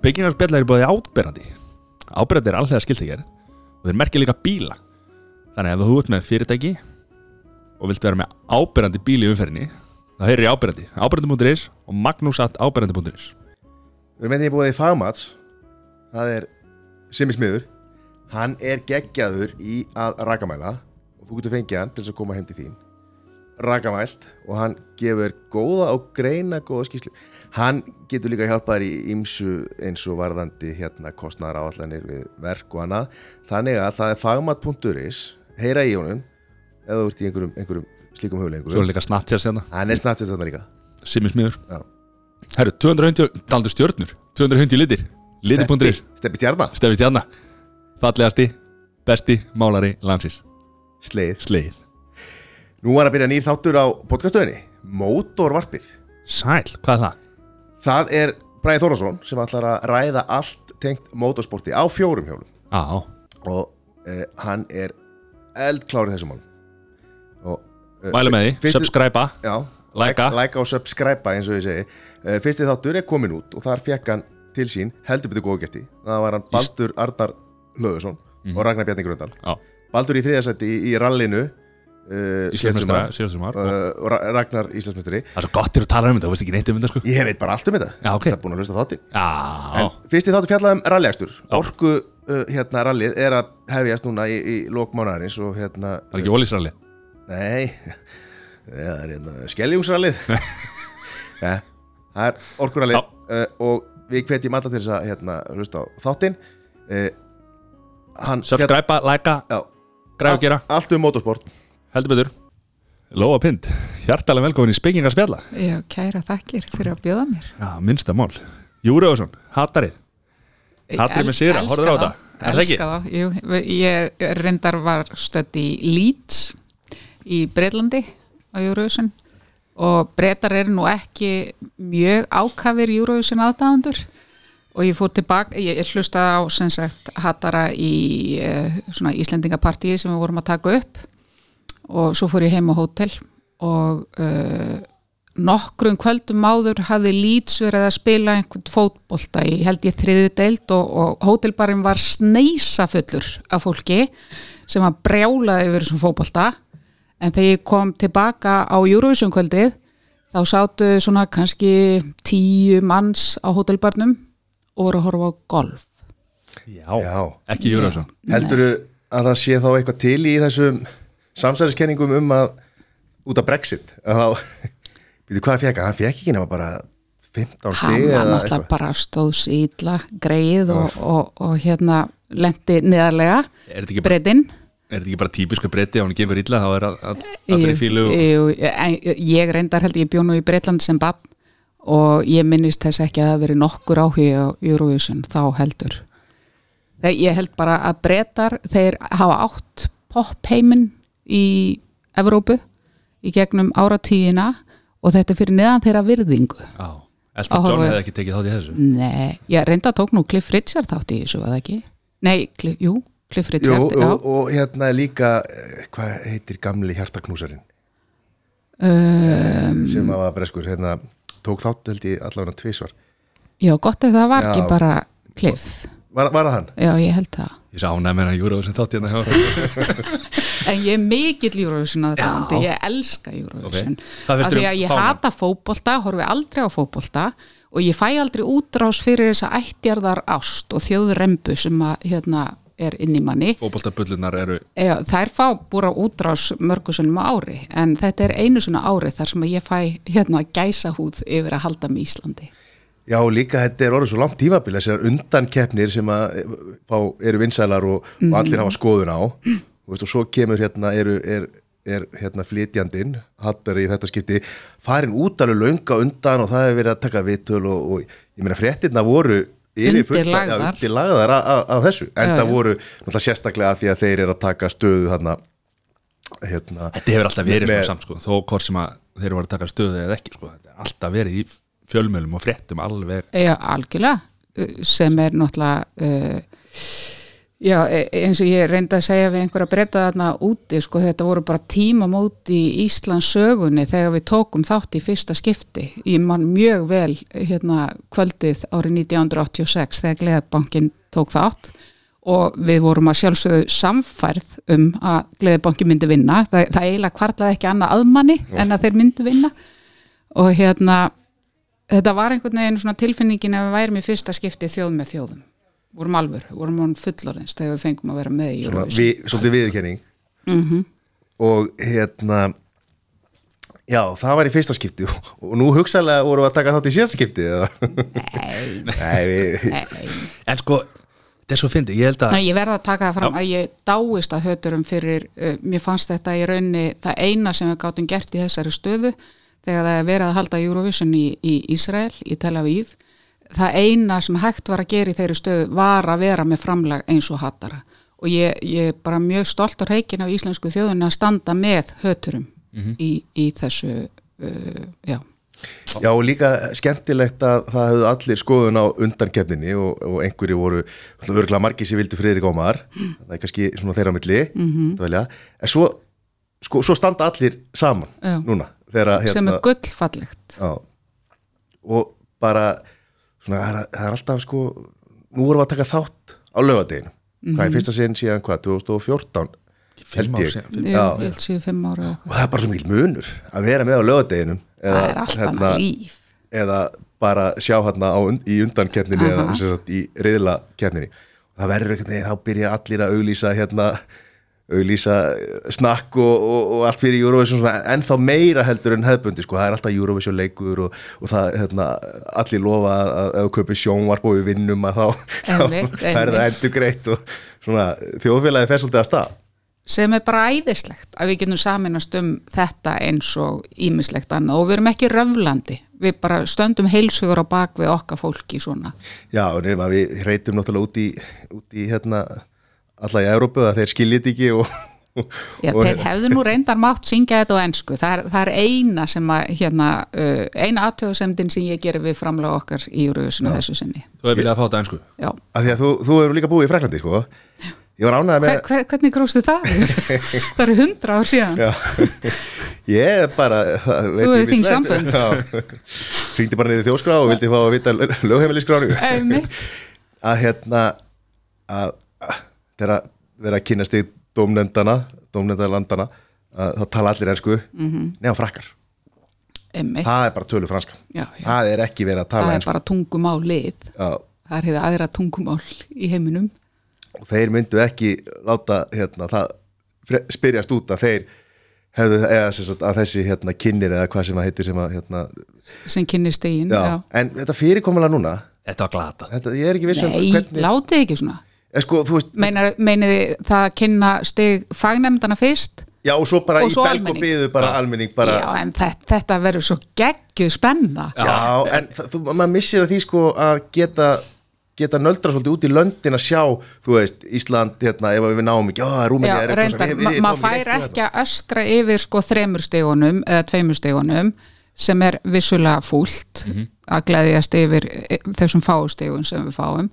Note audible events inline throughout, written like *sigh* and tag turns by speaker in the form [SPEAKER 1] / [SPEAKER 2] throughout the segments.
[SPEAKER 1] Byggingarspjallar er búið átberandi Áberandi. Er allega skiltegjær og þeir merkja líka bíla. Þannig að ef þú ert með fyrirtæki og vilt vera með áberandi bíl í umferðinni þá heyrir ég áberandi. Áberandi.is og magnúsat áberandi.is
[SPEAKER 2] Við erum því búið í fagmats. Það er Simmi Smiður. Hann er geggjaður í að rakamæla og þú getur fengið hann til þess að koma heim til þín. Rakamælt og hann gefur góða og greina góða skýslu Hann getur líka hjálpað þér í ymsu eins og varðandi hérna kostnæðar áallanir við verk og annað. Þannig að það er fagmat.is heyra í honum eða þú ert í einhverjum, einhverjum slíkum
[SPEAKER 1] Svo
[SPEAKER 2] hugleikum
[SPEAKER 1] er líka Snapchat hérna.
[SPEAKER 2] Hann er snattið þarna líka.
[SPEAKER 1] Simmi smiður. Herru, 250, daldur stjörnur. 250 litir. Litir.is
[SPEAKER 2] Steppi stjarnar,
[SPEAKER 1] Stefi Stjarna. Fallegasti, besti málari landsins.
[SPEAKER 2] Sleið
[SPEAKER 1] Sleið
[SPEAKER 2] Nú var að byrja nýr þáttur á podcastöðinni Mótorvarpið.
[SPEAKER 1] Sæl, hvað er það?
[SPEAKER 2] Það er Bræði Þórnarsson sem ætlar að ræða allt tengt mótorsporti á fjórum hjólum.
[SPEAKER 1] Á,
[SPEAKER 2] og uh, hann er eldklárið þessum mál og uh,
[SPEAKER 1] mælu með því, subscribe
[SPEAKER 2] Já,
[SPEAKER 1] Læka.
[SPEAKER 2] Læka og subscribe eins og ég segi. Uh, Fyrsti þáttur er komin út og þar fekk hann til sín heldur betur góða gæsti Það var hann Baldur Arnar Löðursson og Ragnar Bjarni Grundal.
[SPEAKER 1] Já,
[SPEAKER 2] Baldur í þriðasætti í, í rallinu uh,
[SPEAKER 1] Íslandsmeistara, síðastumar
[SPEAKER 2] uh, og Ra- Ragnar Íslandsmeistari.
[SPEAKER 1] Það er svo gott þér að tala um þetta, þú veist ekki neitt um þetta sko.
[SPEAKER 2] Ég veit bara allt um þetta.
[SPEAKER 1] Já, ok.
[SPEAKER 2] Það er búin að hlusta á þáttinn.
[SPEAKER 1] Já,
[SPEAKER 2] Fyrsti þáttu fjallaði um ralljakstur Orku uh, hérna rallið er að hefjast núna í, í lókmánaðarins og hérna
[SPEAKER 1] það er ekki ólísralli
[SPEAKER 2] Nei. Það er hérna skeljungsrallið. *laughs* Ja, Það er orkurallið uh, og við hvetjum alla til þess að hérna hlusta á þáttinn. Uh, Hann
[SPEAKER 1] Subscribe, læka,
[SPEAKER 2] Já,
[SPEAKER 1] græðu gera.
[SPEAKER 2] allt um motorsport
[SPEAKER 1] Heldur betur. Lóa Pind, hjartalega velkomin í Spekingar spjalla.
[SPEAKER 3] Já, kæra þakkir fyrir að bjóða mér.
[SPEAKER 1] Já, minnsta mál. Júriðarsson, hatarið. Hatrið með sigra,
[SPEAKER 3] Elska
[SPEAKER 1] horfður á? Er það ekki?
[SPEAKER 3] Elska þá, jú, ég reyndar var stödd í Leeds í Breitlandi á Eurovision og breytar eru nú ekki mjög ákafir Eurovision aðdáðandur og ég fór tilbaka, ég ég hlustaði á sem sagt hattara í uh, svona Íslendingapartíi sem við vorum að taka upp og svo fór ég heim á hótel og uh, nokkrum kvöldum áður hafði Leeds verið að spila einhvern fótbolta í held ég þriðu deild og, og hótelbarinn var sneisa fullur af fólki sem að brjálaði yfir þessum fótbolta. En þegar ég kom tilbaka á Eurovision kvöldið þá sátu svona kannski tíu manns á hótelbarnum og voru að horfa á golf.
[SPEAKER 1] Já,
[SPEAKER 2] Já.
[SPEAKER 1] ekki Júriðarsson
[SPEAKER 2] Heldur að það sé þá eitthvað til í þessum samsæriskenningum um að út af Brexit að þá, *laughs* býtu hvað fekk hann? Hann fekk ekki nema bara 15
[SPEAKER 3] hann
[SPEAKER 2] stig
[SPEAKER 3] var náttúrulega bara stóð sýtla greið og, og, og hérna lendi niðarlega breytin
[SPEAKER 1] er þetta ekki bara típisku breyti ef hann gefur illa þá er allir í fílu og...
[SPEAKER 3] ég reyndar held ég bjónu í Breitland sem bann og ég minnist þess ekki að það verið nokkur áhugi á Eurovision þá heldur. Þegar ég held bara að breytar þeir hafa átt popheimin í Evrópu í gegnum áratýjina og þetta er fyrir neðan þeirra virðingu.
[SPEAKER 1] Já, Elton John hefði ekki tekið þátt í þessu?
[SPEAKER 3] Nei, ég reynda tók nú Cliff Richard þátt í þessu, eða ekki? Nei, Cliff, jú, Cliff
[SPEAKER 2] Jú,
[SPEAKER 3] Richard, já.
[SPEAKER 2] og, og hérna líka eh, hvað heitir gamli hjartaknúsarinn?
[SPEAKER 3] Um,
[SPEAKER 2] sem að var breskur, hérna tók þátt held ég allavega tvisvar.
[SPEAKER 3] Já, gott ef það var
[SPEAKER 2] Já.
[SPEAKER 3] ekki bara Cliff
[SPEAKER 2] var, var það hann?
[SPEAKER 3] Já, ég held það.
[SPEAKER 1] Ég sá ánæg með hann Júriðarsson þátt hérna hjá *laughs*
[SPEAKER 3] En ég er mikill Eurovision aðdáandi, ég elska Eurovision.
[SPEAKER 1] Ok. Hvað finnst
[SPEAKER 3] af því
[SPEAKER 1] um
[SPEAKER 3] að ég hata fótbolta, horfi aldrei á fótbolta. Og ég fæ aldrei útrás fyrir þessa ættjarðar ást og þjóðrembu sem að, hérna, er inn í manni.
[SPEAKER 1] Fótboltabullunar eru
[SPEAKER 3] Já, þær fá búra útrás mörgusunum á ári. En þetta er einu svona ári þar sem að ég fæ hérna gæsa húð yfir að halda með Íslandi
[SPEAKER 2] Já, líka þetta er orðið svo langt tímabil þessar undankeppnir sem að eh, fá, eru vinsælar og, og allir hafa skoðun á. Og, veist, og svo kemur hérna eru, er, er hérna flytjandinn Hattari í þetta skipti farin út alveg lönga undan og það hefur verið að taka viðtöl og, og ég meina fréttirna voru já, undirlagðar af- þessu. En það voru náttúrulega sérstaklega af því að þeir eru að taka stöðu þarna hérna
[SPEAKER 1] Þetta hefur alltaf verið
[SPEAKER 2] Með-
[SPEAKER 1] svona samt sko. Þó hvort sem að þeir eru að taka stöðu eða ekki sko. Þetta er alltaf verið í fjölmjölum og fréttum alveg
[SPEAKER 3] Já, algjörlega sem er náttúrulega uh, Já, e- eins og ég reyndi að segja við einhverja breyta þarna úti, sko, þetta voru bara tímamót í Íslands sögunni þegar við tókum þátt í fyrsta skipti. Ég man mjög vel hérna kvöldið árið 1986 þegar Gleðabankin tók þátt og við vorum að sjálfsögðu samfærð um að Gleðabankin myndi vinna. Það, það eiginlega kvarlaði ekki annað aðmanni en að þeir myndi vinna og hérna þetta var einhvern veginn svona tilfinningin að við værum í fyrsta skipti þjóð með þjóðum vorum alvör, vorum hún fullorðins þegar við fengum að vera með í
[SPEAKER 2] Svona
[SPEAKER 3] Eurovision
[SPEAKER 2] við, svolítið viðurkenning
[SPEAKER 3] Mhm.
[SPEAKER 2] og hérna já, það var í fyrsta skipti og, nú hugsaðlega voru að taka þátt í síðasta skipti eða?
[SPEAKER 3] Nei, *laughs*
[SPEAKER 2] Nei, við,
[SPEAKER 3] nei.
[SPEAKER 1] En sko, þetta er svo fyndi Ég held að
[SPEAKER 3] Nei, ég verða að taka það fram að ég dáist að höturum fyrir, uh, mér fannst þetta í raunni það eina sem við gátum gert í þessari stöðu þegar það er verið að halda Eurovision í, í Ísrael, í Tel Aviv það eina sem hægt var að gera í þeirri stöðu var að vera með framlag eins og hattara og ég, ég er bara mjög stolt og reikin af íslensku þjóðunni að standa með höturum í, í þessu uh, já,
[SPEAKER 2] já, og líka skemmtilegt að það hefðu allir skoðun á undankefninni og, og einhverju voru örgulega margir sem vildu Friðrik Ómar. Það er kannski svona þeirra á milli mm -hmm. en svo, sko, svo standa allir saman
[SPEAKER 3] Já.
[SPEAKER 2] núna þegar,
[SPEAKER 3] sem er gullfallegt.
[SPEAKER 2] Já, og bara svona, það, er, það er alltaf sko nú vorum við að taka þátt á laugadeginu hvað er fyrsta sinn síðan hvað, 2014
[SPEAKER 1] Fimm
[SPEAKER 2] held ég.
[SPEAKER 3] ég, ég held séu fimm ára eða eitthvað.
[SPEAKER 2] og það er bara svo mikil munur að vera með á laugadeginum
[SPEAKER 3] það er allt annað líf.
[SPEAKER 2] eða bara sjá hérna á, und- í undankeppninni eða sagt, í reyðla keppninni það verður veginn, þá byrja allir að auglýsa hérna auglýsa eh, snakk og, og, og allt fyrir Eurovision svona, ennþá meira heldur en hefbundi sko. það er alltaf Eurovision leikur og, og það, hérna, allir lofa að, að ef þú kaupir sjónvarp og við vinnum að þá,
[SPEAKER 3] Einmitt, *laughs*
[SPEAKER 2] þá er það endur greitt og svona, þjóðfélagi fer svolítið að stað.
[SPEAKER 3] Sem er bara æðislegt að við getum saminast um þetta eins og ímislegt annað. Og við erum ekki röflandi. Við bara stöndum heilsugur á bak við okkar fólki svona.
[SPEAKER 2] Já, nema við reytum náttúrulega út í, út í hérna, alla í Európu að þeir skiljið ekki og,
[SPEAKER 3] Já,
[SPEAKER 2] og
[SPEAKER 3] þeir hefðu nú reyndar mátt syngja þetta á ensku, það er, það er eina sem að hérna, uh, eina aðtöðusemdin sem ég gerir við framlega okkar í Eurovision þessu sinni.
[SPEAKER 1] Þú hefur viljað að fá þetta einsku
[SPEAKER 3] Já,
[SPEAKER 2] að því að þú, þú hefur líka búið í Fraklandi sko. ég var ánægð með
[SPEAKER 3] hver, hver, hvernig gróstu það? *laughs* það eru hundra ár síðan.
[SPEAKER 2] Já, ég er bara
[SPEAKER 3] Þú hefur þín sambönd.
[SPEAKER 2] hringdi bara niður í þjóskrá og vildi fá að vita lögheimilisskránu
[SPEAKER 3] Einmitt.
[SPEAKER 2] að hérna að að þegar vera að kynast í dómnefndana, dómnefndalandana að þá tala allir ensku. Mm
[SPEAKER 3] Mhm.
[SPEAKER 2] -hmm. nefn frakkar,
[SPEAKER 3] Einmitt.
[SPEAKER 2] það er bara tölu franska.
[SPEAKER 3] Já, já.
[SPEAKER 2] það er ekki verið að
[SPEAKER 3] það
[SPEAKER 2] tala
[SPEAKER 3] er
[SPEAKER 2] ensku.
[SPEAKER 3] bara tungumálið
[SPEAKER 2] Já,
[SPEAKER 3] það er hefði aðra tungumál í heiminum.
[SPEAKER 2] Og þeir myndu ekki láta hérna, það spyrjast út að þeir hefðu, eða sagt, að þessi hérna, kynir eða hvað sem það heitir sem að hérna,
[SPEAKER 3] sem kynni stegin
[SPEAKER 2] en þetta fyrirkomulega núna
[SPEAKER 1] Þetta var glata
[SPEAKER 2] þetta, ég er ekki vissum
[SPEAKER 3] Nei,
[SPEAKER 2] hvernig
[SPEAKER 3] látið ekki svona
[SPEAKER 2] sko, þú veist,
[SPEAKER 3] Meinar, meiniði það að kynna steg fagnemndana fyrst?
[SPEAKER 2] Já og svo bara
[SPEAKER 3] Og
[SPEAKER 2] í
[SPEAKER 3] svo
[SPEAKER 2] belg og byðu bara almenning bara,
[SPEAKER 3] Já, en þetta, þetta verður svo geggjuð spenna.
[SPEAKER 2] Já, en það, þú, maður missir að því sko að geta geta nöldra svolítið út í löndin að sjá þú veist, Ísland, hérna, ef við náum ekki já, Rúmeni
[SPEAKER 3] Já,
[SPEAKER 2] er
[SPEAKER 3] ma
[SPEAKER 2] við
[SPEAKER 3] maður
[SPEAKER 2] fáum
[SPEAKER 3] fær
[SPEAKER 2] stig
[SPEAKER 3] ekki að öskra yfir sko þremur stegunum eða tveimur stegunum sem er vissulega fúlt að gleðjast yfir e, þessum fáustegun sem við fáum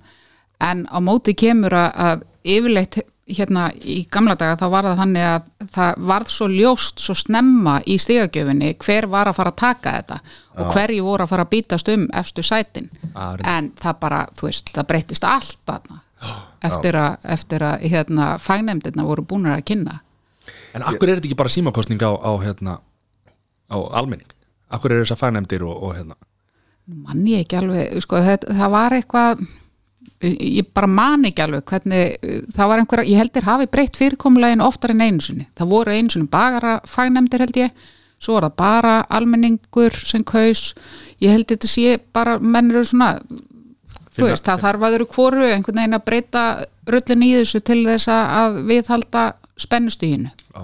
[SPEAKER 3] en á móti kemur að, að yfirleitt hérna í gamla daga þá var það þannig að það varð svo ljóst svo snemma í stigagjöfinni hver var að fara að taka þetta og hverju voru að fara að bítast um efstu sætin.
[SPEAKER 1] Ah,
[SPEAKER 3] en það bara, þú veist, það breytist allt þarna eftir að, eftir að hérna, fagnemndirna voru búinir að kynna.
[SPEAKER 1] En akkur er þetta ekki bara símakostning á, á, hérna, á almenning? Akkur er þessar fænemdir og, og hérna?
[SPEAKER 3] Mann ég ekki alveg, sko, það, það var eitthvað ég bara man ekki alveg hvernig, það var einhver ég heldur hafi breytt fyrirkomulegin oftar en einu sinni. Það voru einu sinni bagara fagnemdir held ég, svo var það bara almenningur sem kaus. Ég held þetta sé bara, menn eru svona þú veist, það þarf að eru hvoru einhvern veginn að breyta rullin í þessu til þess að viðhalda spennustíðinu
[SPEAKER 1] á.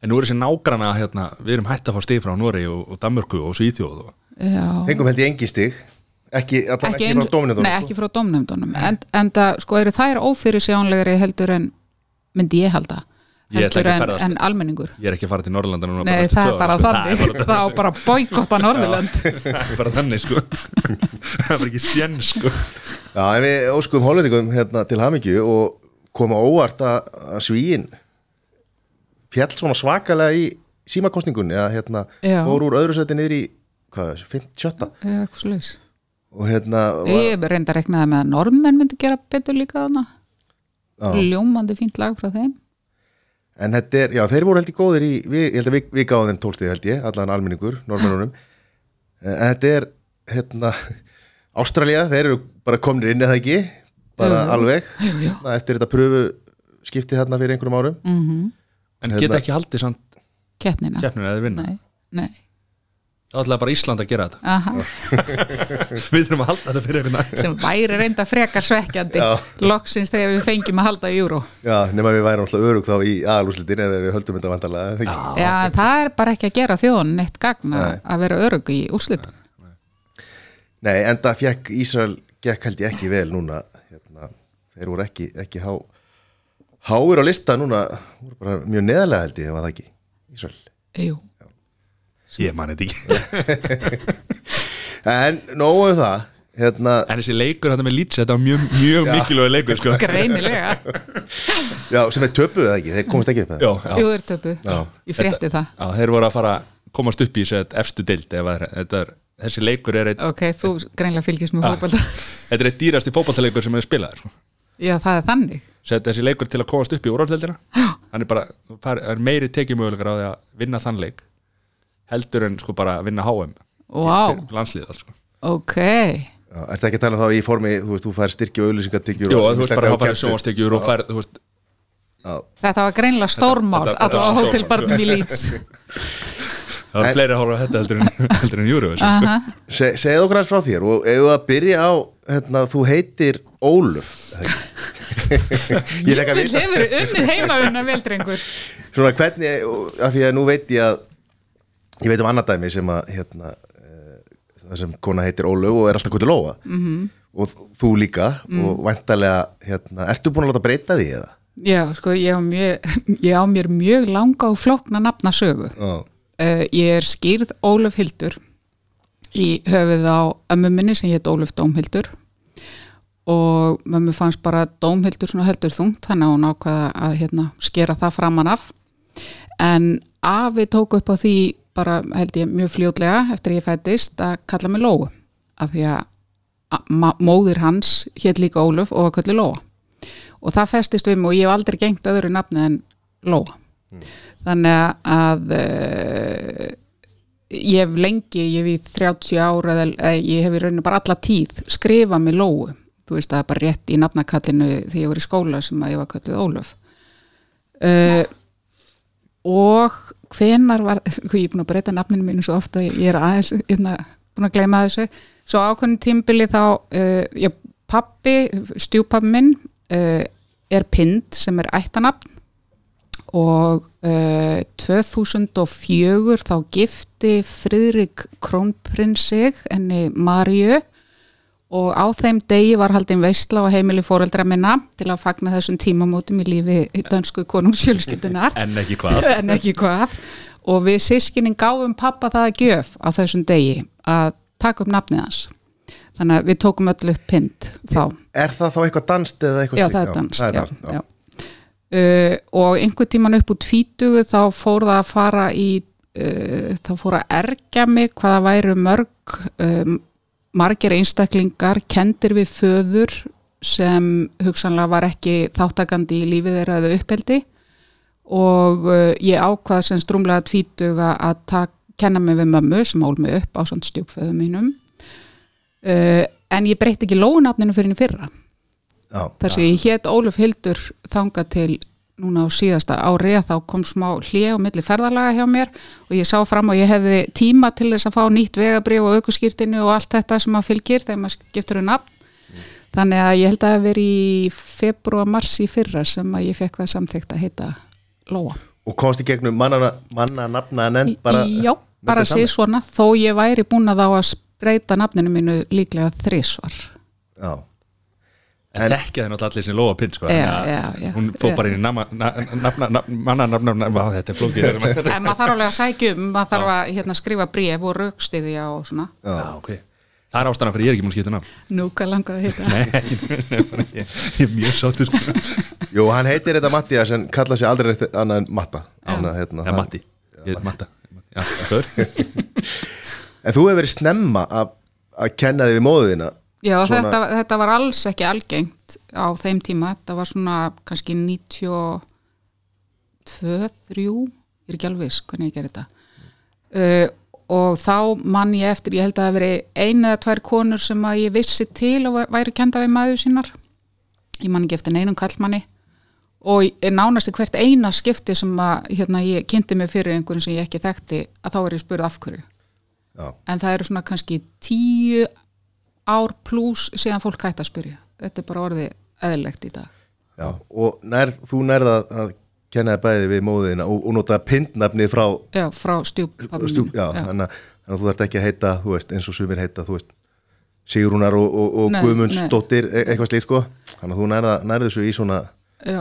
[SPEAKER 1] En nú er þessi nágrana hérna, Við erum hætt að fá stig frá Nóri og, og Danmörku og Svíþjóð og,
[SPEAKER 3] Já.
[SPEAKER 2] fengum held ég engi stig ekki, ekki,
[SPEAKER 3] eins-
[SPEAKER 2] frá dóminendunum
[SPEAKER 3] Nei, ekki frá dómnefndunum en, en það, sko, eru þær ófyrir sjónlegri heldur en myndi ég halda.
[SPEAKER 1] Ég
[SPEAKER 3] heldur
[SPEAKER 1] ekki að
[SPEAKER 3] en, en almenningur.
[SPEAKER 1] Ég er ekki að fara til Norrlanda núna
[SPEAKER 3] Nei,
[SPEAKER 1] eftir
[SPEAKER 3] það er bara *laughs*
[SPEAKER 1] sko.
[SPEAKER 3] þannig. það á bara að boykotta Norðurland. *laughs*
[SPEAKER 1] Það er bara þannig sko. *laughs* Það er bara ekki sén sko.
[SPEAKER 2] Já, en við óskum hollendingum hérna til hamingju og koma óvart að, að svíin fjall svona svakalega í símakostningunni eða hérna
[SPEAKER 3] Já.
[SPEAKER 2] fór úr öðru seti niður í hvað, er, 57
[SPEAKER 3] eða eitthvað
[SPEAKER 2] og hérna var,
[SPEAKER 3] Ég reynda að reknaði með að normenn myndi gera betur líka þarna.
[SPEAKER 2] Já.
[SPEAKER 3] Ljómandi fínt lag frá þeim.
[SPEAKER 2] En þetta er, já þeir voru held ég góðir í við, ég held að við, við gáðum þeim tólstið held ég allan almenningur, normennunum en þetta er hérna *laughs* Ástralía, þeir eru bara komnir inn eða ekki, bara alveg.
[SPEAKER 3] Jú, jú.
[SPEAKER 2] Na, eftir þetta pröfu skipti hérna fyrir einhverjum árum.
[SPEAKER 3] Mm
[SPEAKER 1] En
[SPEAKER 2] Hérna-
[SPEAKER 1] geta ekki haldið samt
[SPEAKER 3] Keppnina.
[SPEAKER 1] keppninu eða vinna?
[SPEAKER 3] Nei, nei
[SPEAKER 1] þá ætlaði bara Ísland að gera þetta. *laughs* Við þurfum að halda þetta fyrir einhvern
[SPEAKER 3] sem væri reynda frekar svekkjandi loksins þegar við fengjum að halda í júró
[SPEAKER 2] Já, nema við værum alltaf örug þá í aðalúslitin ef við höldum þetta vantarlega Já.
[SPEAKER 3] Já, það er bara ekki að gera þjóðun neitt gagna
[SPEAKER 2] Nei.
[SPEAKER 3] að vera örug í úrslitum
[SPEAKER 2] Nei, enda fekk Ísrael gekk held ég ekki vel núna hérna, þeir voru ekki, ekki há háir á lista núna voru bara mjög neðarlega held ég ef að það ekki Ísrael.
[SPEAKER 3] Jú,
[SPEAKER 1] Ég man þetta ekki. *laughs*
[SPEAKER 2] En nógu um það hérna,
[SPEAKER 1] En þessi leikur þetta með Leeds Þetta var mjög, mjög mikilvæg leikur sko.
[SPEAKER 3] greinilega. *laughs*
[SPEAKER 2] Já, sem er töpuð eða ekki, þeir komast ekki upp
[SPEAKER 1] Já,
[SPEAKER 2] það
[SPEAKER 1] já.
[SPEAKER 3] Jú, þeir töpu,
[SPEAKER 2] Já.
[SPEAKER 3] ég frétti það.
[SPEAKER 1] Já, þeir voru að fara að komast upp í efstu er, þessi leikur er eitt,
[SPEAKER 3] Ok, þú greinilega fylgist með fótbolta. *laughs*
[SPEAKER 1] Þetta er eitt dýrasti fótballtaleikur sem hefur spilað sko.
[SPEAKER 3] Já, það er þannig.
[SPEAKER 1] Svo þessi leikur til að komast upp í úrvaldeldina *gasps* hann er bara, það er meiri tekjumöguleikar á því að vinna þann leik heldur en sko bara að vinna HM
[SPEAKER 3] Vá,
[SPEAKER 1] til landslið sko.
[SPEAKER 3] ok.
[SPEAKER 2] Já, Ertu ekki að tala þá í formi, þú veist, þú fær styrki og auðlýsingatíkjur
[SPEAKER 1] Jó, þú veist bara að fara sjónvastekjur og fær, þú veist,
[SPEAKER 3] Þetta var greinilega stórmál allavega á
[SPEAKER 1] þetta-
[SPEAKER 3] hótelbarnum í Leeds.
[SPEAKER 1] Það er fleiri að horfa á þetta heldur en, *laughs* heldur en Eurovision. Sko.
[SPEAKER 2] Se, Segð okkur aðeins frá þér og ef við að byrja á hérna, þú heitir Óluf *laughs* Ég að
[SPEAKER 3] Vil hefur unnið heimaunna veldrengur
[SPEAKER 2] Svona hvernig, af því að nú veit ég að ég veit um annað dæmi sem að hérna, uh, það sem kona heitir Ólöf og er alltaf kvöldi lóa
[SPEAKER 3] Mhm.
[SPEAKER 2] -hmm. og þú líka og væntalega, hérna, ertu búin að láta breyta því eða?
[SPEAKER 3] Já, sko, ég á, mjög, *laughs* ég á mér mjög langa og flókna nafna sögu
[SPEAKER 2] Já,
[SPEAKER 3] uh, Ég er skýrð Ólöf Hildur í höfuð á ömmu minni sem hétt Ólöf Dómhildur og mömmu fannst bara Dómhildur svona heldur þungt þannig að hún ákvaða að hérna, skera það framan af en afi tók upp á því bara held ég mjög fljótlega eftir ég fættist að kalla mig Lóu af því að móðir hans hétt líka Ólöf og var kallið Lóa. Og það festist um og ég hef aldrei gengt öðru nafni en Lóa. Þannig að uh, ég hef lengi, ég hef í 30 ára eða ég hef í rauninu bara alla tíð skrifað mig Lóu. Þú veist það er bara rétt í nafnakallinu þegar ég var í skóla sem að ég var kallið Ólöf. Uh, og hvenar var, sko *laughs* ég er búin að breyta nafninu mínu svo ofta, ég er aðeins hérna, búin að gleyma þessu, svo ákveðin tímbili þá, uh, ég pappi, stjúpappi minn uh, er Pind sem er ættanafn og uh, 2004 þá gifti Friðrik Krónprins sig enni Maríu og á þeim degi var haldin veistla á heimili fóreldra minna til að fagna þessum tímamótum í lífi dönsku konungsfjölskyldunar
[SPEAKER 1] en ekki hvað? *laughs*
[SPEAKER 3] En ekki hvað. Og við sískinin gáfum pappa það að gjöf á þessum degi að taka upp nafnið hans. Þannig að við tókum öll upp pind þá.
[SPEAKER 2] Er það þá eitthvað danst eða eitthvað
[SPEAKER 3] já
[SPEAKER 2] slíkt?
[SPEAKER 3] það er danst,
[SPEAKER 2] það er
[SPEAKER 3] já,
[SPEAKER 2] danst,
[SPEAKER 3] já. Uh, og einhvern tíman upp úr tvítugu þá fór það að fara í uh, þá fór að ergja mig hvaða væru mörg um, margir einstaklingar kendir við föður sem hugsanlega var ekki þáttakandi í lífið þeirra eða uppeldi og uh, ég ákvað sem strúmlega tvítuga að tak, kenna mig við mömmu sem ál mig upp á svona stjúpföðu mínum. Uh, en ég breytti ekki lónafninu fyrir henni fyrra.
[SPEAKER 2] Já,
[SPEAKER 3] þar sem ég hétt Óluf Hildur þanga til núna á síðasta ári að þá kom smá hlið og milli ferðalaga hjá mér og ég sá fram og ég hefði tíma til þess að fá nýtt vegabrif og aukuskýrtinu og allt þetta sem að fylgir þegar maður skiptur um nafn. Þannig að ég held að það veri í februar mars í fyrra sem að ég fekk það samþykkt að heita Lóa.
[SPEAKER 2] Og komst í gegnum manna, manna nafna en enn bara
[SPEAKER 3] Já, bara sé svona þó ég væri búin að þá að breyta nafninu mínu líklega þrísvar
[SPEAKER 2] Já,
[SPEAKER 1] en þekkja þeir náttúrulega allir sem lofa pinn sko,
[SPEAKER 3] Já,
[SPEAKER 1] þannig að
[SPEAKER 3] já, já.
[SPEAKER 1] hún fór
[SPEAKER 3] Já.
[SPEAKER 1] bara inn í manna nafna nafna þetta er flókið
[SPEAKER 3] En maður þarf alveg að sækja um, maður þarf að hérna, skrifa bréf og raukstiðja og svona.
[SPEAKER 1] já, ok. Það er ástæðan fyrir ég er ekki múin að skipta nafn.
[SPEAKER 3] Nú, hvað langaði
[SPEAKER 1] bara ég, ég er mjög sáttur sko.
[SPEAKER 2] Jú, hann heitir þetta Mattias en kalla sig aldrei neitt annað en Matta. Ána, hérna, hann-
[SPEAKER 1] Matti. Ég er Matta. Já, *laughs*
[SPEAKER 2] En þú hefur verið snemma að, að kenna þig við móðina
[SPEAKER 3] Já,
[SPEAKER 2] Svona-
[SPEAKER 3] þetta, þetta var alls ekki algengt á þeim tíma, þetta var svona kannski 92, 3, ég er ekki alveg viss hvernig ég gerði þetta. Uh, og þá mann ég eftir, ég held að það hafi verið ein eða tvær konur sem að ég vissi til og væ- væri kenda við maður sínar. Ég man ekki eftir neinum kallmanni og nánast hvert eina skipti sem að hérna, ég kynnti mig fyrir einhverjum sem ég ekki þekkti að þá er ég spurð af hverju.
[SPEAKER 2] Já,
[SPEAKER 3] en það eru svona kannski tíu ár pluss síðan fólk hætti að spyrja þetta er bara orðið eðlilegt í dag
[SPEAKER 2] já Og nær, þú nærða að kenna þig bæði við móðina og, og nota pindnafnið frá
[SPEAKER 3] já, frá stjúpappa
[SPEAKER 2] stjú,
[SPEAKER 3] mínum.
[SPEAKER 2] já, Þannig, að, þú þarft ekki að heita þú veist, eins og sumir heita þú veist, Sigrúnar og, og, og
[SPEAKER 3] Nei,
[SPEAKER 2] Guðmundsdóttir e eitthvað slíkt sko Þannig að þú nærða, nærða þessu í svona
[SPEAKER 3] já.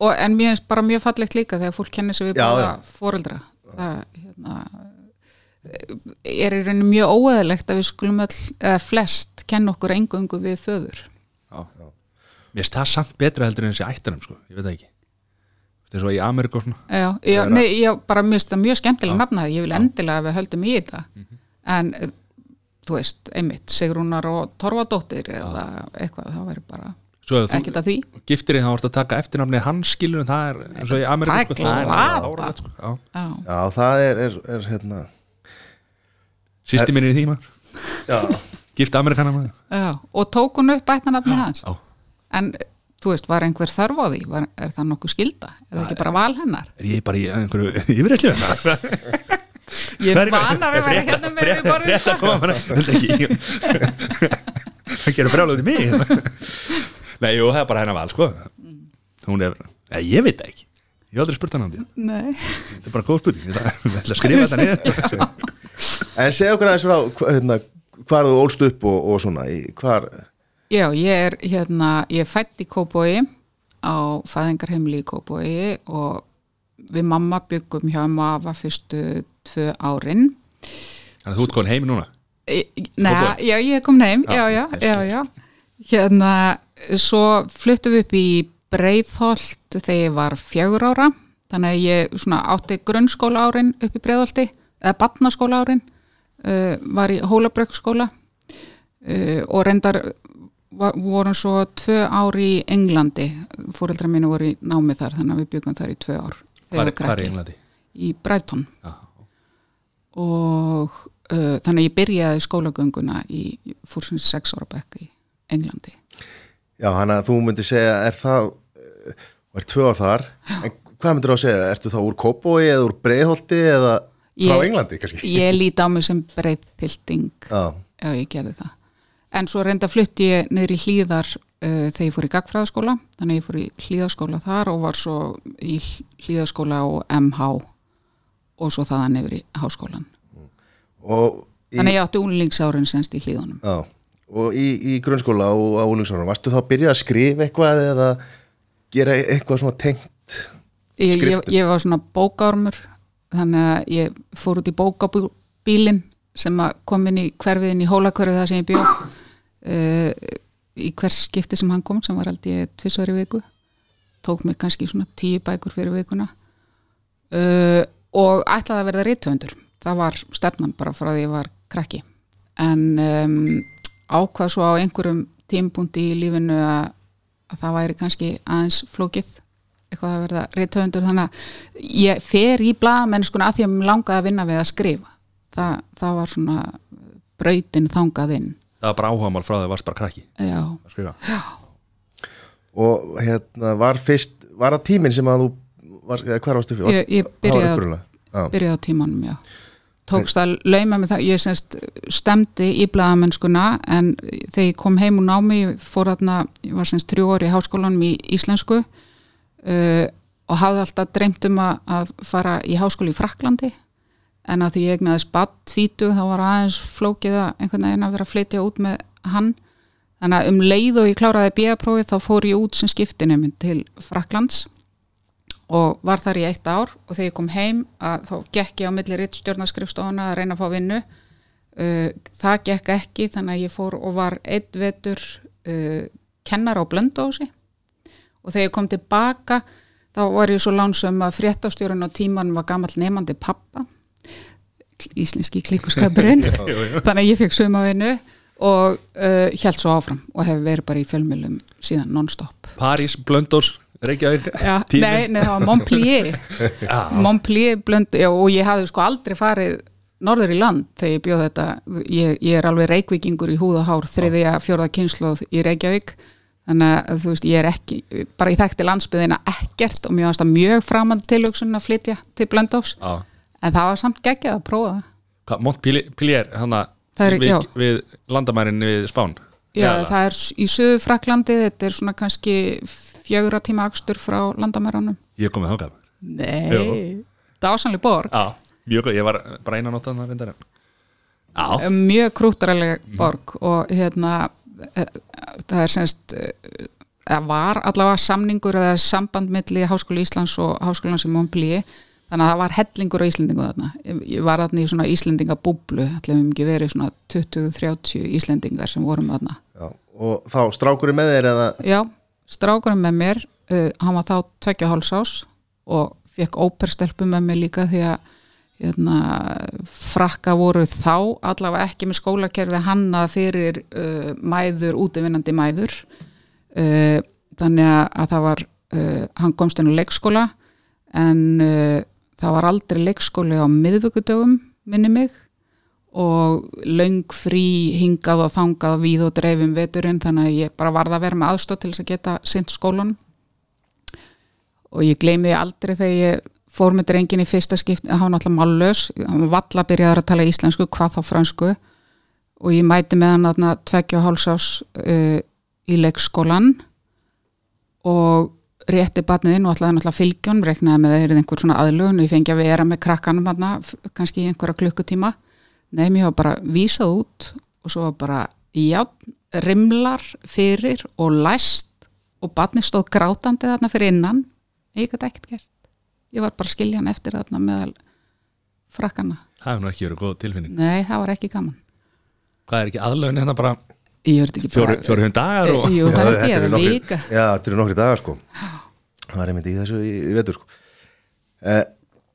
[SPEAKER 3] og en mér finnst bara mjög fallegt líka þegar fólk kennir sig við
[SPEAKER 2] Já,
[SPEAKER 3] báða
[SPEAKER 2] já.
[SPEAKER 3] foreldra það hérna, er í rauninu mjög óeðlegt að við skulum öll, eða flest kenna okkur engungu við föður.
[SPEAKER 1] Já. Mér finnst það samt betra heldur en þessi ættanum sko. Ég veit það ekki. Það er svo í Ameríku og svona.
[SPEAKER 3] Já, já, nei, já bara mér finnst það mjög skemmtilega nafnaði, ég vil endilega að við höldum í þetta en eh, þú veist, einmitt, Sigrúnar og Torfadóttir eða eitthvað, það væri bara ekkert að því.
[SPEAKER 1] giftir þig þá vorst að taka eftirnafnið hans skilur það er eins og í Ameríku
[SPEAKER 3] Það er
[SPEAKER 1] sko. Já.
[SPEAKER 3] Já,
[SPEAKER 2] Já, það er, er, er hérna
[SPEAKER 1] Sýsti mín er í því maður.
[SPEAKER 2] Já,
[SPEAKER 1] Gift Amerikana maður.
[SPEAKER 3] Já, og tók hún upp bættanafni hans?
[SPEAKER 1] Já.
[SPEAKER 3] en þú veist, var einhver þörf á því? Var, er það nokkuð skilda, er það ekki bara val hennar?
[SPEAKER 1] Er ég bara í einhverju yfirreitlu *laughs*
[SPEAKER 3] ég er vanar að vera hérna með við borðið
[SPEAKER 1] ekki. Það brjálega út í mig hérna. Nei, jú, það er bara hennar val sko. Hún er, Nei, ég veit það ekki. Ég hef aldrei spurt hann á því.
[SPEAKER 3] Nei,
[SPEAKER 1] Þetta er bara góð spurning. Ég ætla ég ætla að skrifa þetta *laughs* niður
[SPEAKER 2] En segja okkur aðeins frá hérna, hvar þú ólst upp og, og svona í, hvar,
[SPEAKER 3] já, ég er hérna, ég er fætt í Kóbói á fæðingarheimili í Kóbói og við mamma byggum hjá mafa fyrstu tvö árin.
[SPEAKER 1] Þannig að þú ert komin heim núna?
[SPEAKER 3] Nei,
[SPEAKER 1] Kópavogi?
[SPEAKER 3] já, ég kom heim,
[SPEAKER 1] Já,
[SPEAKER 3] já, já, já, já. Hérna, svo fluttum við upp í Breiðholt þegar ég var fjögur ára, þannig að ég svona átti grunnskóla árin upp í Breiðholti, eða batnaskóla árin, uh, var í Hólabrökkskóla uh, og reyndar va- vorum svo tvö ár í Englandi, fóreldra mínu voru í námi þar, þannig að við byggum þar í tvö ár. við
[SPEAKER 1] er-. Englandi?
[SPEAKER 3] Í Brighton
[SPEAKER 1] Já.
[SPEAKER 3] og uh, þannig að ég byrjaði skólagönguna í fórsins sex ára bekk í Englandi
[SPEAKER 2] já, hann að þú myndir segja, er það, og er tvö ár þar, en hvað myndir þú að segja, ertu þá úr Kópói eða úr Breiðholti eða frá
[SPEAKER 3] Ég-
[SPEAKER 2] Englandi kannski?
[SPEAKER 3] ég líti á mig sem breyðpilting
[SPEAKER 2] Já,
[SPEAKER 3] já ég gerði það. En svo reynda flutti ég í hlýðar uh, þegar ég fór í gagfræðaskóla þannig að ég fór í hlýðaskóla þar og var svo í hlýðaskóla og MH og svo þaðan yfir í háskólan
[SPEAKER 2] og í,
[SPEAKER 3] þannig að ég átti úlingsárin senst í hlýðunum
[SPEAKER 2] já, og í, í grunnskóla og á úlingsárum, varstu þá að byrja að skrifa eitthvað eða gera eitthvað svona tengt?
[SPEAKER 3] ég, ég,
[SPEAKER 2] Skriftum.
[SPEAKER 3] ég var svona bókármur þannig að ég fór út í bókabílin sem að kom inn í hverfiðin í hólakverfi það sem ég bjó uh, í hvers skipti sem hann kom sem var aldrei tvissar í viku. Tók mig kannski svona tíu bækur fyrir vikuna. Uh, og ætlaði að verða rithöfundur. Það var stefnan bara frá því ég var krakki. En um, ákvað svo á einhverjum tímpunkti í lífinu að, að það væri kannski aðeins flókið eitthvað að verða rithöfundur. Þannig að ég fer í blaðamennskuna að því að mér langaði að vinna við að skrifa. Það, það var svona brautin þangað inn.
[SPEAKER 1] Það var bara áhagamál frá því að varst bara krakki
[SPEAKER 3] já,
[SPEAKER 1] að skrifa.
[SPEAKER 2] Og hérna, var fyrst, var það tíminn sem að þú, var, eða hvar varstu fyrir?
[SPEAKER 3] ég, ég
[SPEAKER 2] Það
[SPEAKER 3] byrjaði.
[SPEAKER 2] Já.
[SPEAKER 3] byrjaði á tímanum já. tókst að lauma með það ég semst stemdi í blaðamennskuna en þegar ég kom heim úr námi ég fór þarna, ég var semst þrjú orði í háskólanum í íslensku uh, og hafði alltaf dreymt um að, fara í háskóli í Fraklandi en að því ég egnaði spatt tvítu þá var aðeins flókið að einhvern veginn að vera að flytja út með hann. Þannig að um leið og ég kláraði bíaprófið þá fór ég út sem skiptinemi til Fraklands og var þar í eitt ár. Og þegar ég kom heim þá gekk ég á milli rittstjórnarskrifstofuna að reyna að fá vinnu. Uh, það gekk ekki þannig að ég fór og var einn vetur uh, kennar á blöndósi og þegar ég kom tilbaka þá var ég svo lánsum að fréttastjórun á tíman var gamall nefandi pappa íslenski klíkuskapurinn. *laughs* Þannig að ég fekk sumavinnu og uh, held svo áfram og hef verið bara í fjölmjölum síðan non-stop.
[SPEAKER 1] París, Blöndós, Reykjavík *laughs* tíminn.
[SPEAKER 3] nei, nei, það var Montpellier. Montpellier blönd já, og ég hafði sko aldrei farið norður í land þegar ég bjóð þetta. Ég, ég er alveg reykvíkingur í húð og hár þriðja, fjórða kynnslóð í Reykjavík þannig að þú veist, ég er ekki bara ég þekkti landsbyðina ekkert og það mjög framandi tilhugsun að flytja til Blöndófs,
[SPEAKER 1] Já.
[SPEAKER 3] en það var samt geggjað að prófa það
[SPEAKER 1] Hvað, Montpellier, hana
[SPEAKER 3] Það er-
[SPEAKER 1] við,
[SPEAKER 3] já.
[SPEAKER 1] við landamærin við Spán
[SPEAKER 3] Já,
[SPEAKER 1] Eða?
[SPEAKER 3] það er í söðu Fraklandi þetta er svona kannski fjögra tíma akstur frá landamæranum
[SPEAKER 1] Ég kom með þákað
[SPEAKER 3] Nei,
[SPEAKER 1] Jú.
[SPEAKER 3] dásanlega borg
[SPEAKER 1] Já, mjög ég var bara einan átt að það en Já,
[SPEAKER 3] mjög krúttaraleg borg og hérna það er semst eh, það var allavega samningur eða samband milli Háskóla Íslands og Háskólan sem Montpellier þannig að það var hellingur á Íslendingu þarna. Ég var þarna í svona Íslendingabúblu ætlum við ekki verið svona 20-30 Íslendingar sem vorum þarna.
[SPEAKER 2] Já, og þá strákurinn með þér eða?
[SPEAKER 3] Já, strákurinn með mér uh, hann var þá tvekja hálsás og fekk óperstelpu með mér líka því að hérna, frakka voru þá allavega ekki með skólakerfi hannað fyrir uh, mæður, útivinnandi mæður. Uh, þannig að, að það var uh, hann komst inn á leikskóla en uh, það var aldrei leikskóli á miðvöggudögum minni mig. Og löng frí hingað og þangað víð og dreifum veturinn þannig að ég bara varð að vera með aðstóð til þess að geta sint skólanum. Og ég gleymi því aldrei þegar ég fór með drengin í fyrsta skipt hann var náttúrulega mállaus, hann var valla byrjaður að tala íslensku, hvað þá fransku og ég mæti með hann aðna tveggja hálsás uh, í leikskólan og rétti batniðinn og ætlaði náttúrulega fylgjum reknaði með þeir einhver svona aðlugun og ég fengi að vera með krakkanum aðna kannski í einhverja klukkutíma. Nei, mér var bara vísað út og svo bara, já, rimlar fyrir og læst og barni stóð grátandi þarna fyrir innan. Ég gæti ekkert gert ég var bara að skilja hann eftir þarna meðal frakkana
[SPEAKER 1] það er nú ekki verið góð tilfinning.
[SPEAKER 3] Nei, það var ekki gaman.
[SPEAKER 1] Hvað er ekki aðlögn hérna bara
[SPEAKER 3] ég verði ekki
[SPEAKER 1] fjóri, fjóri hund dagar og
[SPEAKER 3] jú, það er ekki,
[SPEAKER 2] nokkrir-
[SPEAKER 3] vika
[SPEAKER 2] Já, þetta eru nokkri dagar sko. Það er einmitt í þessu í, í vetur sko. Uh,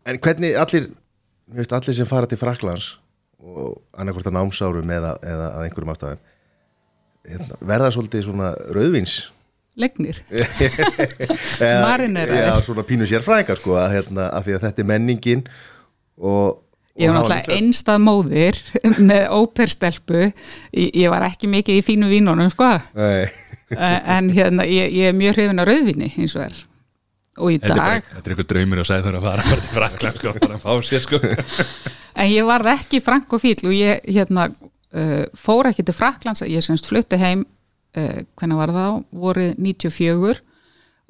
[SPEAKER 2] En hvernig allir veist allir sem fara til Fraklands og annarkvort að námsárum eða, eða að einhverjum ástæðum hérna, verða svolítið svona rauðvins
[SPEAKER 3] legnir, *laughs* *laughs*
[SPEAKER 2] eða,
[SPEAKER 3] Marineraðir.
[SPEAKER 2] Já, svona pínu sérfræðingar sko að, hérna, að því að þetta er menningin og,
[SPEAKER 3] ég var
[SPEAKER 2] og
[SPEAKER 3] náttúrulega einstað móðir *laughs* með óperstelpu. Ég, ég var ekki mikið í fínu vínunum sko.
[SPEAKER 2] Nei,
[SPEAKER 3] Eh, en hérna, ég, ég er mjög hrifin á rauðvinni eins og er. Og í
[SPEAKER 1] Þetta
[SPEAKER 3] dag,
[SPEAKER 1] þetta er einhver draumur og sagði þurfa að fara bara til Frakland sko, bara að fá sér sko.
[SPEAKER 3] En ég varð ekki frank og fíl og ég hérna uh, fór ekki til Fraklands, ég semst flutti heim hvernig var það á, voru 94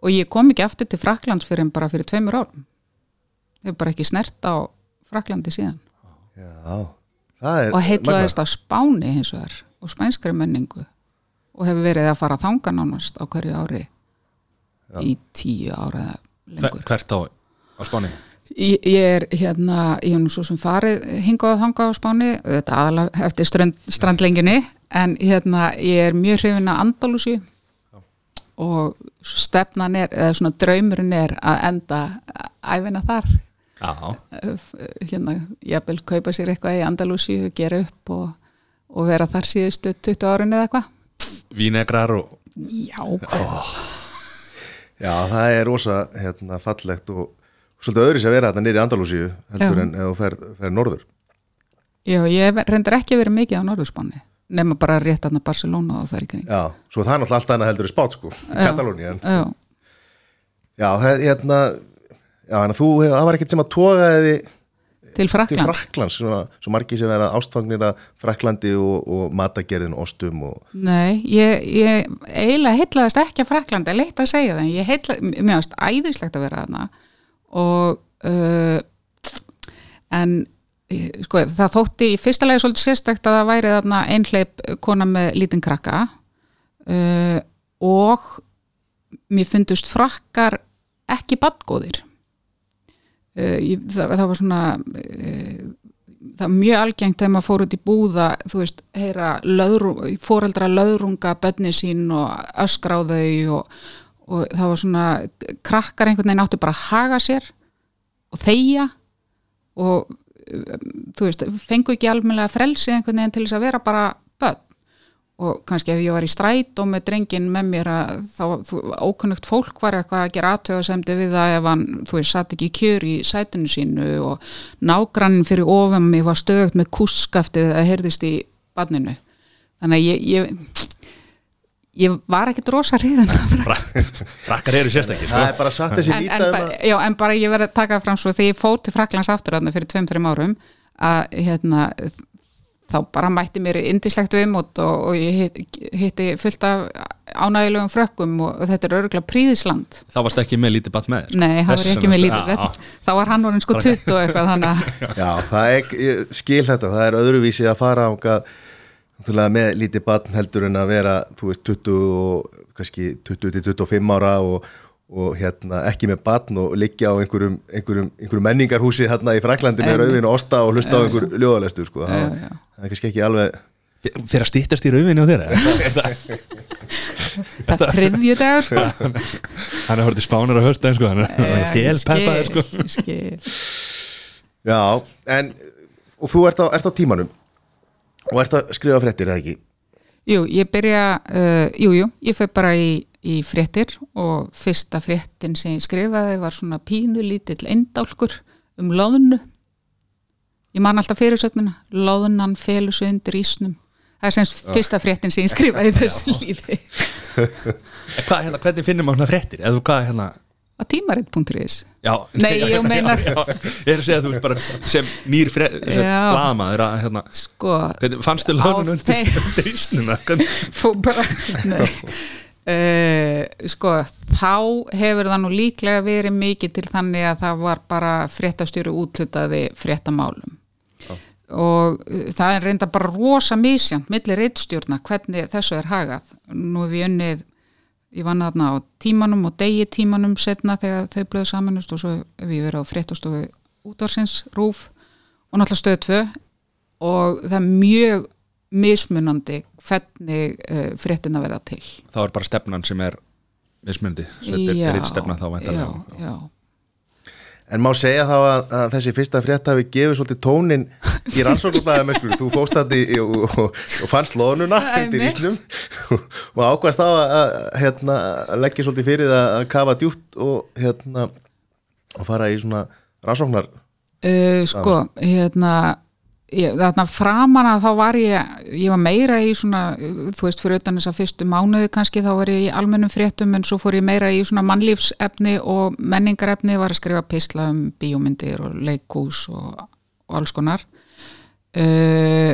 [SPEAKER 3] og ég kom ekki aftur til Fraklands fyrir bara fyrir tveimur árum. Ég hef bara ekki snert á Fraklandi síðan.
[SPEAKER 2] Já Það er
[SPEAKER 3] og heitlaðist á Spáni hins vegar og spænskri menningu. Og hefur verið að fara þanga nánast á hverju ári í tíu ára lengur.
[SPEAKER 1] Hvert á, á Spáni?
[SPEAKER 3] Ég, ég er hérna, ég hef nú svo sem farið hingað og þangað á Spáni, þetta aðalega eftir strand, strandlenginni, en hérna, ég er mjög hrifin að Andalúsi og stefnan er, eða svona draumurinn er að enda æfina þar,
[SPEAKER 1] Já,
[SPEAKER 3] hérna, jafnvel kaupa sér eitthvað í Andalúsi, gera upp og, og vera þar síðustu 20 árin eða eitthvað.
[SPEAKER 1] vínegrar og
[SPEAKER 3] Já,
[SPEAKER 2] Já, það er rosa hérna, fallegt og svolítið öðris að vera þetta nýri Andalúsíu heldur
[SPEAKER 3] Já.
[SPEAKER 2] en ef þú fer, fer norður.
[SPEAKER 3] Já, ég hef reyndar ekki verið mikið á Norðurspáni, nema bara rétt aðna Barcelona og það er ekki neitt.
[SPEAKER 2] Já, svo það er náttúrulega allt annað heldur í spát sko, Katalóni
[SPEAKER 3] Já,
[SPEAKER 2] Já, hérna Já, en þú, hefur- það var ekkert sem að toga þið
[SPEAKER 3] til
[SPEAKER 2] til
[SPEAKER 3] Frakland.
[SPEAKER 2] Svona, svo margir sem vera ástfangnir að Fraklandi og, og matagerðin ostum og
[SPEAKER 3] Nei, ég, ég eiginlega heitlaðist ekki að Fraklandi, er leitt að segja það, ég heitla, mér finnst æðislegt að vera þarna og uh, en sko, það þótti í fyrsta lagi svolítið sérstækt að það væri þarna einhleip kona með lítinn krakka uh, og mér fundust frakkar ekki badgóðir uh, það, það var svona uh, það er mjög algengt þegar maður fór út í búða þú veist, heyra löðru, fóreldra löðrunga bönni sín og þau og, og það var svona krakkar einhvern veginn áttu bara að haga sér og þeia og þú veist, fengu ekki almennilega frelsi einhvern veginn til þess að vera bara bönn og kannski ef ég var í stræt og með drengin með mér að þá ókunnugt fólk var eitthvað að gera aðtöðasemdi við það ef hann, þú veist, satt ekki í kjör í sætinu sínu og nágrannin fyrir ofan mig var stöðugt með kústskaftið að heyrðist í badninu þannig að ég, ég ég var ekkert rosa hrifin
[SPEAKER 1] Frakkar eru sérstakir
[SPEAKER 2] það
[SPEAKER 1] sko.
[SPEAKER 2] er bara satt þessi
[SPEAKER 3] en,
[SPEAKER 2] líta
[SPEAKER 3] en,
[SPEAKER 2] um
[SPEAKER 3] ba- já, en bara ég verið að taka fram svo þegar ég fór til Fraklands aftur þarna fyrir 2-3 árum að hérna þá bara mætti mér indislegt viðmót og, og ég hitt, hitti fullt af ánægilegum frökkum og þetta er örgulega príðisland
[SPEAKER 1] Þá varst ekki með lítið batt með þér
[SPEAKER 3] Nei, það var ekki með lítið vett þá var hann orðin sko 20 og eitthvað þannig að
[SPEAKER 2] Já, það er, ég skil þetta, það er öðruvísi að fara ánga með lítið barn heldur en að vera, þú veist, 20 og kannski 20 til 25 ára og, og hérna ekki með barn og liggja á einhverjum, einhverjum, einhverjum menningarhúsi hérna í Fraklandi með rauðin og osta og hlusta á einhver ljóðalestur, sko, það, er kannski ekki alveg
[SPEAKER 1] Þeir að stýttast í rauðinni á *laughs* þeirra
[SPEAKER 3] það er þriðju dagur sko.
[SPEAKER 1] Hann er hortið spánar á höstæðin sko. Hann er hel peppaði sko.
[SPEAKER 2] Já, en og þú ert á, ert á tímanum og ert að skrifa fréttir, eða ekki?
[SPEAKER 3] Jú, ég byrja uh, jú, jú, ég fyrir bara í, í fréttir og fyrsta fréttin sem ég skrifaði var svona pínu lítill eindálkur um loðnu. Ég man alltaf fyrirsögnina loðnan felur sig undir ísnum. Það er semst fyrsta fréttin sem ég skrifaði í *laughs* þessu lífi.
[SPEAKER 1] Hvað, hérna, hvernig finnum maður svona fréttir? Eða hvað, hérna
[SPEAKER 3] á tímarit.is
[SPEAKER 1] Já,
[SPEAKER 3] Nei, ég meinar- *laughs*
[SPEAKER 1] já, já, Ég er að segja að þú veist bara sem nýr
[SPEAKER 3] Já.
[SPEAKER 1] Blamaður að, hérna
[SPEAKER 3] sko,
[SPEAKER 1] Hvernig, fannstu *laughs* *laughs*
[SPEAKER 3] bara nei. Uh, sko, þá hefur það nú líklega verið mikið til þannig að það var bara fréttastjóri útlutaði fréttamálum. Og uh, það er reynda bara rosa misjant millir reittstjórna hvernig þessu er hagað. Nú hef ég unnið ég vann þarna á tímanum og degi tímanum setna þegar þau blöðu samanust og svo ég verið á fréttastofu útvarsins, rúf og náttúrulega stöð 2 og það er mjög mismunandi hvernig uh, fréttina verða til
[SPEAKER 1] þá er bara stefnan sem er mismundi, þetta
[SPEAKER 3] Já,
[SPEAKER 1] er ritt stefna þá væntanlega.
[SPEAKER 3] já, já.
[SPEAKER 2] En má segja þá að, að þessi fyrsta frétt hafi gefið svolítið tónin í rannsóknarblæðum eskur, þú fóst að og, og, og fannst loðnuna
[SPEAKER 3] Einmitt.
[SPEAKER 2] ísnum. Og ákvæmst á að, að, hérna, leggja svolítið fyrir að kafa djúpt og hérna og fara í svona rannsóknar
[SPEAKER 3] Uh, sko, hérna ég, þarna framan að þá var ég ég var meira í svona þú veist fyrir utan þess að fyrstu mánuði kannski þá var ég í almennum fréttum en svo fór ég meira í svona mannlífsefni og menningarefni var að skrifa pisla um bíómyndir og leikús og, og alls konar. Uh,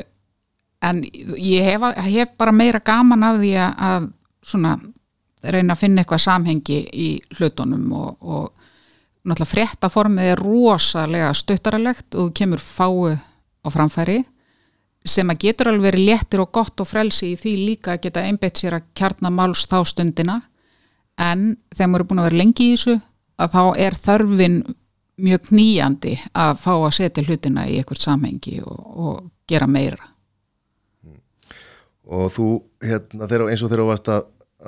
[SPEAKER 3] en ég hef, hef bara meira gaman af því að, að svona reyna að finna eitthvað samhengi í hlutunum og, og náttúrulega fréttaformið er rosalega stuttaralegt og kemur fáu á framfæri sem að getur alveg verið léttir og gott og frelsi í því líka að geta einbeitt sér að kjarnamáls þá stundina. En þegar maður er búin að vera lengi í þessu að þá er þörfin mjög knýjandi að fá að setja hlutina í eitthvað samhengi og, og gera meira.
[SPEAKER 2] Og þú, hérna, þegar, eins og þegar þú varst að,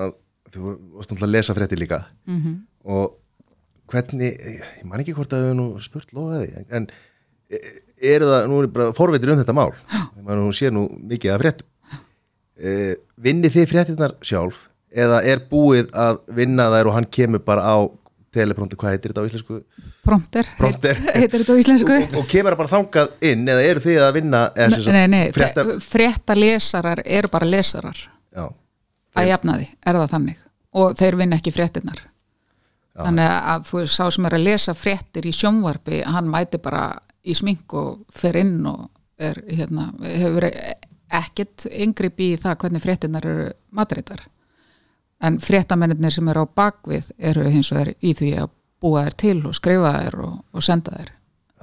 [SPEAKER 2] að þú varst að lesa fréttir líka.
[SPEAKER 3] Mm -hmm.
[SPEAKER 2] og hvernig, ég man ekki hvort að við nú spurt lofaði, en, en e- eru það, nú er ég bara forveitir um þetta mál. Þegar maður nú sér nú mikið af fréttum. E, vinni þið fréttirnar sjálf eða er búið að vinna þær og hann kemur bara á teleprompter, hvað heitir þetta á íslensku?
[SPEAKER 3] Prompter,
[SPEAKER 2] Prompter.
[SPEAKER 3] heit- *laughs* heitir þetta á íslensku?
[SPEAKER 2] og, og, kemur bara þangað inn eða eru þið að vinna eða, sagt,
[SPEAKER 3] Nei, nei,
[SPEAKER 2] frétta,
[SPEAKER 3] frétta... frétta lesarar eru bara lesarar.
[SPEAKER 2] Já,
[SPEAKER 3] að jafna því, er það þannig. Og þeir vinna ekki fréttinnar
[SPEAKER 2] Já.
[SPEAKER 3] þannig að þú sá sem er að lesa fréttir í sjónvarpi, hann mæti bara í smink og fer inn og er, hérna, hefur ekkert yngripp í það hvernig fréttinnar eru matreitar en fréttamennir sem eru á bakvið eru hins vegar í því að búa þær til og skrifa þær og, og senda þær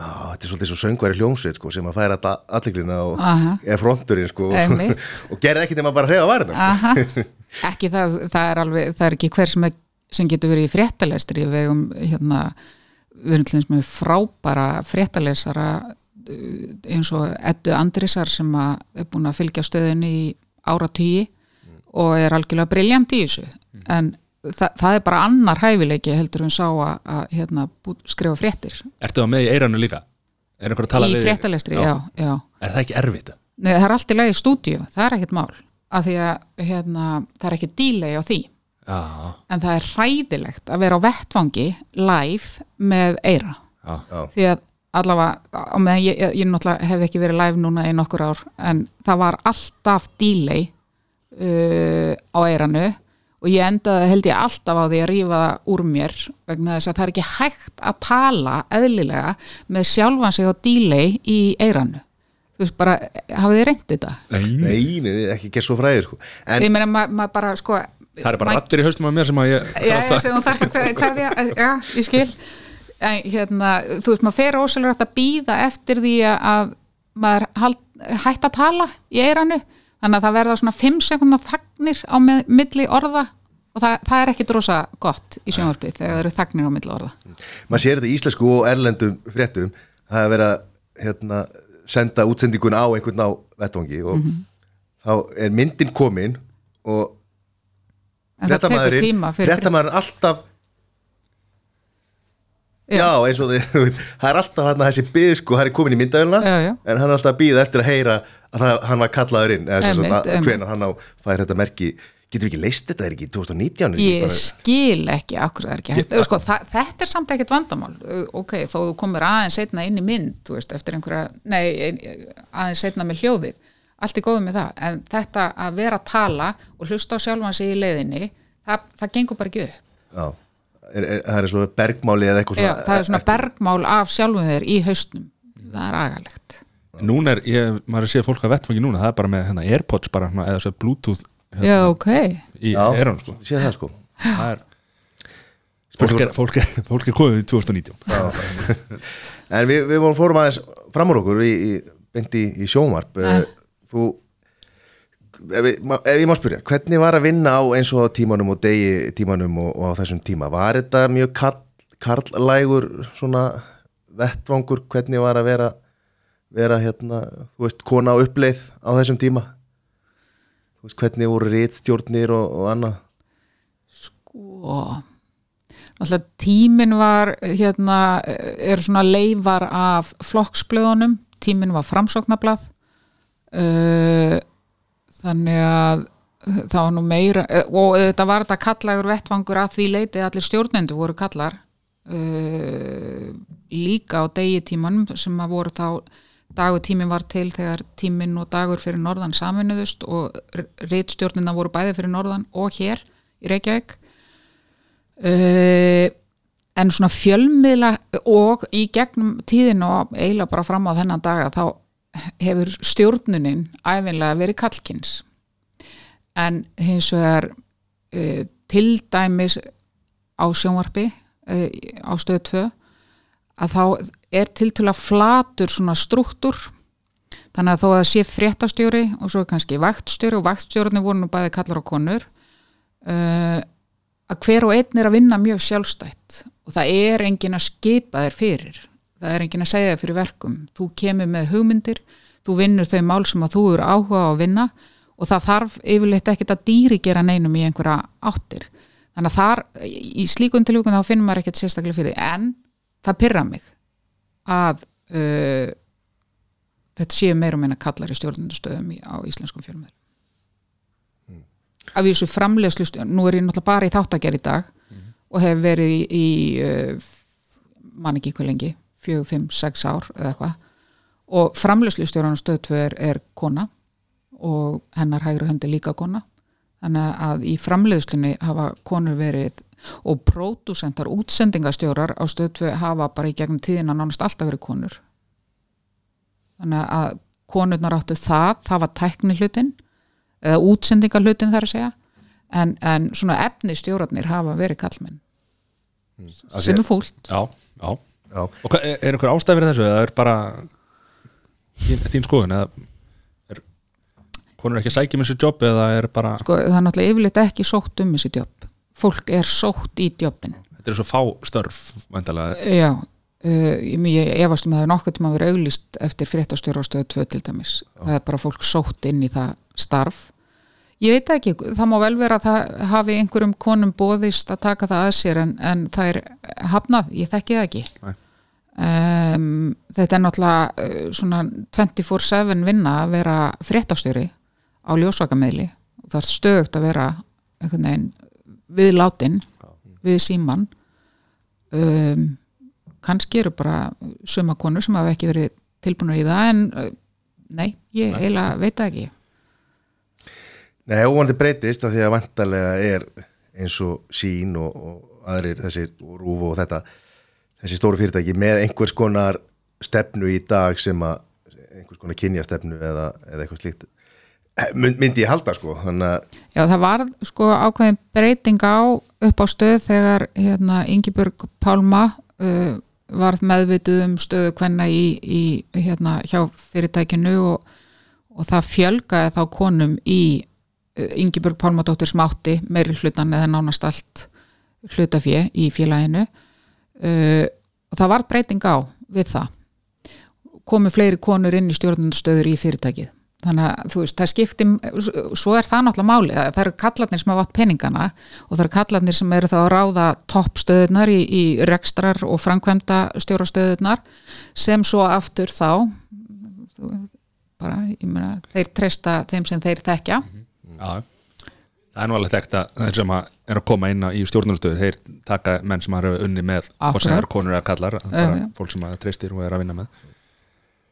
[SPEAKER 2] Já, þetta er svolítið svo söngværi hljómsveit sko, sem að færa alligrina og
[SPEAKER 3] Aha.
[SPEAKER 2] er fronturinn sko, og, *laughs* og gerði ekki nema bara að hreyfa varina sko. *laughs*
[SPEAKER 3] Ekki það, það er alveg, það er ekki hver sem, er, sem getur verið í fréttalestri við um hérna, við erum til þess með frábæra fréttalesara uh, eins og Eddu Andrisar sem er búin að fylgja stöðinni í áratýji og er algjörlega briljant í þessu en það, það er bara annar hæfileiki heldur en sá að, að hérna, skrifa fréttir
[SPEAKER 1] Ertu það með í eiranu líka? Er
[SPEAKER 3] í
[SPEAKER 1] við
[SPEAKER 3] fréttalestri, já, já.
[SPEAKER 1] Er það ekki erfitt?
[SPEAKER 3] Nei, það er allt í lagi stúdíu, það er ekkert mál af því að hérna, það er ekki delay á því
[SPEAKER 1] Já,
[SPEAKER 3] en það er hræðilegt að vera á vettvangi live með eira
[SPEAKER 1] já,
[SPEAKER 3] því að allavega á meðan ég, ég, ég náttúrulega hef ekki verið live núna í nokkur ár en það var alltaf delay uh, á eiranu og ég endaði held ég alltaf á því að það úr mér vegna þess að það er ekki hægt að tala eðlilega með sjálfan sig á delay í eiranu þú veist bara, hafið þið reyndið þetta?
[SPEAKER 1] Nei,
[SPEAKER 2] Nei, nei, ekki gerð svo fræðir sko. En
[SPEAKER 3] ég meina maður ma bara sko
[SPEAKER 1] Það er bara rattir í haustum af mér sem að ég
[SPEAKER 3] já, já, ég skil. En, hérna, þú veist, maður fer ósælur að býða eftir því að maður hald, hætt að tala í eiranu, þannig að það verða svona 5 sekundar þagnir á með, milli orða og það, það er ekki drosa gott í sjónvarpi þegar það eru þagnir á milli orða.
[SPEAKER 2] Maður sér þetta í íslensku og erlendum fréttum. Það er verið að hérna, senda útsendingun á einhvern á vettvangi og
[SPEAKER 3] Mhm.
[SPEAKER 2] þá er myndin komin og
[SPEAKER 3] en það tekur tíma
[SPEAKER 2] fréttamaðurinn alltaf já, eins og þið *laughs* það er alltaf hann þessi byð sko, hann er komin í myndavélina
[SPEAKER 3] Já, já.
[SPEAKER 2] en hann er alltaf að býða eftir að heyra að það, hann var kallaður inn eða að hvenar hann á fær þetta merki. Getur við ekki leist þetta, er ekki 2019 er ekki
[SPEAKER 3] ég
[SPEAKER 2] bara-
[SPEAKER 3] skil ekki akkur það er ekki hægt. Sko, það, þetta er samt ekkert vandamál. Ok, þó þú komir aðeins setna inn í mynd veist, eftir einhverja, nei ein, aðeins setna með hljóðið allt er góð með það, en þetta að vera að tala og hlusta á sjálfan sig í leiðinni það, það gengur bara ekki upp.
[SPEAKER 2] Já, er, er, það er svo bergmáli eða eitthvað
[SPEAKER 3] Já,
[SPEAKER 2] svona
[SPEAKER 3] það er svona bergmál af sjálfum þeir í haustnum það er agalegt.
[SPEAKER 1] Núna er, ég, maður er að sé fólk að vettfangi núna Það er bara með hérna, Airpods bara, svona, eða svo Bluetooth hérna,
[SPEAKER 3] Já, ok,
[SPEAKER 1] í
[SPEAKER 2] Já.
[SPEAKER 1] eiranu sko.
[SPEAKER 2] sé það sko.
[SPEAKER 1] Það er Fólk er, fólk er, fólk er komið í 2019
[SPEAKER 2] En við, við vorum fórum aðeins fram úr okkur í, í, beint í, í sjónvarp uh. Þú ef, ef ég má spyrja, hvernig var að vinna á eins og á tímanum og degi tímanum og, og á þessum tíma? Var þetta mjög karl, karllægur svona vettvangur, hvernig var að vera vera hérna, þú veist, kona á uppleið á þessum tíma? Þú veist, hvernig voru rítstjórnir og, og annað?
[SPEAKER 3] og alltaf tíminn var hérna, er svona leifar af flokksblöðunum tíminn var framsóknarblað uh, þannig að það var nú meira eh, og þetta var þetta kallagur vettvangur að því leiti allir stjórnendur voru kallar líka á degi tímanum sem að voru þá dagur tíminn var til þegar tíminn og dagur fyrir norðan saminuðust og reitstjórnina voru bæði fyrir norðan og hér í Reykjavík. Uh, en svona fjölmiðla og í gegnum tíðin og eiginlega bara fram á þennan daga þá hefur stjórnunin æfinlega verið kallkins en hins vegar uh, til dæmis á sjónvarpi uh, á stöðu 2 að þá er til til að flatur svona struktúr. Þannig að þó að sé fréttastjóri og svo kannski vaktstjóri og vaktstjórni voru nú bæði kallar og konur uh, að hver og einn er að vinna mjög sjálfstætt og það er engin að skipa þér fyrir það er engin að segja fyrir verkum. Þú kemur með hugmyndir þú vinnur þau mál sem að þú eru áhuga á að vinna og það þarf yfirleitt ekkert að dýri gera neinum í einhverja áttir. Þannig að þar, í slíkun tilvíkun þá finnum maður ekkert sérstaklega fyrir því. en það pyrra mig að uh, þetta séu meira og meina kallar í stjórnundastöðum á íslenskum fjölmiðl af þessu framleiðslu nú er ég náttúrulega bara í þáttagerð í dag og hef verið í, í uh, man ekki hvað lengi 4, 5, 6 ár eða eitthvað. Og framleiðslustjóran stöðtvö er, er kona og hennar hægri höndi líka kona. Þannig að í framleiðslunni hafa konur verið og pródúsentar, útsendingastjórar á stöðtvö hafa bara í gegnum tíðina nánast alltaf verið konur. Þannig að konurnar áttu það, það var tækni hlutin eða útsendingar hlutin þar að segja en, en svona efni stjórarnir hafa verið kallmenn
[SPEAKER 2] því
[SPEAKER 3] sem er fúlt.
[SPEAKER 1] Já, já
[SPEAKER 2] Já,
[SPEAKER 1] Og hvað, er, er einhver ástæð fyrir þessu eða er bara þín, þín skoðun eða er konur ekki að sækja með þessu jobb eða er bara
[SPEAKER 3] sko, það er náttúrulega yfirleitt ekki sótt um þessi jobb fólk er sótt í jobbin.
[SPEAKER 1] Þetta er svo fá störf væntalega
[SPEAKER 3] já, uh, ég, ég efast um að það er nokkuð tíma að vera auglýst eftir fréttastjóra á stöðu 2 til dæmis. Það er bara fólk sótt inn í það starf ég veit ekki, það má vel vera að það hafi einhverjum konum bóðist að taka það að sér en, en það er hafnað, ég þekki það ekki. Um, þetta er náttúrulega uh, svona 24-7 vinna að vera fréttastjóri á ljósvakameðli. Það er stöðugt að vera við látin við síman um, kannski eru bara suma konur sem hafa ekki verið tilbúinur í það en uh, nei, ég eiginlega veit ekki
[SPEAKER 2] Nei, óvandi breytist af því að vantarlega er eins og sín og, og aðrir þessir rúf og þetta þessi stóru fyrirtæki með einhvers konar stefnu í dag sem að einhvers konar kynjastefnu eða, eða eitthvað slíkt mynd- myndi ég halda sko að
[SPEAKER 3] Já, það var sko ákveðin breyting á upp á stöð þegar hérna Ingibjörg Pálma uh, varð meðvituð um stöðu hvenna í, í hérna hjá fyrirtækinu og, og það fjölgaði þá konum í uh, Ingibjörg Pálmadóttir sem átti meiri hlutan eða nánast allt hlutafé í félaginu. Uh, og það var breyting á við það. Komu fleiri konur inn í stjórnundastöður í fyrirtækið. Þannig að þú veist, það skipti svo er það náttúrulega máli, það, eru kallarnir sem hafa átt peningana og það eru kallarnir sem eru þá að ráða toppstöðunar í, í rekstrar og framkvæmda stjórastöðunar sem svo aftur þá bara, ég meina, þeir treysta þeim sem þeir þekkja
[SPEAKER 1] Já, það er nú alveg þekkt að þeir sem að er að koma inn á- í stjórnunarstöðu þeir taka menn sem hafa unni með og sem eru konur eða kallar bara fólk sem að treystir og er að vinna með.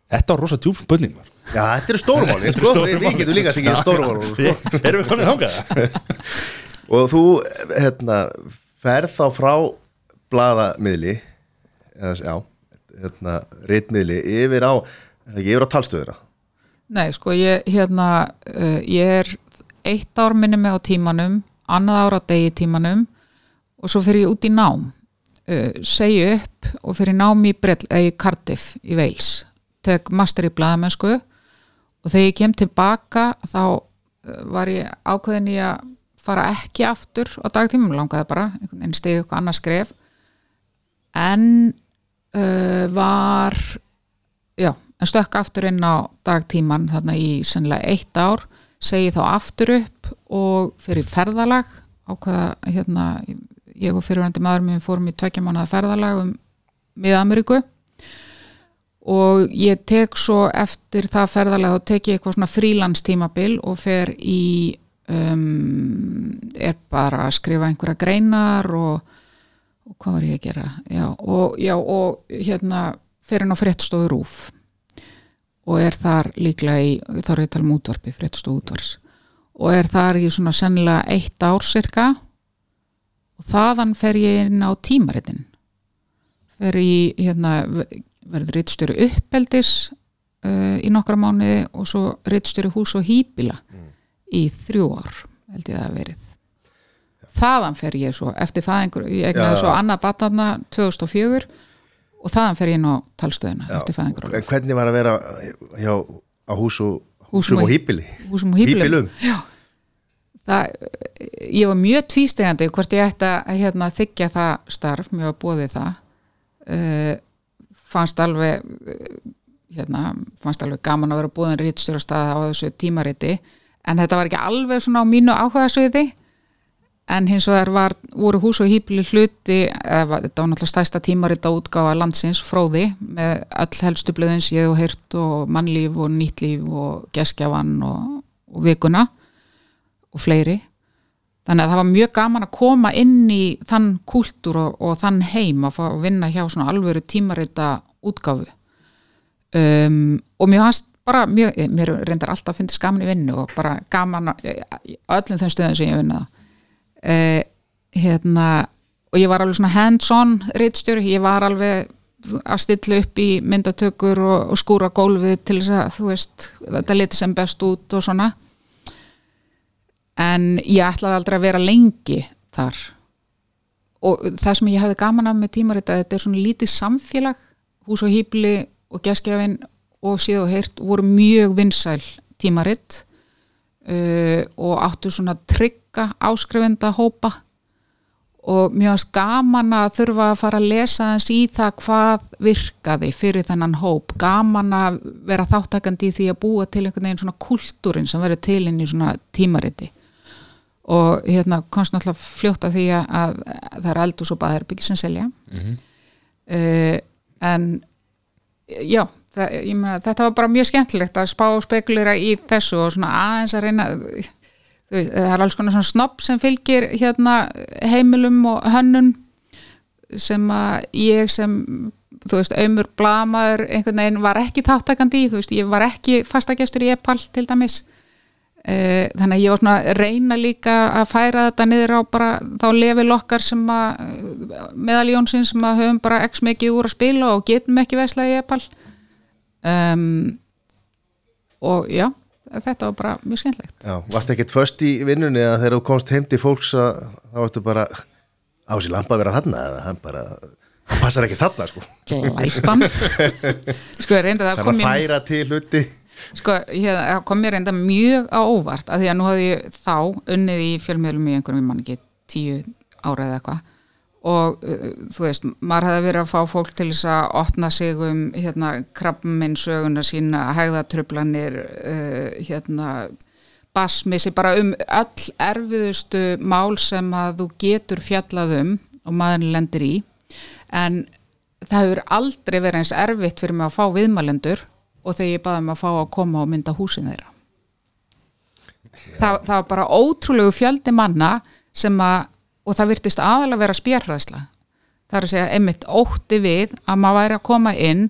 [SPEAKER 1] Þetta var rosa djúf spurning var.
[SPEAKER 2] já, þetta eru stórumáli sko, við, getum líka að tekja stórumáli sko.
[SPEAKER 1] Erum við konin þangað? *laughs*
[SPEAKER 2] og þú hérna, ferð þá frá blaðamiðli eða, já, hérna, reitmiðli yfir á, er það ekki yfir á talstöðuna
[SPEAKER 3] Nei, sko, ég, hérna, uh, ég er eitt ár minni mig á tímanum, annað ár á degi tímanum og svo fyrir ég út í nám, uh, segi upp og fyrir nám í, eh, í Cardiff í Wales, tek master í blaðamennsku og þegar ég kem tilbaka þá var ég ákveðin í að fara ekki aftur á dagtímum, langaði bara, veginn stegi eitthvað annað skref. En uh, var já, en stökk aftur inn á dagtíman þarna í sennilega eitt ár segi þá aftur upp og fyrir ferðalag ákvaða hérna, ég og fyrirvændi maður minn fórum í tvekja mánuða ferðalag um Mið-Ameríku og ég tek svo eftir það ferðalag þá tek ég eitthvað svona frílans tímabil og fer í um, er bara að skrifa einhverja greinar og, og hvað var ég að gera? Já, og, já, og hérna fer inn á fréttstofu rúf og er þar líklega í þá er ég að tala um útvarpi, fréttstofu útvars og er þar í svona sennilega eitt ár cirka og þaðan fer ég inn á tímaritin. Fer í hérna verður rittstjóri uppeldis uh, í nokkra mánuði og svo rittstjóri hús og hýbila í þrjú ár held ég það að verið. Þaðan fer ég svo eftir fæðingur, ég egnaði
[SPEAKER 2] Já.
[SPEAKER 3] svo annað batna 2004 og þaðan fer ég inn á talstöðuna eftir fæðingur
[SPEAKER 2] hvernig var að vera hjá, á hús og,
[SPEAKER 3] Húsum
[SPEAKER 2] húsum og hýpili
[SPEAKER 3] húsum og? Já. það, ég var mjög tvístegandi hvort ég ætti að hérna, þykja það starf, mér var bóðið það. Uh, fannst alveg uh, hérna, fannst alveg gaman að vera búðin rítstjórastað á þessu tímariti. En þetta var ekki alveg svona á mínu áhugasviði en hins vegar var, voru hús og hýpili hluti eða, þetta var náttúrulega stæsta tímarita útgáfa landsins fróði með öll helstu blöðin séð og heyrt og mannlíf og nýttlíf og geskjavan og, og vikuna og fleiri. Þannig að það var mjög gaman að koma inn í þann kúltúr og, og þann heim að vinna hjá svona alvöru tímarita útgáfu. Um, og mér fannst bara mjög, mér reyndar alltaf að finnst gaman í vinnu og bara gaman öllum þeim stöðum sem ég vinna uh, hérna og ég var alveg svona hands-on reitstjóri, ég var alveg að stilla upp í myndatökur og, og skúra gólfið til þess að þú veist, þetta liti sem best út og svona. En ég ætlaði aldrei að vera lengi þar. Og það sem ég hefði gaman af með tímarit að þetta er svona lítið samfélag. Hús og hýpli og geskjafin og síða og heyrt voru mjög vinsæl tímarit. Uh, og áttu svona trygga áskrifenda hópa. Og mjög hans gaman að þurfa að fara að lesa þess í það hvað virkaði fyrir þennan hóp. Gaman að vera þáttakandi í því að búa til einhvern veginn svona kultúrin sem verður til inn í svona tímariti. Og hérna komst náttúrulega fljótt að því að, að það er eldús og baðherbyggi sem selja. Mm en já, það, ég meina, þetta var bara mjög skemmtilegt að spá og spekulera í þessu og svona aðeins að reyna veist, það er alls konar svona snopp sem fylgir hérna heimilum og hönnun sem að ég sem þú veist, auðmur blamaður einhvern veginn var ekki þáttakandi í þú veist, ég var ekki fastagestur í Epal til dæmis. Eh, þannig að ég var svona að reyna líka að færa þetta niður á bara þá lefi lokkar sem að meðal Jónsson sem að höfum bara x mikið úr að spila og getum ekki veslaði í Epal. Um, og já þetta var bara mjög skemmtlegt
[SPEAKER 2] Já, varst ekkert först í vinnunni að þegar þú komst heim til fólks að þá varstu bara á sér lampa að vera þarna eða hann bara, hann passar ekki þarna sko.
[SPEAKER 3] Glæpan. Sko reynda það
[SPEAKER 2] Það
[SPEAKER 3] kom
[SPEAKER 2] var að
[SPEAKER 3] ég
[SPEAKER 2] færa til hluti.
[SPEAKER 3] Sko hérna, það kom mér reynda mjög á óvart að því að nú hafði ég þá unnið í fjölmiðlum í einhverjum, ég man ekki tíu ára eða eitthvað og uh, þú veist, maður hefði verið að fá fólk til þess að opna sig um hérna krabbminn söguna sína hægðatrublanir uh, hérna basmissi, bara um öll erfiðustu mál sem að þú getur fjallað um og maður lendir í. En það hefur aldrei verið eins erfitt fyrir mig að fá viðmælendur og þegar ég baði mig að fá að koma og mynda húsin þeirra. Það, það var bara ótrúlegu fjöldi manna sem að og það virtist aðalega vera spjærræðsla það er að segja einmitt ótti við að maður væri að koma inn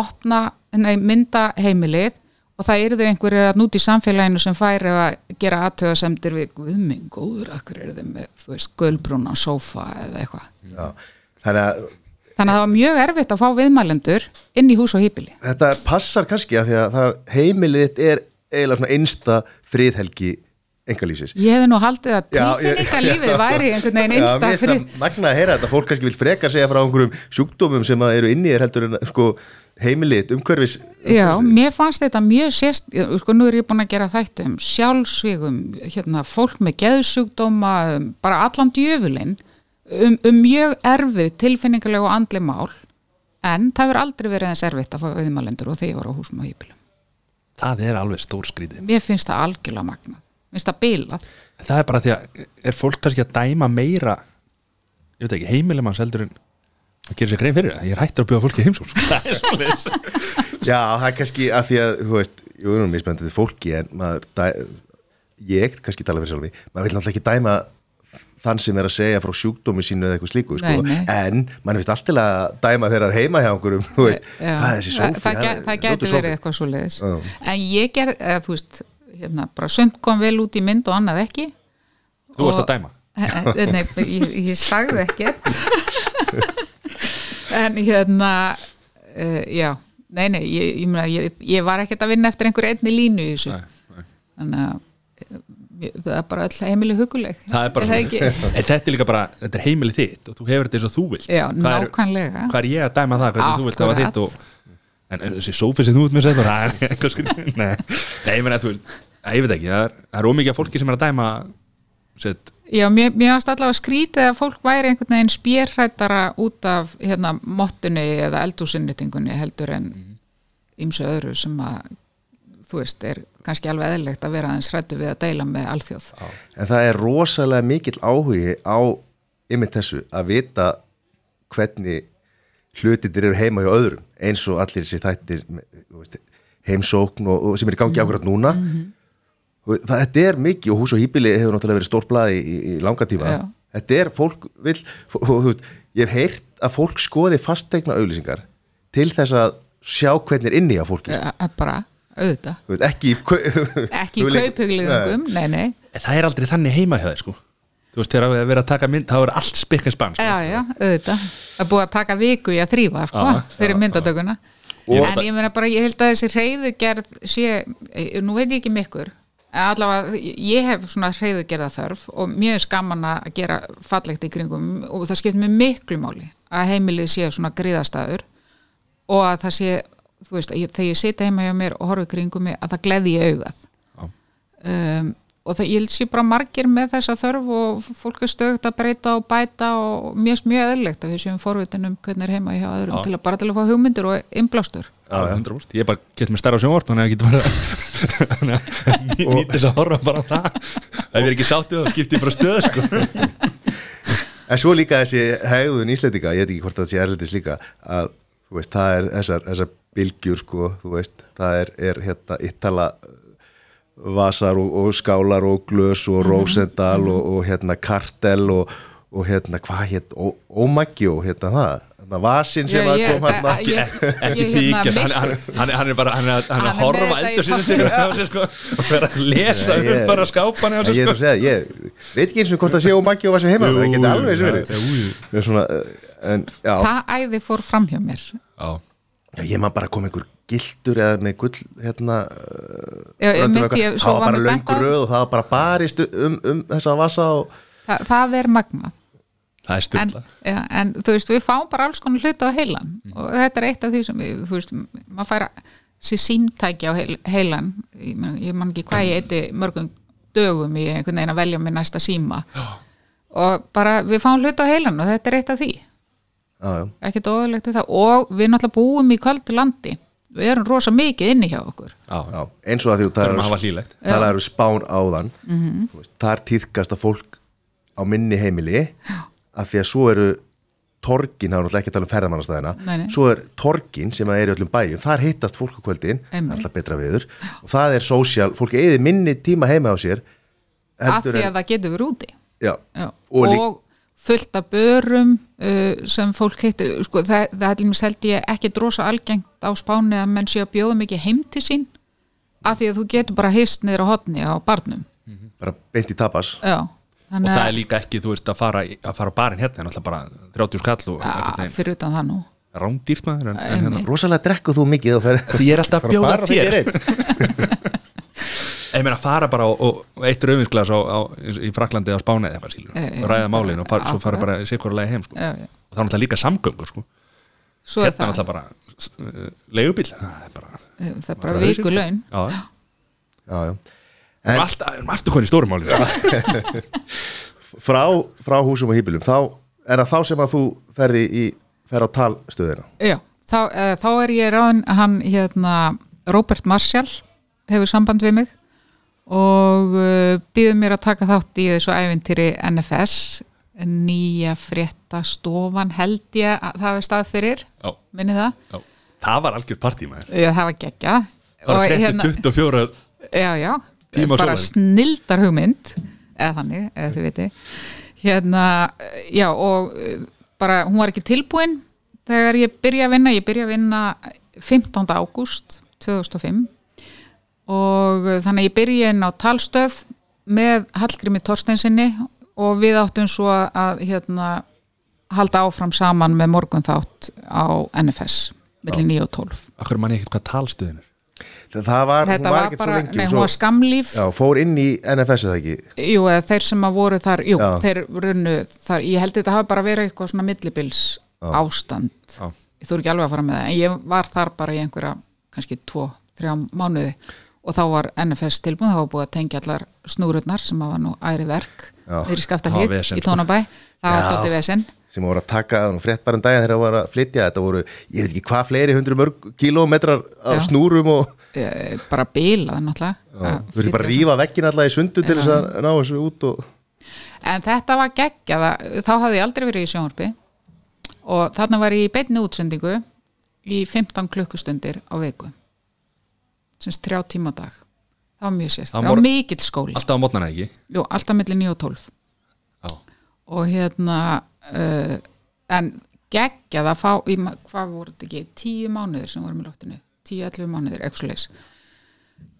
[SPEAKER 3] opna, nei, mynda heimilið og það eru þau einhverjir að núti í samfélaginu sem færi að gera aðtöðasemdir við guðminn góður, akkur eru þau með gulbrún á sófa eða eitthvað?
[SPEAKER 2] Þannig að
[SPEAKER 3] þannig að það var mjög erfitt að fá viðmælendur inn í hús og hýpili
[SPEAKER 2] þetta passar kannski að því að heimilið er eiginlega einsta friðhelgi engalífsins
[SPEAKER 3] ég hefði nú haldið að tilfinningalífið *laughs* væri einhvern veginn
[SPEAKER 2] Já,
[SPEAKER 3] einsta
[SPEAKER 2] mér finnst
[SPEAKER 3] frið
[SPEAKER 2] það magna að heyra þetta, fólk kannski vil frekar segja frá einhverjum sjúkdómum sem að eru inni er heldur en sko, heimilið, umhverfis
[SPEAKER 3] Já, mér fannst þetta mjög sérst, sko nú er ég búin að gera þættu um sjálfsvígum, hérna fólk með geðsjúkdóma, um, bara allan djöfulinn, um, um mjög erfið tilfinningalega og andli mál, en það verður aldrei verið eins erfitt að fá viðmælendur og þegar ég var á húsum og hýpilum.
[SPEAKER 1] það er alveg stór skrítið
[SPEAKER 3] Mér finnst það algjörlega magnað, mér finnst það bilað.
[SPEAKER 1] það er bara því að er fólk kannski að dæma meira ég veit ekki, heimilemanns heldur en að gera sér grein fyrir það, ég er hættur að bjóða fólki *laughs* það er svoleiðis.
[SPEAKER 2] Já, það er kannski að því að, þú veist, jú, erum mismöndið fólki en maður, dæ, ég kannski tala fyrir sjálfi, maður vil náttúrulega ekki dæma þann sem er að segja frá sjúkdómi sínu eða eitthvað slíku, sko,
[SPEAKER 3] Nei, nei.
[SPEAKER 2] en mann finnst alltaf að dæma það er heima hjá einhverjum, er
[SPEAKER 3] það, það, gæ- það gæti verið eitthvað svo leiðis. En ég ger, eða, þú veist, hérna, bara sund kom vel út í mynd og annað ekki.
[SPEAKER 1] þú varst að dæma.
[SPEAKER 3] Nei, ég, ég sagði ekkert. *laughs* En hérna uh, já, nei, nei ég, ég, ég, ég var ekkert að vinna eftir einhver einni línu í þessu. Þannig að eh, það er bara öll heimili huguleg.
[SPEAKER 1] Það er bara
[SPEAKER 3] ekki?
[SPEAKER 1] Svona en þetta er líka bara, þetta er heimilið þitt og þú hefur þetta eins og þú vilt.
[SPEAKER 3] Já,
[SPEAKER 1] Hvað er- hvað er ég að dæma það, hvernig þú vilt hafa
[SPEAKER 3] Akkúrat.
[SPEAKER 1] þitt og, en þessi sófi sem þú ert með segður, það er eitthvað skrið nei, nei, ég meina, þú veist, að ég veit ekki það er, er ómikið af fólki sem er að dæma set,
[SPEAKER 3] Já, mér, mér ást allavega skrítið að fólk væri einhvern veginn spjérhættara út af hérna, mottunni eða eldúsinnýtingunni heldur en ymsu öðru sem að þú veist, er kannski alveg eðlilegt að vera aðeins hrættu við að deila með alþjóð.
[SPEAKER 2] En það er rosalega mikill áhugi á ymmið þessu að vita hvernig hlutinir eru heima hjá öðrum eins og allir þessi þættir heimsókn og, og sem er í gangi ákvæmt núna. Og það, þetta er mikið og hús og hýpili hefur náttúrulega verið stór blaði í, í langa tíma.
[SPEAKER 3] Já.
[SPEAKER 2] þetta er, fólk vil og, þú veist, ég hef heyrt að fólk skoði fastegna auðlýsingar til þess að sjá hvernig er inni á fólki.
[SPEAKER 3] Ja, bara, auðvitað.
[SPEAKER 2] Þú veist, ekki í kau- *laughs*
[SPEAKER 3] Ekki í
[SPEAKER 1] en það er aldrei þannig heima hjá þér sko þú veist, þegar að vera að taka mynd, þá er allt spikkar spann sko.
[SPEAKER 3] Já, já, auðvitað. Það er búið að taka viku í að þrýfa, sko, fyrir myndatökuna. En ég meina bara, ég held að þessi reyðugerð sé, nú veit ég ekki mikkur, en allavega ég hef svona reyðugerða þörf og mjög skaman að gera fallegt í kringum og það skipt mér miklu máli að heimilið sé svona gríðastæður og að það sé, þú veist, ég, þegar ég sita heima hjá mér og horfa í kringum mig, að það gleði í augað um, og það ég sé bara margir með þessa þörf og fólk er stögt að breyta og bæta og mjög mjög eðlilegt að við séum forvitin um hvernig er heima hjá öðrum
[SPEAKER 1] Já.
[SPEAKER 3] til að bara til að fá hugmyndir og
[SPEAKER 1] 100%. Ég er bara gett með stærra sjónvart þannig að ég get bara *laughs* nýtt þess að horfa bara á það ef ég er ekki sáttið þá skipti ég bara stöð sko.
[SPEAKER 2] En svo líka þessi hegðun íslendinga, ég veit ekki hvort það sé erlendis líka að, þú veist, það er þessar, þessar bylgjur, sko, þú veist það er, er hérna, ittala vasar og, og skálar og glös og Rósendal og, og hérna kartel og, og hérna, hvað hétt, ómaggi og hérna það, hérna vasin sem að
[SPEAKER 3] ég-
[SPEAKER 2] kom hérna
[SPEAKER 1] ekki
[SPEAKER 3] hérna,
[SPEAKER 1] þykja hann,
[SPEAKER 3] missti-
[SPEAKER 1] hann, hann, hann er bara hann er, er að horfa eldur til sko, og vera að lesa upp bara skápan
[SPEAKER 2] ég
[SPEAKER 1] sko.
[SPEAKER 2] að segja, ég veit ekki eins og hvort það sé ómaggi og vasin heima, það geti alveg svo verið. Það er eh,
[SPEAKER 3] það æði fór fram hjá mér.
[SPEAKER 1] Já.
[SPEAKER 2] Já, ég maður bara kom einhver gildur eða með gull hérna
[SPEAKER 3] Já,
[SPEAKER 2] eitthvað.
[SPEAKER 3] ég-
[SPEAKER 2] það
[SPEAKER 3] svo
[SPEAKER 2] var bara
[SPEAKER 3] á-
[SPEAKER 2] röð og það var bara barist um, um þessa vasa og
[SPEAKER 3] Þa, það er magnað.
[SPEAKER 1] Það er
[SPEAKER 3] en,
[SPEAKER 1] styrla
[SPEAKER 3] ja, en þú veist, við fáum bara alls konar hluti á heilan og þetta er eitt af því sem við, þú veist, maður fær að sér símtæki á heil, heilan. Ég man, ég man ekki hvað ég eiti mörgum dögum í einhvern veginn að velja mér næsta síma. Já. og bara við fáum hluti á heilan og þetta er eitt af því.
[SPEAKER 2] Já.
[SPEAKER 3] ekkert óðurlegt við það. Og við náttúrulega búum í kvöldu landi við erum rosa mikið inni hjá okkur.
[SPEAKER 1] Já,
[SPEAKER 2] Já, eins og að því
[SPEAKER 1] það er
[SPEAKER 2] er eru spán áðan
[SPEAKER 3] Mhm.
[SPEAKER 2] mm veist, það er tíðkast að fólk á minni heimili Já. af því að svo eru torgin, það er náttúrulega ekki að tala um ferðamannastæðina svo er torgin sem er í öllum bæjum þar hittast fólk á kvöldin, alltaf betra viður og það er sósjál, fólk eði minni tíma heima á sér
[SPEAKER 3] af því
[SPEAKER 2] en-
[SPEAKER 3] að það getur verið úti.
[SPEAKER 2] Já,
[SPEAKER 3] Já.
[SPEAKER 2] Og
[SPEAKER 3] og, fullt af börum uh, sem fólk heitir sko, það, það er held ég ekki drosa algengt á spáni að menn sé að bjóða mikið heim til sín af því að þú getur bara hist niður á hotni á barnum.
[SPEAKER 2] Bara beint í tapas.
[SPEAKER 3] Já,
[SPEAKER 1] og það
[SPEAKER 3] að
[SPEAKER 1] er líka ekki, þú veist, að fara, að fara barinn hérna, en alltaf bara 30 skall og veginn.
[SPEAKER 3] fyrir utan það nú.
[SPEAKER 1] Rándýrt maður en, en hérna,
[SPEAKER 2] rosalega drekku þú mikið og fer
[SPEAKER 1] því ég er alltaf að bjóða þér *laughs* ég meina fara bara og, og, eitt rauðvinsglas á, á, í Fraklandi á Spáni eða eitthvað
[SPEAKER 3] Eh,
[SPEAKER 1] og ræða málin og far, svo fara bara sikkurlega heim sko.
[SPEAKER 3] Já, já.
[SPEAKER 1] og þá er náttúrulega líka samgöngur sko.
[SPEAKER 3] Svo er
[SPEAKER 1] hérna er
[SPEAKER 3] það,
[SPEAKER 1] náttúrulega bara uh, leigubíl það er bara
[SPEAKER 3] það er bara
[SPEAKER 1] bara
[SPEAKER 3] viku laun
[SPEAKER 1] já, já.
[SPEAKER 2] já, já.
[SPEAKER 1] Við erum aftur konið í stórum máli *laughs*
[SPEAKER 2] frá, frá húsum og hýbilum þá er það þá sem að þú ferði í fer á talstöðina
[SPEAKER 3] Já, þá, uh, þá er ég ráðin hann hérna Robert Marshall hefur samband við mig og uh, býður mér að taka þátt í þessu æfintýri NFS nýja frétta stofan held ég að það er stað fyrir.
[SPEAKER 1] Já,
[SPEAKER 3] minni það,
[SPEAKER 1] já. það var algjör partímaður
[SPEAKER 3] það var geggja
[SPEAKER 1] var frétti 24
[SPEAKER 3] já, já, bara snildar hugmynd eða þannig, eða þið viti. Hérna, já og uh, bara, hún var ekki tilbúin þegar ég byrja að vinna, ég byrja að vinna 15. ágúst 2005 og uh, þannig að ég byrja inn á talstöð með Hallgrími Torsteinsinni og við áttum svo að hérna halda áfram saman með morgun þátt á NFS millir 9 og 12
[SPEAKER 1] akkur manni ekkert hvað talstuðin er?
[SPEAKER 2] Það var, var
[SPEAKER 3] var
[SPEAKER 2] ekkert
[SPEAKER 3] bara,
[SPEAKER 2] svo lengi
[SPEAKER 3] nei,
[SPEAKER 2] og
[SPEAKER 3] hún var
[SPEAKER 2] svo,
[SPEAKER 3] skamlíf
[SPEAKER 2] já, fór inn í NFS eða ekki?
[SPEAKER 3] Jú, eða þeir sem að voru þar, jú,
[SPEAKER 2] Já.
[SPEAKER 3] þeir runnu þar, ég held þetta hafi bara verið eitthvað svona millibils ástand
[SPEAKER 1] Já.
[SPEAKER 3] ég þú ekki alveg að fara með það, en ég var þar bara í einhverja, kannski tvo, þrjá mánuði og þá var NFS tilbúin, það var búið að tengja allar snúrurnar sem var nú æri verk
[SPEAKER 2] Já.
[SPEAKER 3] þeir í
[SPEAKER 1] var
[SPEAKER 3] tónabæ. Það var dótti vesen.
[SPEAKER 2] Sem voru að taka, það var nú frétt bara en daginn þegar það voru að flytja. Þetta voru, ég veit ekki hvað fleiri hundru mörg kilómetrar af
[SPEAKER 3] Já.
[SPEAKER 2] snúrum og
[SPEAKER 3] e, bara bilað náttúrulega.
[SPEAKER 2] Þú veist bara að rífa veggin alltaf í sundu til þess að ná þessu út og
[SPEAKER 3] En þetta var geggjað, þá hafði ég aldrei verið í sjónvarpi. Og þarna var ég í beinni útsendingu í 15 klukkustundir á viku semst þrjá tíma á dag. Það var mjög sérst,
[SPEAKER 1] Það
[SPEAKER 3] það var mikill skóli.
[SPEAKER 1] Alltaf á mótnana ekki?
[SPEAKER 3] Jú, alltaf milli 9 og 12
[SPEAKER 1] já,
[SPEAKER 3] og hérna uh, en geggjað að fá í, hvað voru þetta ekki, 10 mánuðir sem vorum í loftinu. 10-11 mánuðir, eitthvað leis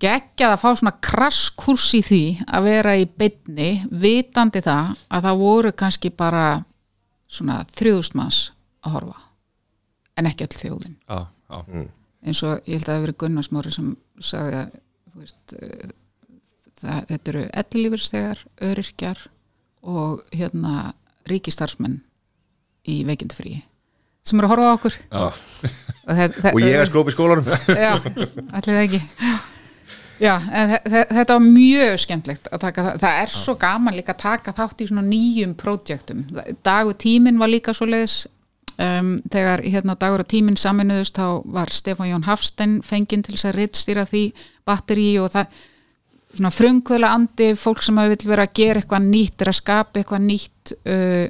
[SPEAKER 3] geggjað að fá svona krasskurs í því að vera í beinni vitandi það að það voru kannski bara svona þrjúðust manns að horfa. En ekki öll þjóðin.
[SPEAKER 1] Já, já.
[SPEAKER 3] eins og ég held að það hafi verið Gunnar Smári sem sagði að veist, eh, það, þetta eru ellilífurstegar, öryrkjar og hérna ríkistarfsmenn í veikindafríi sem eru að horfa á okkur. Og, það, það,
[SPEAKER 2] og ég að skópa í skólanum.
[SPEAKER 3] Já, allir það ekki. Já, þetta var mjög skemmtlegt að taka það, það er svo gaman líka að taka þátt í svona nýjum prójektum, dagur tíminn var líka svo leiðis um, þegar hérna dagur og tíminn saminuðust þá var Stefán Jón Hafstein fenginn til þess að rittstýra því batteri og það svona frumkvöla andi, fólk sem vill vera að gera eitthvað nýtt, er að skapa eitthvað nýtt uh,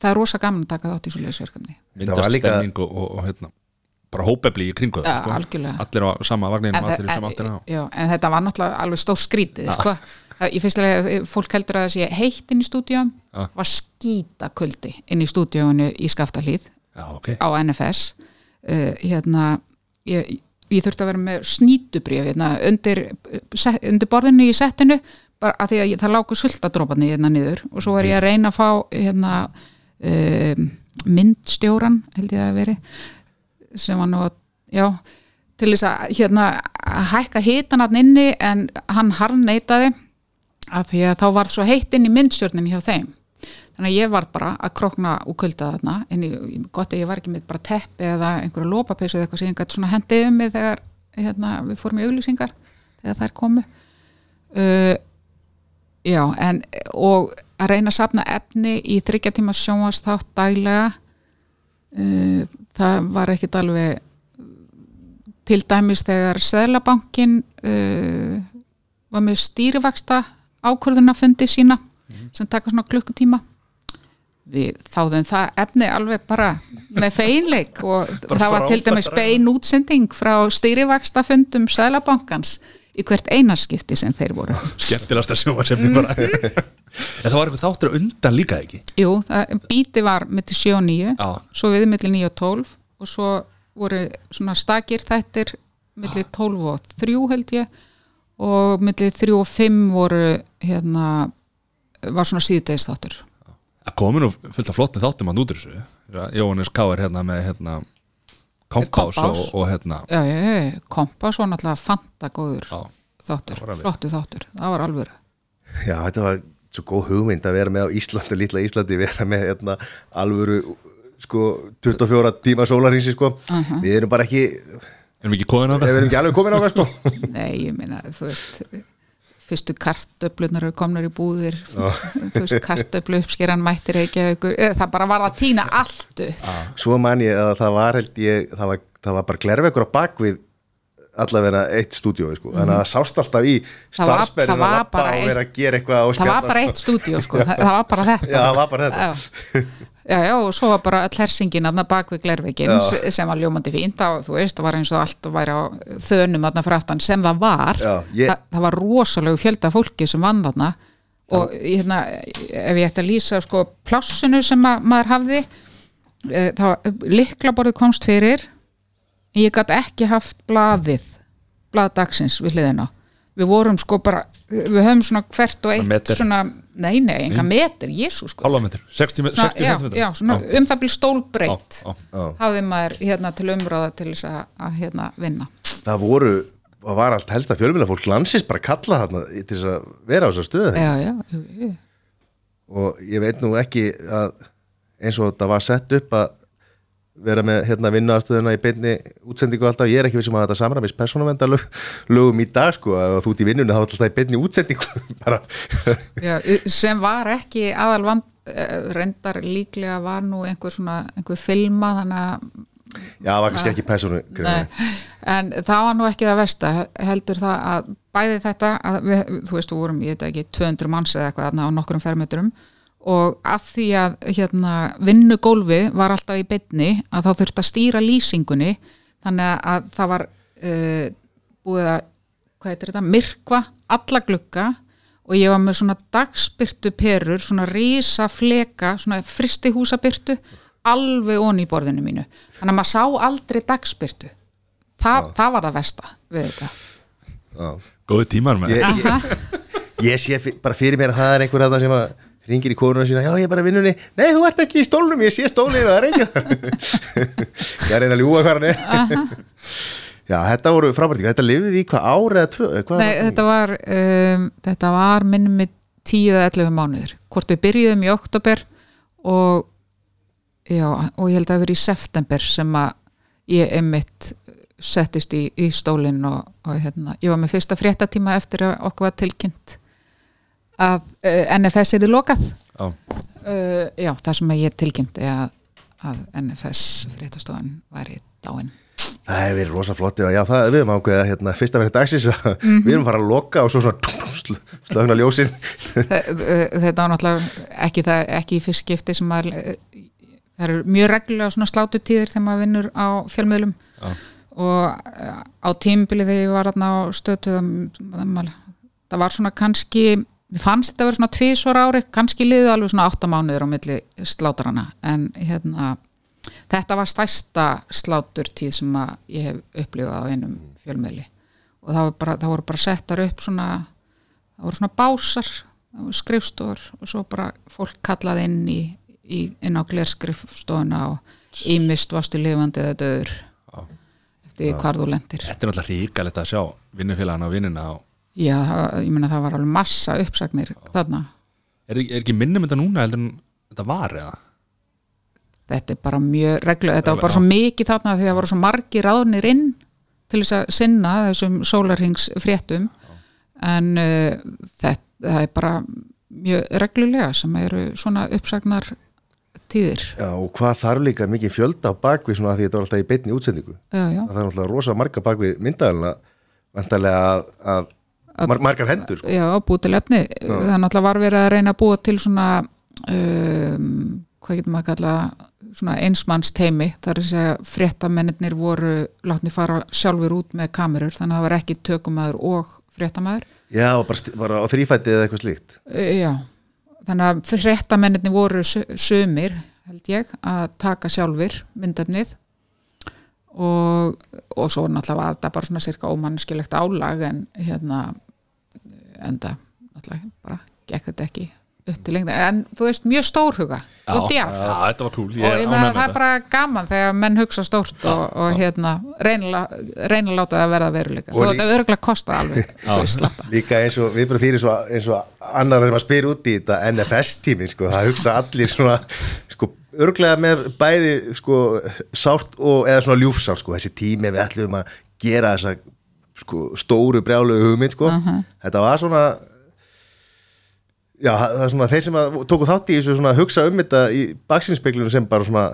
[SPEAKER 3] það er rosa gaman að taka þátt í svo leiðisverkefni
[SPEAKER 1] myndast
[SPEAKER 2] var líka-
[SPEAKER 1] stemning og, og, og hérna, bara hópefli í kringu það sko.
[SPEAKER 3] algjörlega.
[SPEAKER 1] allir á sama vagninum,
[SPEAKER 3] en,
[SPEAKER 1] allir í
[SPEAKER 3] en,
[SPEAKER 1] sama áttina
[SPEAKER 3] já, en þetta var náttúrulega alveg stór skrítið sko. Það- í fyrsta lega fólk heldur að það sé heitt inn í stúdíum
[SPEAKER 1] Já.
[SPEAKER 3] var skítakuldi inn í stúdíóinu í Skaftalíð
[SPEAKER 1] já, ok,
[SPEAKER 3] á NFS uh, hérna ég, ég þurfti að vera með snýtubrjöf hérna, undir, undir borðinu í settinu bara að því að ég, það lágu sultadróparni hérna niður og svo var ég að reyna að fá hérna um, myndstjóran held ég að veri sem var nú að, já til þess að hérna að hækka hitan hann inni en hann harneitaði að því að þá var svo heitt inn í myndstjórnin hjá þeim þannig að ég var bara að krokna og kulda þarna en ég, gott að ég var ekki með bara teppi eða einhverju lópapeysu eða eitthvað sem ég gæti svona hendið um mig þegar hérna, við fórum í auglýsingar þegar þær komu. Uh, já en og að reyna að sapna efni í þryggja tíma sjónvastátt daglega uh, það var ekkit alveg til dæmis þegar Seðlabankin uh, var með stýrivaksta ákvörðunafundi sína sem taka svona klukkutíma við þáðum það efni alveg bara með feinleik og *laughs* það var til dæmis bein útsending frá stýrivakstafundum Seðlabankans í hvert einaskipti sem þeir voru. *laughs*
[SPEAKER 1] Skemmtilegast að sjóma sem bara *laughs* en það var eitthvað þáttur undan líka ekki?
[SPEAKER 3] Jú, það, bíti var millir 7 og 9
[SPEAKER 1] já,
[SPEAKER 3] svo við millir 9 og 12 og svo voru svona stakir þættir millir 12 og 3 held ég og millir 3 og 5 voru hérna var svona síðdeis þáttur
[SPEAKER 1] það komin og fullt af flottin þáttum að nútur þessu. Jóhannes Káir hérna með hérna Kompás og,
[SPEAKER 3] Kompás.
[SPEAKER 1] og hérna
[SPEAKER 3] já, já, já, kompas var náttúrulega fanta góður
[SPEAKER 1] já,
[SPEAKER 3] þáttur,
[SPEAKER 1] Það
[SPEAKER 3] flottu þáttur. Það var alvöru.
[SPEAKER 2] Já, þetta var svo góð hugmynd að vera með á Íslandi, lítla Íslandi, vera með hérna, alvöru sko 24 tíma sólarhinsi sko. Við erum bara ekki,
[SPEAKER 1] erum við ekki komin á
[SPEAKER 2] við
[SPEAKER 1] þetta
[SPEAKER 2] erum ekki alveg komin á það sko.
[SPEAKER 3] nei, ég meina, þú veist fyrstu kartöflunar eru komnar í búðir. Veist, kartöflu uppskeran mættir ekki það bara var að týna allt upp.
[SPEAKER 2] Svo man ég að það var held ég, það var, það var bara glerveikur á bakvið allavega eitt stúdíói sko. Þannig að það sást alltaf í
[SPEAKER 3] Það
[SPEAKER 2] starfsberðin
[SPEAKER 3] það
[SPEAKER 2] að
[SPEAKER 3] var
[SPEAKER 2] lappa
[SPEAKER 3] bara
[SPEAKER 2] og
[SPEAKER 3] eitt-
[SPEAKER 2] vera að gera eitthvað og
[SPEAKER 3] það
[SPEAKER 2] spjalla,
[SPEAKER 3] var bara eitt stúdíó sko, það, það var bara *laughs* þetta.
[SPEAKER 2] Já, það var bara þetta. *laughs*
[SPEAKER 3] já. já, og svo var bara all hersingin aðna bak við glerveikin
[SPEAKER 2] Já.
[SPEAKER 3] sem var ljómandi fínt. Og þú veist, það var eins og allt væri á þönum aðna frættan sem það var.
[SPEAKER 2] Já, ég-
[SPEAKER 3] Þa, það var rosalegu fjölda fólki sem vann þarna. Og hérna, ef ég ætti að lýsa sko plássinu sem að, maður hafði e, þá liklaborðið komst fyrir. Ég gæti ekki haft blaðið blað dagsins við hliðina. Við vorum sko bara, við höfum svona hvert og eitt svona, nei nei, enga meter, jésu sko
[SPEAKER 1] halva metr, 60, met-
[SPEAKER 3] svona,
[SPEAKER 1] 60
[SPEAKER 3] já,
[SPEAKER 1] cm
[SPEAKER 3] já, svona um það byrja stólbreytt hafði maður hérna til umráða til þess að, að hérna vinna.
[SPEAKER 2] Það voru, það var allt helsta fjölmjöla fólk landsins bara kalla þarna til þess að vera á þessar stöðu
[SPEAKER 3] já, já, já.
[SPEAKER 2] og ég veit nú ekki að eins og þetta var sett upp að vera með hérna vinnuastöðuna í beinni útsendingu alltaf, ég er ekki vissum að þetta samræmis persónavendar lögum í dag sko að þú ert í vinnunni þá er alltaf í beinni útsendingu *laughs* bara,
[SPEAKER 3] Já, sem var ekki aðal vand eh, reyndar líklega var nú einhver svona, einhver filma þannig að
[SPEAKER 2] já, það var kannski ekki persónu
[SPEAKER 3] en það var nú ekki það versta heldur það að bæði þetta að við, þú veist, við vorum, ég veit ekki 200 manns eða eitthvað þarna á nokkrum fermetrum og að því að hérna, vinnugólfi var alltaf í beinni að þá þurfti að stýra lýsingunni þannig að það var uh, búið að hvað heitir þetta, myrkva alla glugga. Og ég var með svona dagspyrtu perur, svona rísa fleka, svona fristi húsabyrtu alveg onni í borðinu mínu. Þannig að maður sá aldrei dagspyrtu. Þa, það var það versta við þetta.
[SPEAKER 1] Góðu tímar með
[SPEAKER 2] ég, ég, ég sé bara fyrir mér að það er einhver þarna sem að ringir í konuna sína, já ég er bara vinnunni. Nei þú ert ekki í stólnum, ég sé stólnið það er ekki ég er reyna að ljúga hvað hann er. *laughs* Já þetta voru frábært. Þetta lifið í hvað ár eða tvö
[SPEAKER 3] Nei, þetta var um, þetta var minnum með 10 eða 11 mánuður hvort við byrjuðum í oktober og já, og ég held að það verið í september sem að ég emitt settist í, í stólinn og, og hérna, ég var með fyrsta fréttatíma eftir að okkur var tilkynnt að uh, NFS er í lokað.
[SPEAKER 1] Já,
[SPEAKER 3] uh, já, það sem ég tilkynnti að, að NFS fréttastofan væri dáin.
[SPEAKER 2] Það hefur verið rosa flotti og já, það við erum ákveðið að hérna, fyrsta verið dagsins að við erum að fara að loka og svo svona sl slögna ljósin. *laughs*
[SPEAKER 3] Þe- þe- þetta var náttúrulega ekki, það, ekki í fyrst skipti sem að það eru mjög reglulega svona slátutíðir þegar maður vinnur á fjölmiðlum.
[SPEAKER 1] Já.
[SPEAKER 3] og eh, á tímabili þegar ég var á stötu það var svona kannski mér fannst þetta að vera svona tvísvar ári kannski liðu alveg svona átta mánuður á milli slátarana en hérna þetta var stærsta sláturtíð sem að ég hef upplifað á einum fjölmiðli. Og það, var bara, það voru bara settar upp svona það voru svona básar voru skrifstofur og svo bara fólk kallað inn í, í inn á glerskrifstofuna og ímist varstu lifandi eða döður
[SPEAKER 1] Já.
[SPEAKER 3] eftir hvar þú lendir.
[SPEAKER 1] Þetta er náttúrulega ríkalegt að sjá vinnufélagana og vinnina og
[SPEAKER 3] já, það, ég meina það var alveg massa uppsagnir þarna,
[SPEAKER 1] er, er ekki minnum þetta núna heldur en þetta var eða?
[SPEAKER 3] þetta er bara mjög reglu, þetta var bara svo mikið þarna því það voru svo margir ráðnir inn til þess að sinna þessum sólarhings fréttum en uh, þetta það er bara mjög reglulega sem eru svona uppsagnar tíðir.
[SPEAKER 2] Já, og hvað þarf líka mikið fjölda á bakvið svona því þetta var alltaf í beinni útsendingu?
[SPEAKER 3] Já, já.
[SPEAKER 2] það er alltaf rosa marga bakvið myndaðalina vantarlega að, að mar margar hendur sko.
[SPEAKER 3] Já, búið til efni. Það er náttúrulega var verið að reyna að búa til svona um, hvað getur maður að kalla svona einsmanns teimi, þar er að segja fréttamennir voru látni fara sjálfur út með kamerur, þannig að það var ekki tökumæður og fréttamaður.
[SPEAKER 2] Já, og bara, bara á þrýfætti eða eitthvað slíkt.
[SPEAKER 3] Uh, já, þannig að fréttamennir voru sumir held ég, að taka sjálfur myndefnið. Og, og svo náttúrulega var þetta bara svona cirka ómannskilegt álag en hérna enda náttúrulega bara gekk þetta ekki upp til lengda, en þú veist mjög stórhuga. Og djaf
[SPEAKER 1] já, þetta var cool.
[SPEAKER 3] Og ég meina það er bara gaman þegar menn hugsa stórt og, og hérna að láta það verða að veruleika.
[SPEAKER 2] Og
[SPEAKER 3] þó
[SPEAKER 2] lí-
[SPEAKER 3] þetta örgulega kosta alveg *laughs* þú veist.
[SPEAKER 2] Líka eins og við bara þýr eins og, eins og annar þegar maður spyr út í þetta NFS-tími sko, það hugsa allir svona sko, örglega með bæði sko, sárt og eða svona ljúfsárt sko, þessi tími við ætlum að gera þessa sko, stóru brjálu hugmynd sko. þetta var svona já, það er svona þeir sem að tóku þátt í þessu svona hugsa um þetta í baksinnspeglunum sem bara svona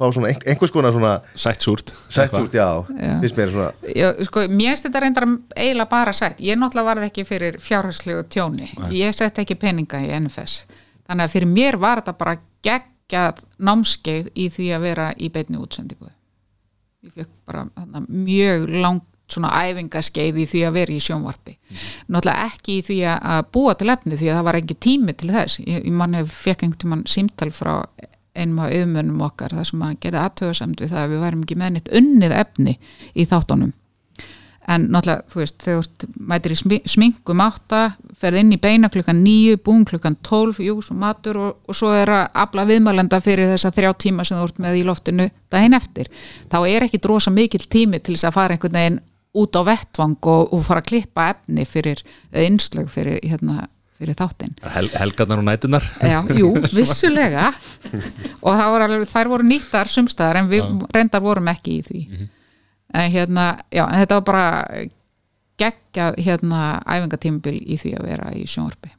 [SPEAKER 2] fá svona ein- einhvers konar svona
[SPEAKER 1] sætt súrt
[SPEAKER 2] sætt út, já,
[SPEAKER 3] Já.
[SPEAKER 2] finnst mér svona
[SPEAKER 3] Já, sko, mér finnst þetta reyndar eiginlega bara sætt. Ég náttúrulega varð ekki fyrir fjárhagslegu tjóni. Ég sett ekki peninga í NFS. Þannig að fyrir mér var þetta bara geggjað námskeið í því að vera í beinni útsendingu. Ég fekk bara þarna, mjög langt svona æfingaskeið í því að vera í sjónvarpi. Náttúrulega ekki í því að búa til efni því að það var ekki tími til þess. Ég, ég manni fekk einhvern tímann símtal frá einum af auðmönnum okkar þar sem hann gerði aðtöðasamt við það að við værum ekki með neitt unnið efni í þáttunum en náttúrulega, þú veist, þegar mætir í smi- sminkum átta, ferð inn í beina klukkan níu, búin klukkan tólf jú, svo matur og, og svo er að afla viðmælenda fyrir þessa þrjá tíma sem þú ert með í loftinu daginn eftir þá er ekki drosa mikill tími til þess að fara einhvern veginn út á vettvang og, og fara að klippa efni fyrir eða innslög fyrir, hérna, fyrir þáttinn.
[SPEAKER 1] Hel, helgarnar og nætunar
[SPEAKER 3] Já, jú, *laughs* vissulega. Og var alveg, þær voru nýttar sumstaðar en við reyndar vorum ekki í því. En hérna, já, en þetta var bara geggjað hérna æfingatímabil í því að vera í sjónvarpi.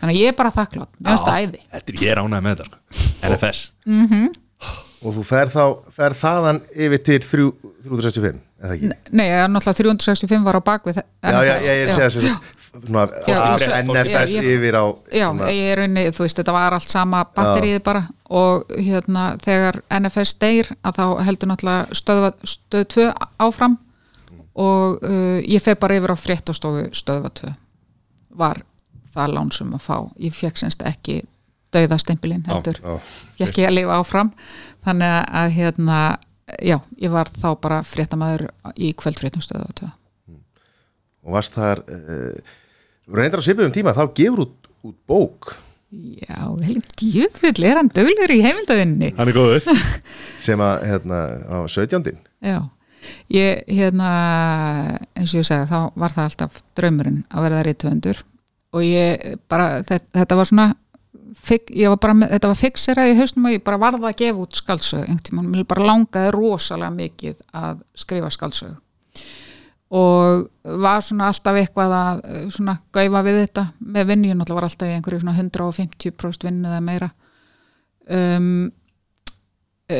[SPEAKER 3] Þannig að ég er bara þakklátt, finnst það æði.
[SPEAKER 1] Þetta er ég er ánægð með þetta sko. NFS
[SPEAKER 2] og þú fer þá fer þaðan yfir til þrjú, 365 eða ekki?
[SPEAKER 3] Nei, náttúrulega 365 var á bakvið
[SPEAKER 2] Já, já, ég er að segja sem af
[SPEAKER 3] ég-
[SPEAKER 2] NFS
[SPEAKER 3] já,
[SPEAKER 2] yfir á
[SPEAKER 3] Já,
[SPEAKER 2] svona,
[SPEAKER 3] ég er unni, þú veist, þetta var allt sama batterið bara og hérna þegar NFS deyr að þá heldur náttúrulega stöðva, stöð 2 áfram og uh, ég feg bara yfir á fréttastofu stöðva 2 var það lánsum að fá. Ég fekk semst ekki dauðastempilinn heldur, ég að lifa áfram. Þannig að hérna já, ég var þá bara fréttamaður í kvöldfréttum stöðva 2
[SPEAKER 2] og varst þar uh, reyndar á svipum tíma þá gefur út, út bók.
[SPEAKER 3] Já, vel, djúvill er hann döglegur í heimildavinni
[SPEAKER 1] Hann er góður. *laughs*
[SPEAKER 2] Sem að hérna á 17.
[SPEAKER 3] Já, ég hérna eins og ég segi þá var það alltaf draumurinn að verða rithöfundur. Og ég bara þetta, þetta var svona fik, ég var bara með, þetta var fixerað í hausnum og ég bara varða að gefa út skaldsögu einhvern tímann, mér bara langaði rosalega mikið að skrifa skaldsögu. Og var svona alltaf eitthvað að eh, svona gaufa við þetta. Með vinnu, ég náttúrulega var alltaf í einhverju svona 150% vinnu eða meira. Um, e,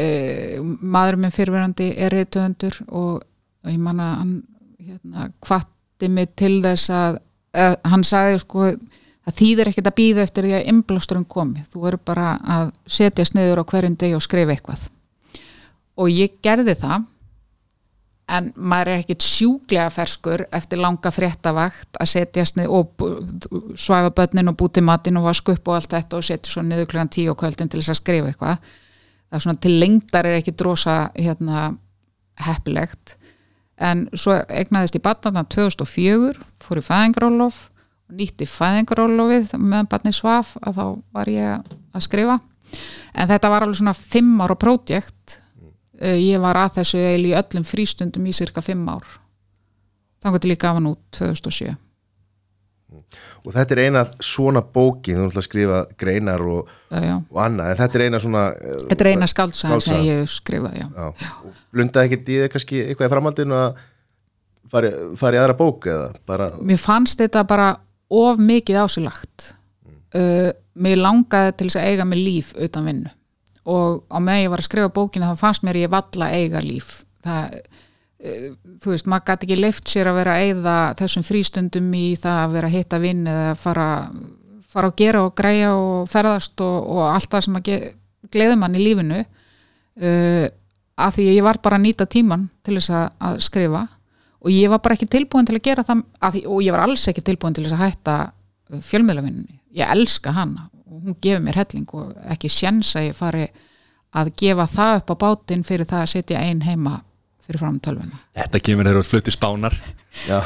[SPEAKER 3] maður minn fyrirverandi er reytöfundur og, og ég manna hann hérna, kvatti mig til þess að, að hann sagði sko það þýðir ekkert að býða eftir því að inblásturinn komi, þú verður bara að setja sniður á hverjum deg og skrifa eitthvað. Og ég gerði það en maður er ekkert sjúklega ferskur eftir langa fréttavakt að setja snið og svæfa börnin og búti matinn og vasku upp og allt þetta og setja svo niður klugan tíu og kvöldin til þess að skrifa eitthvað. Það er svona til lengdar er ekki drosa hérna heppilegt. En svo egnaðist í batnarna 2004 fór í fæðingarólof og nýtti fæðingarólofið meðan batni svaf að þá var ég að skrifa. En þetta var alveg svona fimm ára prójekt. Uh, ég var að þessu eiginlega í öllum frístundum í cirka fimm ár. Þannig til ég gaf hann út 2007
[SPEAKER 2] og þetta er eina svona bókin þú ætla að skrifa greinar og,
[SPEAKER 3] já.
[SPEAKER 2] og annað, en þetta er eina svona eh,
[SPEAKER 3] þetta er eina skaldsagan sem ég hef skrifað já.
[SPEAKER 2] já, og blundaði ekkert í þér kannski eitthvað í framhaldinu að fari, fari í aðra bók eða bara,
[SPEAKER 3] mér fannst þetta bara of mikið á sig lagt. Uh, mér langaði til þess að eiga mig líf utan vinnu. Og á meðan ég var að skrifa bókina þá fannst mér ég valla eiga líf. Það, uh, þú veist, maður gæti ekki leift sér að vera að eyða þessum frístundum í það að vera að hitta vinn eða fara, fara að gera og græja og ferðast og, og allt það sem að gleði mann í lífinu. Uh, að því ég var bara að nýta tíman til þess að, að skrifa og ég var bara ekki tilbúin til að gera það að því, og ég var alls ekki tilbúin til að hætta fjölmiðlavinninni, ég elska hana og hún gefur mér helling og ekki sjens að ég fari að gefa það upp á bátinn fyrir það að setja ein heima fyrir fram tölvuna.
[SPEAKER 1] Þetta kemur þegar þú ert flutt í spánar.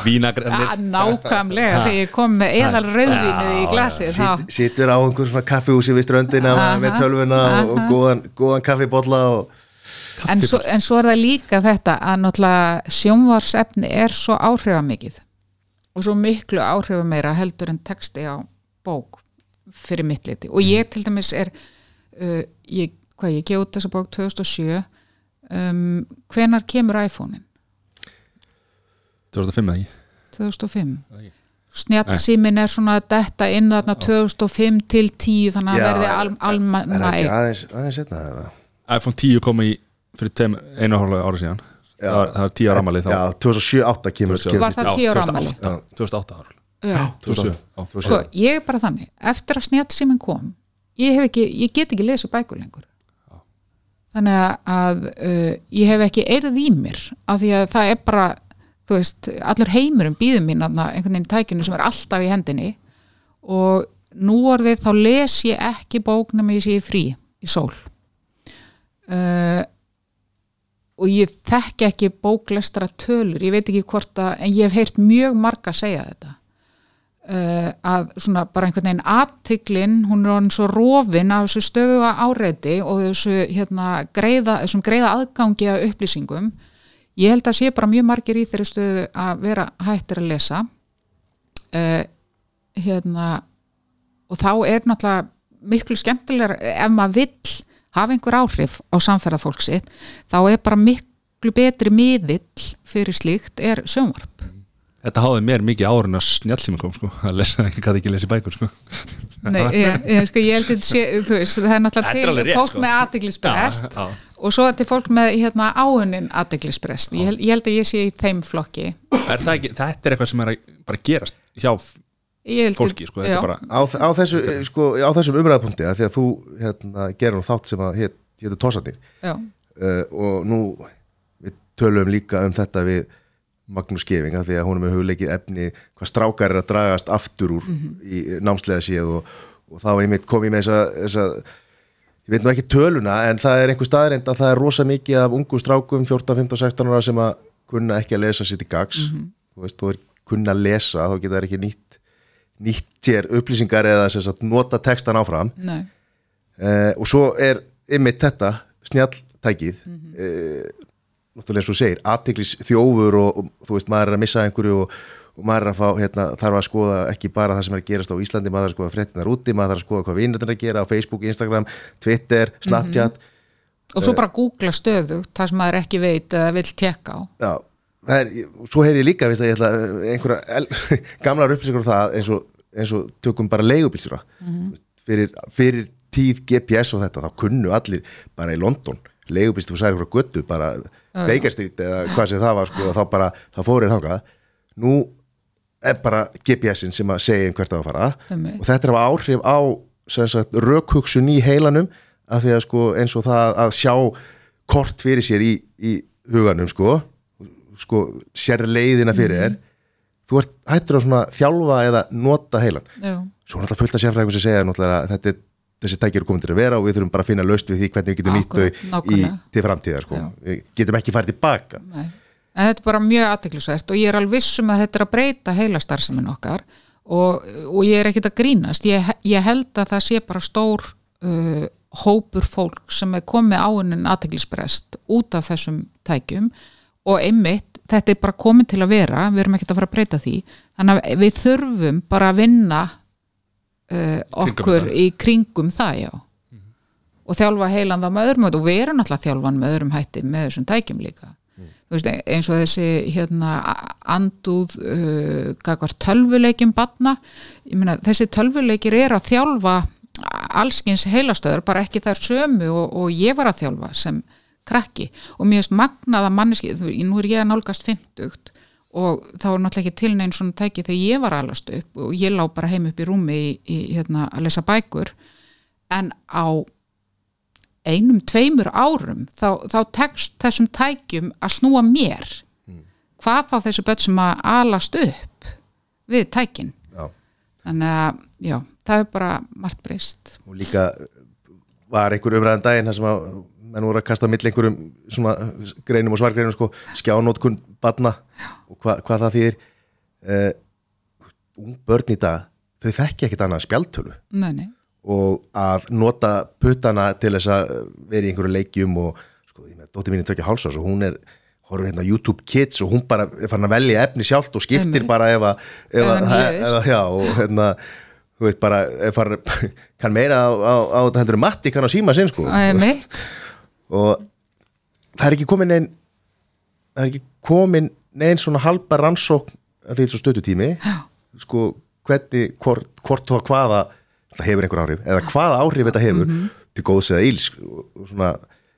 [SPEAKER 1] Vínagrænir
[SPEAKER 3] ja, nákvæmlega þegar ég kom með eðal rauðvínuð í glasið þá,
[SPEAKER 2] sit, situr á einhver svona kaffihúsi við ströndina með tölvuna og, góðan kaffibotla og
[SPEAKER 3] en, svo, en svo er það líka þetta að náttúrulega sjónvarsefni er svo áhrifamikið og svo miklu áhrifameira heldur en texti á bók fyrir mitt liti. Og ég til dæmis er uh, ég, hvað ég út þessa bók 2007 um, hvenar kemur iPhone-in?
[SPEAKER 1] 2005 eða ekki?
[SPEAKER 3] 2005
[SPEAKER 1] Nei.
[SPEAKER 3] snjallsímin er svona detta inn þarna 2005 til 10 þannig að verði al,
[SPEAKER 2] er
[SPEAKER 3] almanna
[SPEAKER 2] það ekki aðeins, aðeins setna eða?
[SPEAKER 1] iPhone 10 kom í fyrir einu og hálfa ára síðan.
[SPEAKER 2] Já.
[SPEAKER 1] það var, það var 10 ára amalið
[SPEAKER 2] Já, 2007-8 kemur,
[SPEAKER 1] 2007.
[SPEAKER 2] kemur
[SPEAKER 3] Var það 10 ára afmæli?
[SPEAKER 1] 2008 ára.
[SPEAKER 3] Já.
[SPEAKER 1] 2007 já.
[SPEAKER 3] sko, ég er bara þannig. Eftir að snjallsímin kom ég, hef ekki, ég get ekki lesið bækur lengur. Þannig að uh, ég hef ekki eirð í mér af því að það er bara þú veist, allur heimurum býður mín einhvern veginn í tækinu sem er alltaf í hendinni. Og nú orðið þá les ég ekki bóknum ég sé í frí í sól. Uh, og ég þekki ekki bóklestara tölur, ég veit ekki hvort að en ég hef heyrt mjög marga segja þetta. Uh, að svona bara einhvern veginn aðtiklin hún er hann svo rofin af þessu stöðuga áreiti og þessu hérna greiða, greiða aðgangi að upplýsingum. Ég held að sé bara mjög margir í þeirri stöðu að vera hættir að lesa. Uh, hérna og þá er náttúrulega miklu skemmtilegar ef maður vill hafa einhver áhrif á samferða fólk sitt þá er bara miklu betri miðill fyrir slíkt er sjónvarp.
[SPEAKER 1] Þetta háði mér mikið árun að snjallsími kom sko. Að lesa, ég gæti ekki lesið bækur sko.
[SPEAKER 3] Nei, *laughs* ég, ég, sko, ég held að sé, veist, það er náttúrulega
[SPEAKER 1] Þetta er
[SPEAKER 3] til
[SPEAKER 1] rétt,
[SPEAKER 3] fólk
[SPEAKER 1] sko.
[SPEAKER 3] með
[SPEAKER 1] já.
[SPEAKER 3] og svo er til fólk með hérna, áunin aðteglisbrest ég, ég held að ég sé í þeim flokki.
[SPEAKER 1] Er ekki, þetta er eitthvað sem er að bara gerast hjá fólki sko, er bara
[SPEAKER 2] á, á, þessu, eh, sko, á þessum umræðapunkti að því að þú hérna, gerir nú þátt sem að hét, hétu Tossanir
[SPEAKER 3] já,
[SPEAKER 2] uh, og nú við tölum líka um þetta við Magnús Geving að því að hún er með hugleikið efni hvað strákar er að dragast aftur úr í námslega séð og, og þá einmitt kom ég með þessa, þessa ég veit nú ekki töluna en það er einhver staðreind að það er rosa mikið af ungu strákum 14, 15, 16 ára sem að kunna ekki að lesa sitt í gags. Þú veist, þú er kunna að lesa þá geta það ekki nýtt nýtt sér upplýsingar eða sagt, nota textan áfram. Uh, og svo er ymmit þetta snjalltækið mm -hmm. náttúrulega eins og segir, aðteglis þjófur og, og þú veist, maður er að missa einhverju og, og maður er að fá, hérna, þarf að skoða ekki bara það sem er að gerast á Íslandi, maður er að skoða fréttinar úti, maður þarf að skoða hvað vinnur er að gera á Facebook, Instagram, Twitter, Snapchat.
[SPEAKER 3] Og svo bara googla stöðu það sem maður ekki veit eða vill tekka á.
[SPEAKER 2] Já, er, svo heyrði ég líka, að ég ætla einhverja *laughs* gamlar upplýsingur um það eins og, eins og tökum bara leigubílstjóra. Fyrir, fyrir tíð GPS og þetta, þá kunnu allir bara í London, leigubílstjóra særi einhverja göttu, bara Street eða hvað sem það var, sko, þá bara þá fórir þangað, nú er bara GPS-in sem að segja um hvert það að fara.
[SPEAKER 3] Einmitt.
[SPEAKER 2] og þetta er að hafa áhrif á rökhugsun í heilanum af því að sko eins og það að sjá kort fyrir sér í, í huganum sko, sko sér leiðina fyrir þér þú ert hættur að þjálfa eða nota heilan
[SPEAKER 3] Já.
[SPEAKER 2] svo er náttúrulega fullt af sérfræðingum sem segja að þetta er þessi tækir eru komin til að vera og við þurfum bara að finna laust við því hvernig við getum nýtt til framtíðar sko. Við getum ekki farið tilbaka
[SPEAKER 3] Nei. En þetta er bara mjög aðteklisvert og ég er alveg vissum að þetta er að breyta heila starfsemin okkar og, og ég er ekkit að grínast. Ég, ég held að það sé bara stór uh, hópur fólk sem er komið á hennin aðteklisbrest út af þessum tækjum og einmitt þetta er bara komið til að vera, við erum ekkit að fara að breyta því. Þannig að við þurfum bara að vinna uh, okkur í kringum það, já. Og þjálfa heilan það með öðrum og við erum náttúrulega að þjálfa hann með öðrum hætti með þessum tækjum líka. Þú veist, eins og þessi hérna andúð uh, gagvar tölvuleikjum batna meina þessi tölvuleikir er að þjálfa allskins heilastöður bara ekki þær sömu og, og ég var að þjálfa sem krakki. Og mér finnst magnað að manneski, nú er ég að nálgast 50 og þá er náttúrulega ekki til neinn svona tæki þegar ég var alast upp og ég lá bara heim upp í rúmi í, í hérna að lesa bækur. En á einum, tveimur árum þá, þá tekst þessum tækjum að snúa mér. Hvað þá þessu börn sem að alast upp við tækin?
[SPEAKER 2] Já.
[SPEAKER 3] þannig að já, það er bara margt breyst.
[SPEAKER 2] Og líka var einhver umræðan daginn þar sem að menn voru að kasta á milli einhverjum svona greinum og svargreinum sko, skjánótkun badna og hva, hvað það þýðir. Uh, börn í dag þau þekki ekkit annað spjaltölu
[SPEAKER 3] nei, nei,
[SPEAKER 2] og að nota puttana til þess að vera í einhverju leikjum og sko, ég með dóttir mín er tökja hálsás og hún er horfður hérna YouTube Kids og hún bara farin að velja efni sjálft og skiptir
[SPEAKER 3] Einmitt.
[SPEAKER 2] bara ef að, ef að, að já, og hérna þú veit bara, farin, kann meira á, þetta heldur Matti kann á síma sinn sko.
[SPEAKER 3] Mitt
[SPEAKER 2] og það er ekki komin neinn það er ekki komin neinn svona halba rannsókn að því þetta er svo stötutími sko hvernig, hvort, hvort þá hvaða það hefur einhver áhrif, eða hvaða áhrif þetta hefur til góðs eða íls og, og svona,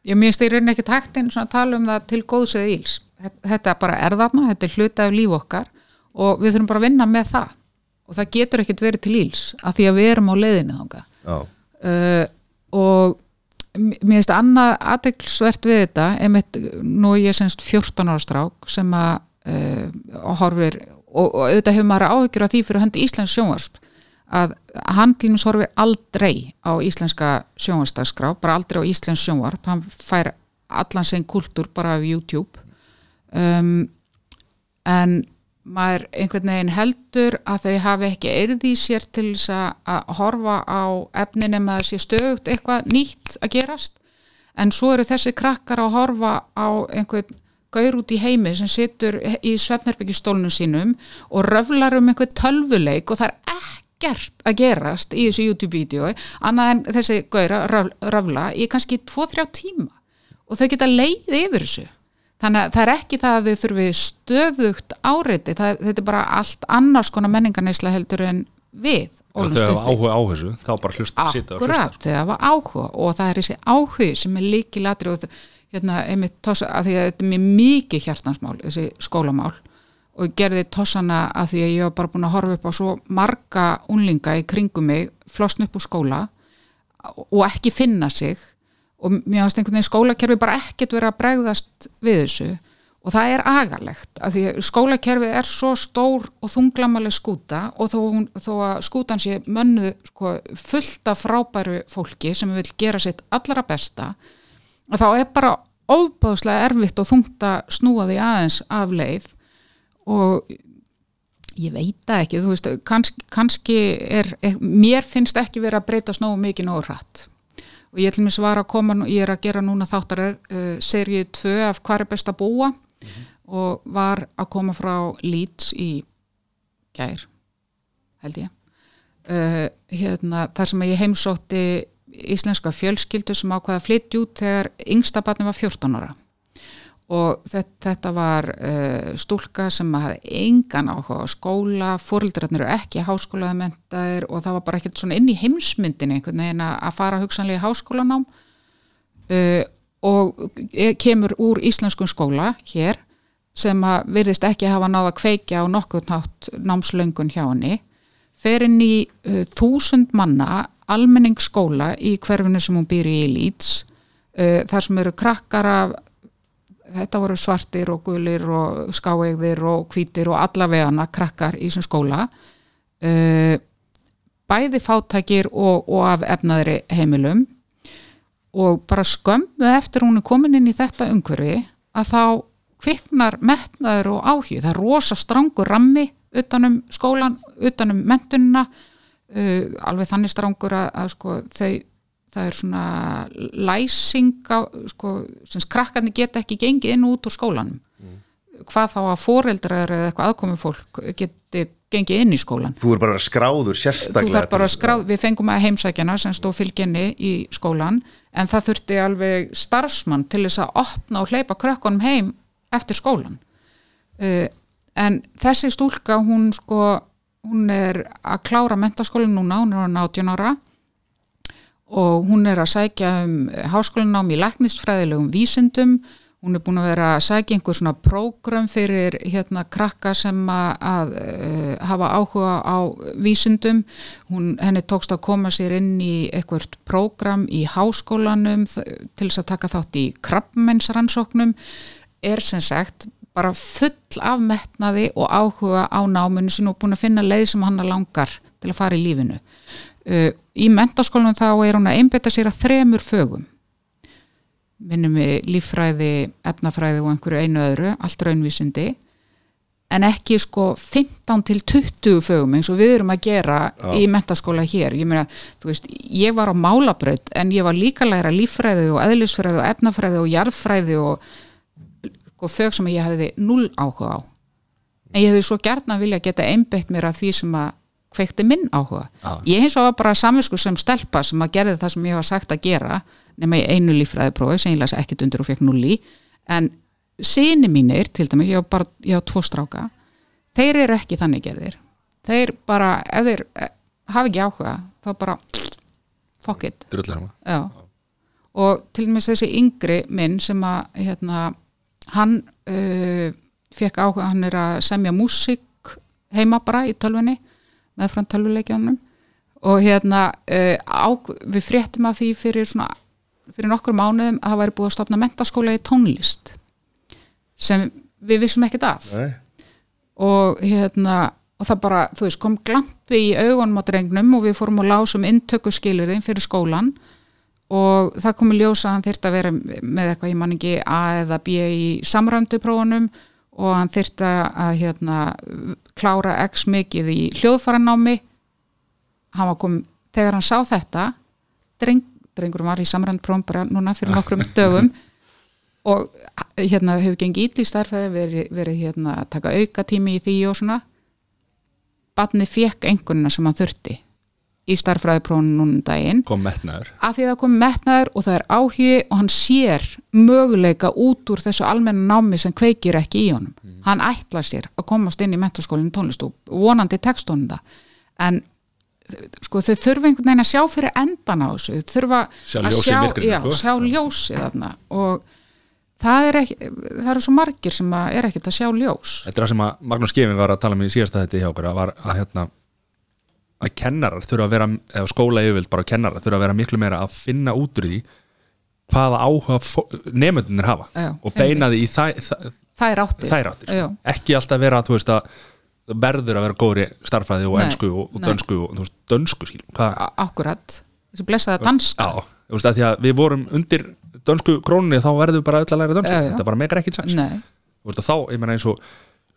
[SPEAKER 3] ég minnst í rauninni ekki taktin svona að tala um það til góðs eða íls Þetta- þetta bara er þarna, þetta er hluta af líf okkar og við þurfum bara að vinna með það. Og það getur ekkert verið til íls af því að við erum á leiðinni þangað.
[SPEAKER 2] Já,
[SPEAKER 3] uh, og mér finnst annað aðeinsvert við þetta einmitt, nú er ég semst 14 ára strák sem að uh, horfir og, og auðvitað hefur maður áhyggjur af því fyrir höndi Íslands sjónvarsp að handlínus horfir aldrei á íslenska sjónvarsdagskrá bara aldrei á Íslands sjónvarp. Hann fær allan sem kultúr bara af YouTube. Um, en maður einhvern veginn heldur að þau hafi ekki eirði í sér til þess að- að horfa á efnin nema að sé stöðugt eitthvað nýtt að gerast. En svo eru þessi krakkar að horfa á einhvern gaur út í heimi sem situr í svefnherbyggistólnum sínum og röflar um einhvern tölvuleik og það er ekkert að gerast í þessu YouTube-vídeói annað en þessi gaura röf- röfla í kannski 2-3 tíma. Og þau geta leið yfir þessu þannig að það er ekki það að þau þurfi stöðugt áreiti, það, þetta er bara allt annars konar menningarneisla heldur en við
[SPEAKER 1] þau hafa áhuga á þessu þá bara hlusta, sita og hlusta.
[SPEAKER 3] Akkurat, þau hafa áhuga. Og það er þessi áhugi sem er líki latri og hérna, einmitt tossa, því að þetta er mér mikið hjartansmál, þessi skólamál. Og gerði tossana að því að ég var bara búin að horfa upp á svo marga unlinga í kringum mig, flosn upp úr skóla og ekki finna sig og mér finnst einhvern veginn skólakerfi bara ekkert verið að bregðast við þessu. Og það er agalegt að því skólakerfi er svo stór og þunglamaleg skúta og þó, hún, þó að skútan sé mönnuð sko, fullt af frábæru fólki sem vil gera sitt allra besta að þá er bara ofbáðslega erfitt og þungt að snúa því aðeins af leið. Og ég veit það ekki, þú veist, kannski, kannski er, mér finnst ekki verið að breyta snóðu mikið nógu hratt og ég til mér var að koma, ég er að gera núna þáttaröð uh, seríu 2 af hvað er best að búa og var að koma frá Leeds í gær held ég. Uh, hérna, þar sem ég heimsótti íslenska fjölskyldu sem ákvaða að flytja út þegar yngsta barni var 14 ára og þetta, var uh, stúlka sem hafði engan áhuga á skóla, fóreldrarnir eru ekki háskólaði mentaðir og það var bara ekkert svona inn í heimsmyndin einhvern veginn að fara hugsanlega í háskólanám. Uh, og e- kemur úr íslenskun skóla hér sem að virðist ekki hafa náða að kveikja á nokkuð nátt námslöngun hjá henni. Fer inn í uh, þúsund manna almenningsskóla í hverfinu sem hún býr í uh, þar sem eru krakkar af þetta voru svartir og gulir og skáegðir og hvítir og allavegana krakkar í þessum skóla. Uh, bæði fátækir og, og af efnaðri heimilum. Og bara skömmu eftir hún er komin inn í þetta umhverfi að þá kviknar metnaður og áhug það er rosa strangur rammi utanum skólan, utanum mentunina uh, alveg þannig strangur að, að sko þau það er svona læsing á, sko, sem krakkarnir geta ekki gengið inn út úr skólanum. Hvað þá að foreldrar eða eitthvað aðkomi fólk geti gengið inn í skólan
[SPEAKER 2] Þú er bara skráður sérstaklega
[SPEAKER 3] skráð, við fengum að heimsækjana sem stóð fylginni í skólan en það þurfti alveg starfsmann til þess að opna og hleypa krökkunum heim eftir skólan uh, en þessi stúlka hún sko hún er að klára mentaskólinn núna, hún er á 18 ára og hún er að sækja um háskólinám í læknistfræðilegum vísindum. Hún er búin að vera að sækja einhver svona prógram fyrir hérna krakka sem að, að uh, hafa áhuga á vísindum. Hún, henni tókst að koma sér inn í eitthvað prógram í háskólanum til þess að taka þátt í krabbmennsrannsóknum er sem sagt bara full af metnaði og áhuga á náminu sinu og búin að finna leið sem hann langar til að fara í lífinu. Uh, í mentaskólanum þá er hún að einbetta sér að þremur fögum. Minnum við líffræði, efnafræði og einhverju einu öðru, allt raunvísindi, en ekki sko 15 til 20 fögum eins og við erum að gera í mentaskóla hér. Ég meina, þú veist, ég var á málabraut en ég var líka að læra líffræði og eðlisfræði og efnafræði og jarðfræði og sko fög sem ég hefði null áhuga á en ég hefði svo gjarnan vilja geta einbeitt mér að því sem að kveikti minn áhuga.
[SPEAKER 1] Já.
[SPEAKER 3] ég hins vegar var bara saminsku sem stelpa sem að gerði það sem ég var sagt að gera nema í einu líffræðiprófi sem ég las ekkit undir og fekk null í. En síni mínir, til dæmis, ég á bara ég á tvo stráka, þeir eru ekki þannig gerðir, þeir bara ef þeir eh, hafa ekki áhuga þá bara fuck it. Og til dæmis þessi yngri minn sem að hérna, hann uh, fekk áhuga, hann er að semja músík heima bara í tölvunni með frá tölvuleikjanum og hérna uh, á, við fréttum af því fyrir svona fyrir nokkur mánuðum að það væri búið að stopna mentaskóla í tónlist sem við vissum ekkert af.
[SPEAKER 2] Nei.
[SPEAKER 3] og hérna og það bara, þú veist, kom glampi í augunum á drengnum og við fórum og lásum inntöku skilurðin fyrir skólan. Og það kom í ljós að hann þyrfti að vera með eitthvað, ég man ekki A eða B í samræmdu prófunum. Og hann þyrfti að hérna, klára x mikið í hljóðfaranámi hann var kom, þegar hann sá þetta dreng, drengurum var í samræmdu prófum bara núna fyrir nokkrum *laughs* dögum og hérna hefur gengið ítli starfæri verið, verið hérna að taka auka tími í því og svona. Batni fekk einhvernina sem hann þurfti í starfræðiprófunu núna um daginn.
[SPEAKER 1] Kom metnaður.
[SPEAKER 3] Af því að það kom metnaður og það er áhugi og hann sér möguleika út úr þessu almenna námi sem kveikir ekki í honum. Hann ætla sér að komast inn í mentaskólinu tónlist og vonandi tekstónum það. En sko þau þurfa einhvern veginn að sjá fyrir endan á þessu. Þau þurfa
[SPEAKER 1] Sjá
[SPEAKER 3] að sjá,
[SPEAKER 1] myrkrinu,
[SPEAKER 3] já,
[SPEAKER 1] sko.
[SPEAKER 3] sjá ljósið þarna. Og það er eru svo margir sem er ekkert að sjá ljós.
[SPEAKER 1] Þetta er það sem að Magnús Gefin var að tala um í síðasta þetta hjá okkur að var að hérna að kennarar þurfa að vera eða skóla yfirvild bara kennarar þurfa að vera miklu meira að finna út úr því hvaða áhuga nefndunir hafa
[SPEAKER 3] Já,
[SPEAKER 1] og beina því í þær, þær,
[SPEAKER 3] það er áttið
[SPEAKER 1] þær áttir
[SPEAKER 3] Já.
[SPEAKER 1] ekki alltaf vera þú veist að verður að vera góri starffræði og
[SPEAKER 3] Nei,
[SPEAKER 1] ensku og, og dönsku og þú veist, dönsku
[SPEAKER 3] A- akkurat, þessi blessaða danska.
[SPEAKER 1] Já, þú veist að því að við vorum undir dönsku krónunni þá verðum við bara öll að læra dönsku. Þetta bara megar ekki sens. Þú veist, og þá, ég meina eins og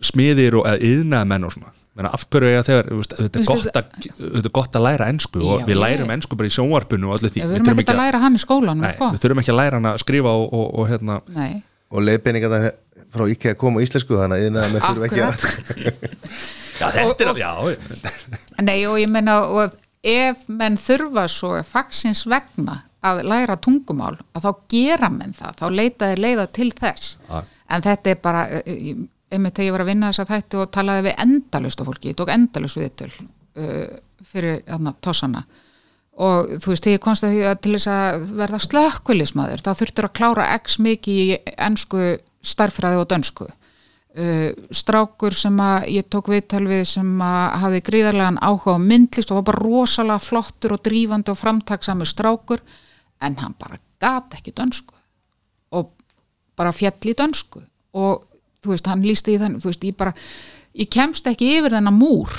[SPEAKER 1] smiðir og eða yðnaðmenn og svona. Meina, af hverju eiga þegar, þú veist, þetta er gott að, að læra ensku og við
[SPEAKER 3] ég-
[SPEAKER 1] lærum ensku bara í sjónvarpinu og öllu því.
[SPEAKER 3] Við erum ekkert að læra hann í skólanum
[SPEAKER 1] nei,
[SPEAKER 3] sko.
[SPEAKER 1] við þurfum ekki að læra hann að skrifa og, og, og hérna,
[SPEAKER 3] Nei,
[SPEAKER 2] og leiðbeiningar frá IKEA koma á íslensku þannig að með þurfa ekki að
[SPEAKER 1] þetta er, já,
[SPEAKER 3] Nei og ég meina og ef menn þurfa svo fagsins vegna að læra tungumál að þá gera menn það, þá leita þeir leiða til þess. En þetta er bara eh, einmitt þegar ég var að vinna þess að þætti og talaði við endalust á fólki, ég tók endalust við til uh, fyrir hana, tossana. Og þú veist, ég komst að því að til þess að verða slökkulismadur þá þurftur að klára x mikið í ennsku starffræði og dönsku. Uh, strákur sem að ég tók viðtal við sem að hafi gríðarlegan áhuga á myndlist og var bara rosalega flottur og drífandi og framtaksamur strákur en hann bara gat ekki dönsku og bara fjall í dönsku. Og þú veist, hann lísti í þannig, þú veist, ég bara ég kemst ekki yfir þennan múr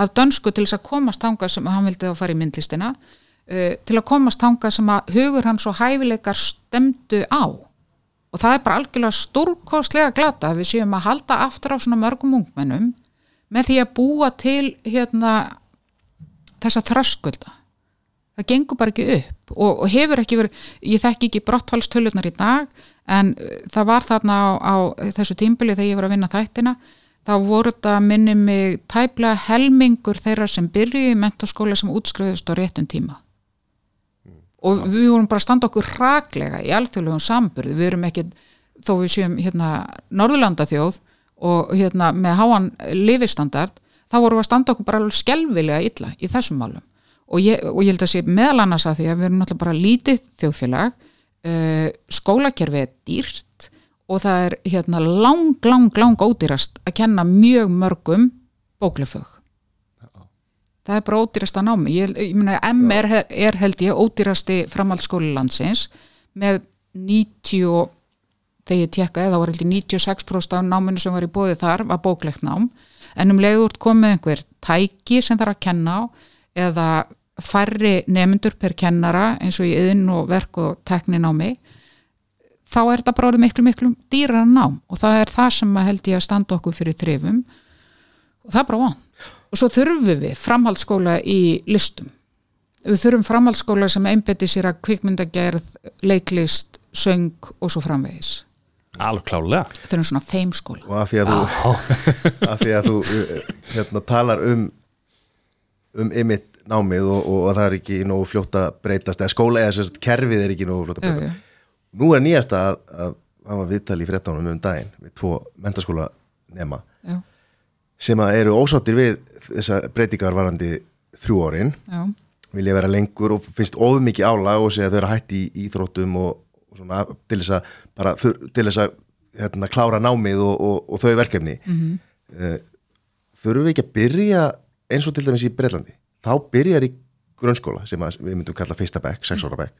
[SPEAKER 3] af dönsku til þess að komast þangað sem hann vildi að fara í myndlistina uh, til að komast þangað sem að hugur hans og hæfileikar stemdu á. Og það er bara algjörlega stórkostlega glata að við séum að halda aftur á svona mörgum ungmennum með því að búa til hérna þessa þröskulda. Það gengur bara ekki upp og, og hefur ekki verið, ég þekki ekki brottfallstölunar í dag en uh, það var þarna á, á þessu tímbili þegar ég var að vinna þættina þá voru þetta minni mig tæplega helmingur þeirra sem byrjuði í mentaskóla sem útskriðust á réttum tíma. Og við vorum bara að standa okkur raklega í alþjóðlegum samburði, við erum ekki þó við séum hérna Norðurlanda þjóð og hérna með háan lifistandard, þá vorum við að standa okkur bara alveg skelvilega illa í þessum málum. Og ég, og ég held að sé meðal annars að því að við erum náttúrulega bara lítið þjóðfélag uh, skólakerfi er dýrt og það er hérna lang, lang, lang ódýrast að kenna mjög mörgum bóklefög það er bara ódýrasta námi ég, ég meina M er, er held ég ódýrasti framhaldsskóli landsins með 90 og- þegar ég tjekkaði þá var held ég 96% af náminu sem var í bóði þar var bóklegt nám. En um leiður komið einhver tæki sem þarf að kenna á eða færri nemyndur per kennara eins og í yðin og verk og tekninámi þá er þetta bara orðið miklu miklu dýrar nám. Og það er það sem að held ég að standa okkur fyrir þrifum. Og það er bara von og svo þurfum við framhaldsskóla í listum. Við þurfum framhaldsskóla sem einbeti sér að kvikmyndagerð, leiklist söng og svo framvegis.
[SPEAKER 1] Alveg klálega
[SPEAKER 3] við þurfum svona feimskóla
[SPEAKER 2] og af því að þú, af því að þú uh, hérna, talar um um ymitt námið og, og, að það er ekki nógu fljótt að breytast eða skóla eða sérst kerfið er ekki nógu fljótt að breytast.
[SPEAKER 3] já.
[SPEAKER 2] nú er nýjasta að, að það var viðtal í fréttanum um daginn við tvo mentaskóla nema
[SPEAKER 3] já,
[SPEAKER 2] sem að eru ósáttir við þessa breytingar varandi þrjú árin.
[SPEAKER 3] Já,
[SPEAKER 2] vilja vera lengur og finnst of mikið álag og segja að þau eru hætt í íþróttum og, og svona til þess að bara til þess að hérna, klára námið og, og, og þau verkefni. Mm -hmm. þurfum við ekki að byrja eins og til dæmis í Breitlandi þá byrjar í grunnskóla sem að við myndum kalla fyrsta bekk, sex ára bekk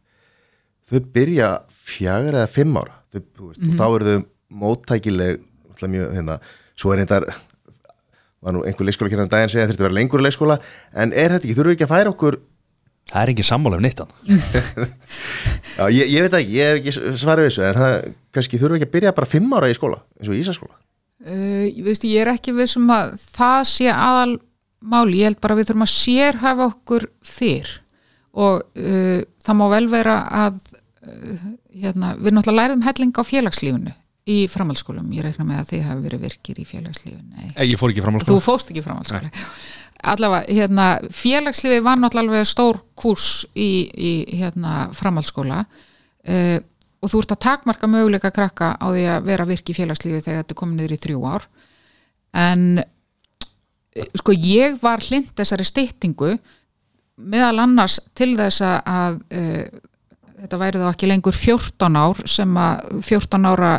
[SPEAKER 2] þau byrja fjagur eða fimm ára. Þau, þú veist, og þá eru þau móttækileg mjög, hérna, svo er þetta var nú einhver leikskóla kynnan daginn segja að þetta vera lengur leikskóla en er þetta ekki, þurfum við ekki að færa okkur?
[SPEAKER 1] Það er ekki sammála um nýttan *laughs*
[SPEAKER 2] Já, ég, ég veit ekki, ég hef ekki svarið þessu en það, kannski þurfum við ekki að byrja bara fimm ára í skóla, eins og í Ísaskóla
[SPEAKER 3] Uh, ég veist, ég er ekki vissum að það sé aðal máli, ég held bara að við þurfum að sérhafa okkur fyrr. Og uh, það má vel vera að uh, hérna, við náttúrulega læriðum helling á félagslífinu í framhaldsskólum, ég reikna með að þið hafi verið virkir í félagslífinu Nei.
[SPEAKER 1] Eh, ég fór ekki fram á
[SPEAKER 3] þú fóst ekki í framhaldsskóli allavega, hérna, félagslífi var náttúrulega stór kurs í, í hérna, framhaldsskóla. Uh, og þú ert að takmarka möguleika krakka á því að vera virk í félagslífi þegar þetta er komin niður í þrjú ár. En sko ég var hlind þessari styttingu meðal annars til þess að uh, þetta væri þá ekki lengur 14 ár sem að 14 ára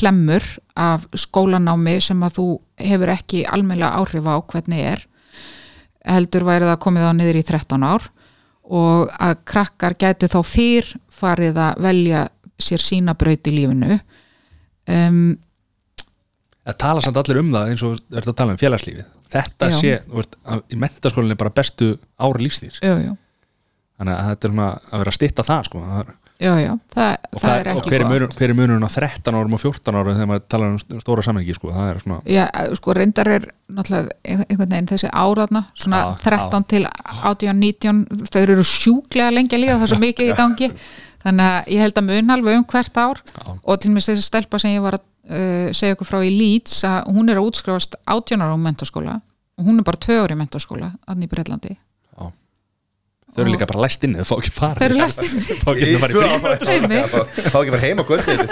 [SPEAKER 3] hlemmur af skólanámi sem að þú hefur ekki almennilega áhrif á hvernig er heldur væri það komið á niður í 13 ár og að krakkar gætu þá fyrr farið að velja sér sína braut í lífinu. Um,
[SPEAKER 1] að tala samt allir um það eins og þú ert að tala um félagslífið. Þetta
[SPEAKER 3] Já.
[SPEAKER 1] sé, þú veist, í mentaskólinni bara bestu ári
[SPEAKER 3] jú,
[SPEAKER 1] þannig að þetta er svona að vera að stitta það sko. það
[SPEAKER 3] jú, jú, það,
[SPEAKER 1] og,
[SPEAKER 3] það er
[SPEAKER 1] og
[SPEAKER 3] ekki
[SPEAKER 1] hver er, hver er munurinn á 13 árum og 14 árum þegar maður talar um stóra samhengi sko. það er svona
[SPEAKER 3] Já, sko reyndar er náttúrulega einhvern veginn þessi áraðna svona
[SPEAKER 1] Já,
[SPEAKER 3] 13 til 18, 19 þau eru sjúklega lengi að líða það er svo mikið í *laughs* gangi þannig að ég held að mun alveg um hvert ár.
[SPEAKER 1] Já.
[SPEAKER 3] og til mér þessi stelpa sem ég var að uh, segja ykkur frá í Leeds að hún er að útskrifast 18 ára á mentaskóla og hún er bara tvö ári í mentaskóla aðn í Breitlandi
[SPEAKER 1] Þau eru líka bara læst inni, þau fá ekki fara
[SPEAKER 3] Þau eru læst.
[SPEAKER 1] Þau fá ekki fara
[SPEAKER 2] heim á kvöldið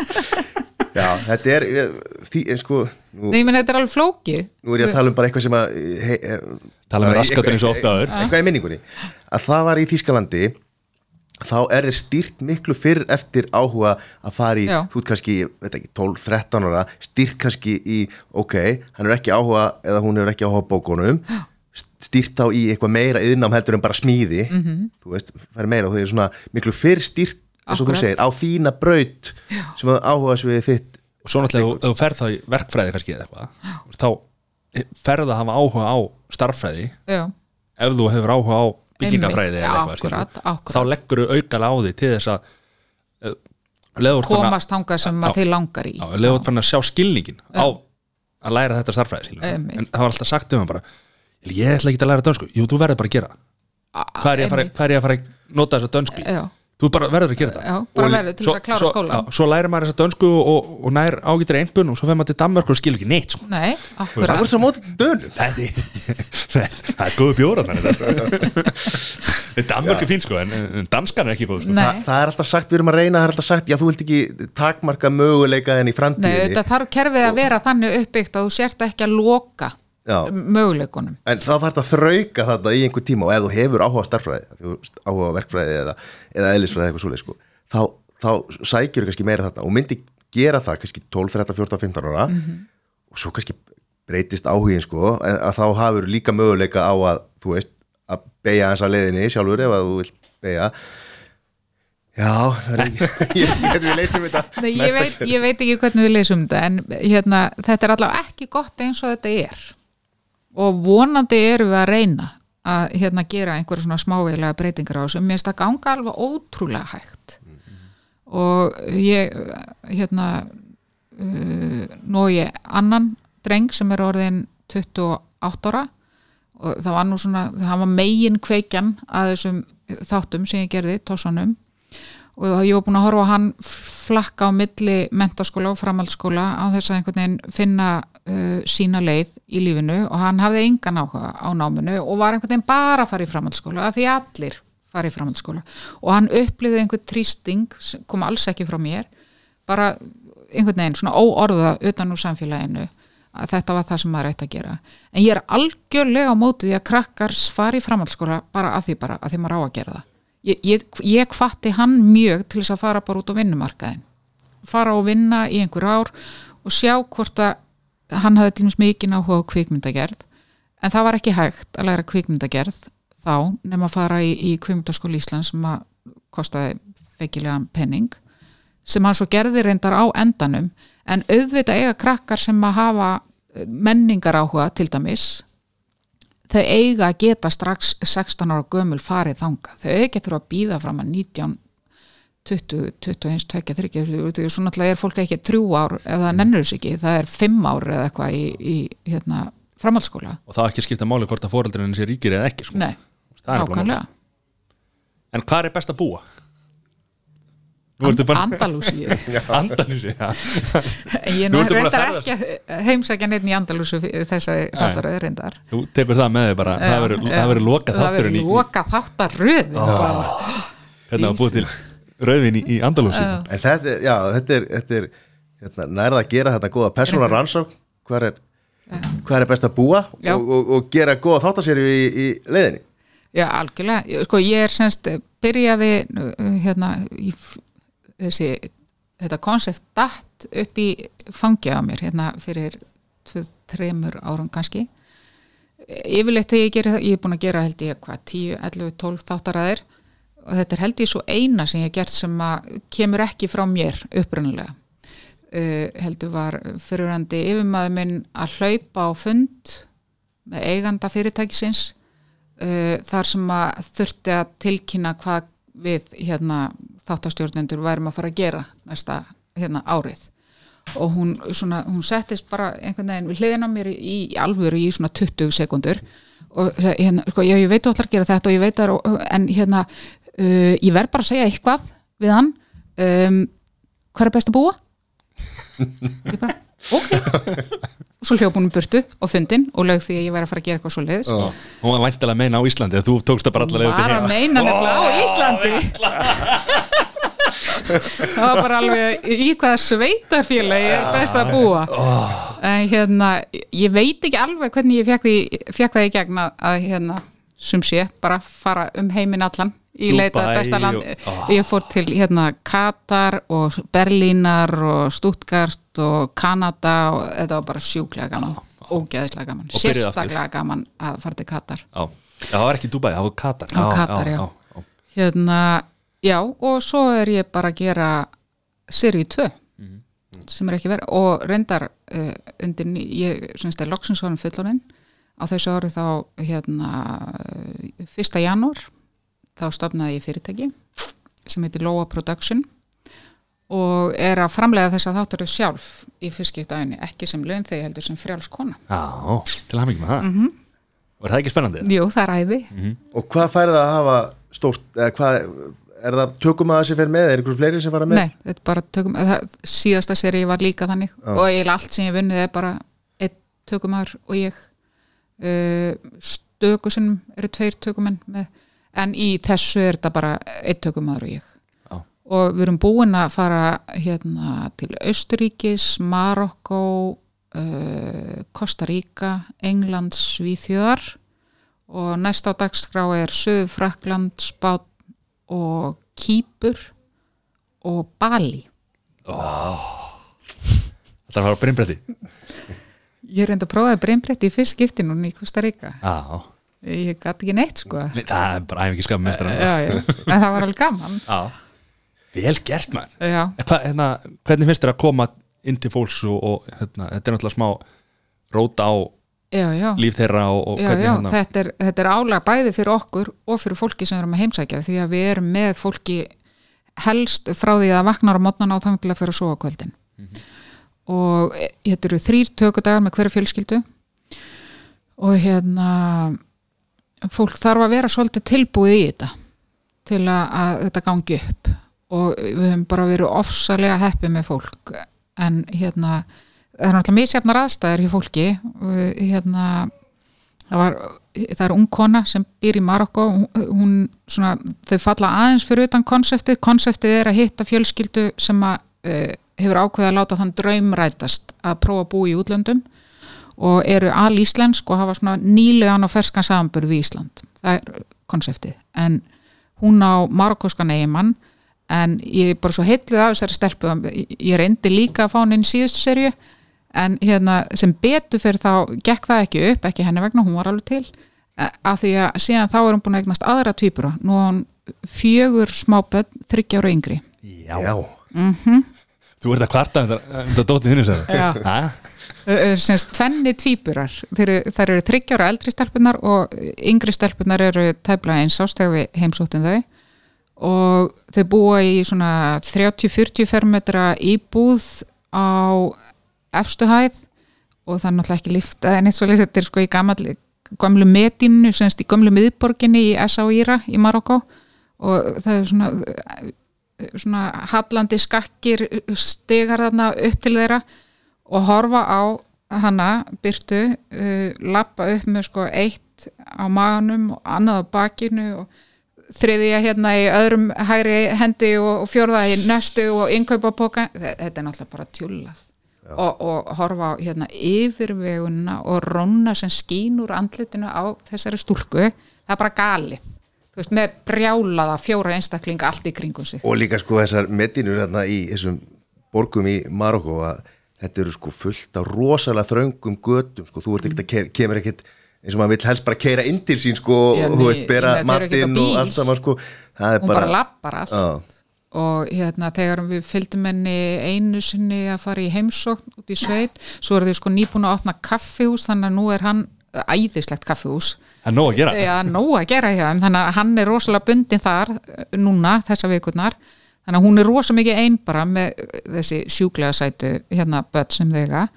[SPEAKER 2] já, þetta er ég- því, eh, sko, nú,
[SPEAKER 3] Nei, ég meni þetta er alveg flókið.
[SPEAKER 2] Nú er ég að tala um bara eitthvað sem að he, he,
[SPEAKER 1] Tala með
[SPEAKER 2] bara
[SPEAKER 1] raskatur eins og
[SPEAKER 2] eitthvað-
[SPEAKER 1] ofta áður.
[SPEAKER 2] eitthvað í minningunni. Að það var í Þýskalandi þá er þið stýrt miklu fyrr eftir áhuga að fara í
[SPEAKER 3] Já.
[SPEAKER 2] þú ert kannski, veit ekki, 12-13 ára stýrt kannski í, ok hann er ekki áhuga, eða hún er ekki áhuga bókunum stýrt þá í eitthvað meira yðnám heldur en bara smíði.
[SPEAKER 3] Mhm.
[SPEAKER 2] -hmm. þú veist, færi meira og þau eru svona miklu fyrr stýrt, eins og þú segir, á þína braut sem að áhuga sviðið þitt.
[SPEAKER 1] Og svo náttúrulega ef þú ferð þá í verkfræði kannski eða eitthvað Þá ferð að hafa áhuga á starffræði
[SPEAKER 3] Já,
[SPEAKER 1] Ef þú hefur áhuga á byggingafræði. Þá leggur þú aukala á því til þess að þú
[SPEAKER 3] komast þangað sem að þið langar í.
[SPEAKER 1] leður fann að sjá skilningin á að læra þetta.
[SPEAKER 3] Einmitt.
[SPEAKER 1] en það var alltaf sagt um hann bara ég ætla ekki að læra dönsku, jú þú verður bara að gera. Hvað er ég að fara, að nota þessa dönsku þú bara verður að gera það
[SPEAKER 3] Já, bara verður til
[SPEAKER 1] svo-
[SPEAKER 3] þess að klára
[SPEAKER 1] já, svo lærir maður þessa dönsku og, og, og nær ágættir einbun og svo fer maður til Danmark og skilur ekki neitt sko.
[SPEAKER 3] nei,
[SPEAKER 2] það
[SPEAKER 3] akkurat
[SPEAKER 2] voru svo mótið dönum?
[SPEAKER 1] Það *laughs* er, það er góðu bjóra Danmark er fín sko en, danskan er ekki góð sko.
[SPEAKER 3] Nei,
[SPEAKER 2] Þa, það er alltaf sagt, við erum að reyna, það er alltaf sagt já, þú vilt ekki takmarka möguleika en í
[SPEAKER 3] nei,
[SPEAKER 2] framtíðinni.
[SPEAKER 3] þetta þarf kerfið að vera þannig uppbyggt að þú sért ekki að loka. Möguleikunum.
[SPEAKER 2] En þá þarf þetta að þrauka þetta í einhver tíma og ef þú hefur áhuga veist, áhuga verkfræði eða, eða eðlisfræði eitthvað svoleið sko, þá, þá sækjur kannski meira þetta og myndi gera það kannski 12, 13, 14, 15 ára og svo kannski breytist áhugin sko, að þá hafur líka möguleika á að, þú veist, að beigja hans að leiðinni sjálfur ef að þú vilt beigja Já, það *laughs* ég
[SPEAKER 3] Nei, ég veit, ég veit ekki hvernig við leysum þetta en hérna, þetta er allavega ekki gott eins og þetta er og vonandi erum við að reyna að hérna, gera einhverja svona smávegilega breytingar á þessu, mér finnst það ganga alveg ótrúlega hægt. Og ég hérna uh, nú ég annan dreng sem er orðin 28 ára. Og það var nú svona, það var megin kveikjan að þessum þáttum sem ég gerði, tósanum og þá ég var búin að horfa á hann flakka á milli mentaskóla og framhaldsskóla á þess að einhvern veginn finna uh, sína leið í lífinu og hann hafði engan áhuga á náminu og var einhvern veginn bara að fara í framhaldsskóla af því allir fara í framhaldsskóla. Og hann upplýði einhvern trýsting sem kom alls ekki frá mér bara einhvern veginn svona óorða utan úr samfélaginu að þetta var það sem maður ætti að gera. En ég er algjörlega á móti því að krakkar fari í framhaldsskóla bara að því bara að því maður á að gera það. Ég, ég, ég kvatti hann mjög til þess að fara bara út á vinnumarkaðin fara og vinna í einhver ár og sjá hvort að hann hafði til dæmis mikið áhuga á kvikmyndagerð en það var ekki hægt að læra kvikmyndagerð þá nema að fara í, í kvikmyndaskóli Íslands sem að kostaði feikilegan penning sem hann svo gerði reyndar á endanum. En auðvitað eiga krakkar sem að hafa menningar áhuga til dæmis þau eiga að geta strax 16 ára gömul farið þanga þau eiga þurfa að býða fram að 19 20, 21, 22, 30 svo náttúrulega er fólk ekki þrjú ár ef það nennur þess ekki, það er 5 ár eða eitthvað í, í hérna, framhaldsskóla.
[SPEAKER 1] Og það ekki skipta máli hvort að fóreldurinn sé ríkir eða ekki sko.
[SPEAKER 3] Nei,
[SPEAKER 1] málið. en hvað er best að búa? Ertu bara
[SPEAKER 3] Andalúsi
[SPEAKER 1] Andalúsi, *laughs* já. *laughs*
[SPEAKER 3] Ég reyndar ekki að heimsækja neitt í Andalúsu þessari þáttaröðu reyndar.
[SPEAKER 1] Þú tekur það með þig bara, það verður- loka
[SPEAKER 3] það verður loka þáttaröð
[SPEAKER 1] hérna að búið til rauðvin í, í Andalúsi
[SPEAKER 2] En þetta er, já, þetta er, þetta er hérna, nærða að gera þetta góða persóna rannsók hvað er, hvað er best að búa og, og, og gera góða þáttaserju í, í leiðinni?
[SPEAKER 3] Já, algjörlega. Sko, ég er semst byrjaði uh, hérna í þessi, þetta konsept datt upp í fangja á mér hérna fyrir tvö, þremur árum kannski. Yfirleitt þegar ég geri það, ég er búin að gera held ég hvað, 10, 11, 12 þáttaræðir og þetta er held ég svo eina sem ég hef gert sem að kemur ekki frá mér upprunalega. Uh, heldur var fyrirandi yfirmaður minn að hlaupa á fund með eiganda fyrirtækisins uh, þar sem að þurfti að tilkynna hvað við hérna þáttastjórnendur værum að fara að gera næsta hérna árið og hún, svona, hún settist bara einhvern veginn við hliðina á mér í, í alvöru í svona 20 sekundur og hérna, sko, já, ég veit þú ætlar að gera þetta og ég veit og- en hérna uh, ég verð bara að segja eitthvað við hann. Um, hvað er best að búa? ég bara, ok. Og svo hljóp hún um burtu og fundin og lög því að ég væri að fara að gera eitthvað svo leiðis
[SPEAKER 1] Hún var væntilega að meina á Íslandi þú tókst það bara allar leið
[SPEAKER 3] var að meina nefnilega á Íslandi. það var bara alveg í hvaða sveitarfélagi er best að búa? En hérna ég veit ekki alveg hvernig ég fekk, því, fekk það í gegn að, hérna sum sé, bara fara um heiminn allan í leitað besta land
[SPEAKER 1] og- oh.
[SPEAKER 3] ég fór til hérna Katar og Berlínar og Stuttgart og Kanada og þetta var bara sjúklega gaman. Ógeðislega gaman,
[SPEAKER 1] Og byrjuðu
[SPEAKER 3] sérstaklega gaman að fara til Katar.
[SPEAKER 1] Já, það var ekki Dubai, það var Katar.
[SPEAKER 3] Á Katar, já.
[SPEAKER 1] já.
[SPEAKER 3] hérna, já og svo er ég bara að gera seri 2 sem er ekki verið og reyndar uh, undir, ég syns það er loksins varum fullorinn á þessu ári þá hérna uh, 1. janúar þá stofnaði ég fyrirtæki sem heitir Loa Production og er að framlega þess að þáttur sjálf í fyrstskiptaðinni, ekki sem laun þegar heldur sem frjálskona.
[SPEAKER 1] Já, til að með það
[SPEAKER 3] Mhm.
[SPEAKER 1] Og er það ekki spennandi?
[SPEAKER 3] Jú, það er æði.
[SPEAKER 2] Og hvað færði það að hafa stórt, eða hvað, er það tökum að það sem fer með, er einhverjum fleiri sem fara með?
[SPEAKER 3] Nei, þetta er bara tökum, það, síðasta seri var líka þannig og eiginlega allt sem ég vunnið er bara einn tökumar og ég uh, stökusunum eru tveir tökumenn með, en í þessu er þetta bara einn tökumar og ég.
[SPEAKER 1] Já.
[SPEAKER 3] og við erum búin að fara hérna til Austuríkis, Marokko uh, Costa Rica England, Svíþjóðar. Og næst á dagskrá er Suðu Frakland, Spát og Kýpur og Bali.
[SPEAKER 1] Það er að fara brimbretti
[SPEAKER 3] ég reyndi að prófaði breynbreytti í fyrst skipti núna í Costa Rica.
[SPEAKER 1] Já,
[SPEAKER 3] ég gæti ekki neitt sko.
[SPEAKER 1] Nei, það er bara ekki hann
[SPEAKER 3] já, já. en það var alveg gaman.
[SPEAKER 1] Já. Vel gert En hvað, hérna, hvernig finnst þér að koma inn til fólks og, og hérna, þetta er náttúrulega smá róta á
[SPEAKER 3] já, já,
[SPEAKER 1] líf þeirra og, og
[SPEAKER 3] já,
[SPEAKER 1] hérna
[SPEAKER 3] þetta, er, þetta er álag bæði fyrir okkur og fyrir fólki sem erum að heimsækja því að við erum með fólki helst frá því að vaknar á mótnan á að fyrir að á kvöldin. Og e- þetta eru þrýr tökudagar með hverju fjölskyldu. Og hérna fólk þarf að vera svolítið tilbúið í þetta til að, að þetta gangi upp. Og við höfum bara verið ofsalega heppið með fólk. En hérna það er náttúrulega misjafnar aðstæður hjá fólki. Hérna það, var, það er ung kona sem býr í Marokko hún, svona, þau falla aðeins fyrir utan konseptið. Konseptið er að hitta fjölskyldu sem að uh, hefur ákveðið að láta þann draum rætast að prófa að búa í útlöndum og eru alíslensk og hafa svona nýlegan og ferskan samanburð við Ísland. Það er konseptið. En hún á marokkoskan eigimann en ég er bara svo heitluð af þessari stelpu. Að ég reyndi líka að fá hann inn í síðustu serju en hérna sem betur fyrir þá gekk það ekki upp, ekki henni vegna, hún var alveg til. Eh, af því að síðan þá er hún búin að eignast aðra tvíbura, nú á hún fjögur smáböld, þryggjára yngri.
[SPEAKER 1] Já,
[SPEAKER 2] Já.
[SPEAKER 1] þú ert að kvarta um þetta dótni þinni
[SPEAKER 3] ö, semst tvenni tvíburar. Þeir, eru- þryggjára eldri stelpunar og yngri stelpunar eru tæplega eins ást þegar við heimsóttum þau. Og þau búa í svona 30-40 fermetra íbúð á efstu hæð og það er náttúrulega ekki lift en eitt svo leys þetta er sko í gamall gamlu metinu, semst í gamlu miðborginni í Essaouira í Marokko og það er svona svona hallandi skakkir stegar þarna upp til þeirra og horfa á hana byrtu, uh, lappa upp með sko eitt á maganum og annað á bakinu og þriðja hérna í öðrum hægri hendi og, og fjórða í næstu og innkaupa póka, þetta er náttúrulega bara tjúlað og, og horfa á hérna yfirveguna og róna sem skín úr andlitinu á þessari stúlku, það er bara galið. Veist, með brjálaða fjóra einstaklinga allt í kringum sig.
[SPEAKER 2] Og líka sko þessar medinur hérna í þessum borgum í Marokko að þetta eru sko fullt af rosalega þröngum götum sko, þú ert ekkert að kera, kemur ekkert eins og maður vill helst bara keira inn til sín sko
[SPEAKER 3] Já,
[SPEAKER 2] og þú veist, bera
[SPEAKER 3] á
[SPEAKER 2] matinn og allt saman sko. Það er
[SPEAKER 3] hún bara,
[SPEAKER 2] bara,
[SPEAKER 3] lappar allt.
[SPEAKER 2] Já.
[SPEAKER 3] og hérna þegar við fylgdum henni einu sinni að fara í heimsókn út í sveit, svo eru þau sko nýbúin að opna kaffihús, þannig að nú er hann æðislegt kaffihús.
[SPEAKER 1] Það er nóg að gera?
[SPEAKER 3] Já, nóg að gera þannig að hann er rosalega bundin þar eh, núna, þessa vikurnar þannig að hún er rosa mikið einn bara með þessi sjúklega sætu hérna börn sem þega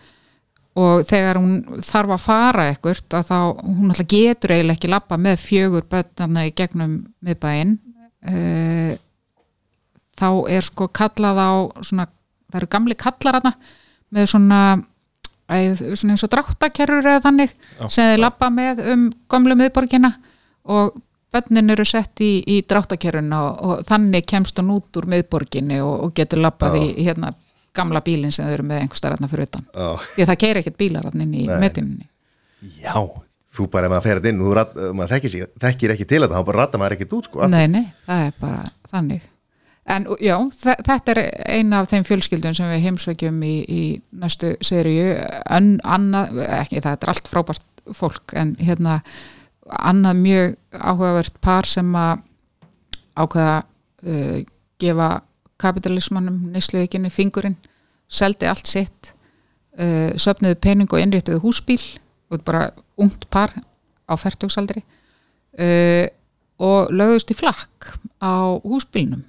[SPEAKER 3] og þegar hún þarf að fara ekkert að þá, hún alltaf getur eiginlega ekki lappa með fjögur börn þannig í gegnum miðbæinn. Uh, þá er sko kallað á svona, það eru gamli kallar hana með svona æ, svona eins og dráttakerrur eða þannig
[SPEAKER 1] Já.
[SPEAKER 3] sem þið labba með um gömlu miðborgina. Og börnin eru sett í, í dráttakerruna og, og þannig kemst hún út úr miðborginni og, og getur labbað í hérna gamla bílinn sem þau eru með einhver starfna fyrir utan. Því að það keiri ekkert bílar inn í mötuninni
[SPEAKER 1] Já,
[SPEAKER 2] Þú bara ef maður fer þetta inn, rat, maður þekkir, sig, þekkir ekki til þetta, þá bara ratta maður ekkert út sko.
[SPEAKER 3] Nei, nei, það er bara þannig. En já, þe- þetta er eina af þeim fjölskyldum sem við heimsveikjum í, í næstu seríu. En annað, ekki það er allt frábært fólk en hérna annað mjög áhugavert par sem að ákveða uh, gefa kapitalismannum neysluðikinni fingurinn seldi allt sitt uh, söfnuðu pening og innréttuðu húsbíl og bara ungt par á færtugsaldri uh, og lögðust í flakk á húsbílnum.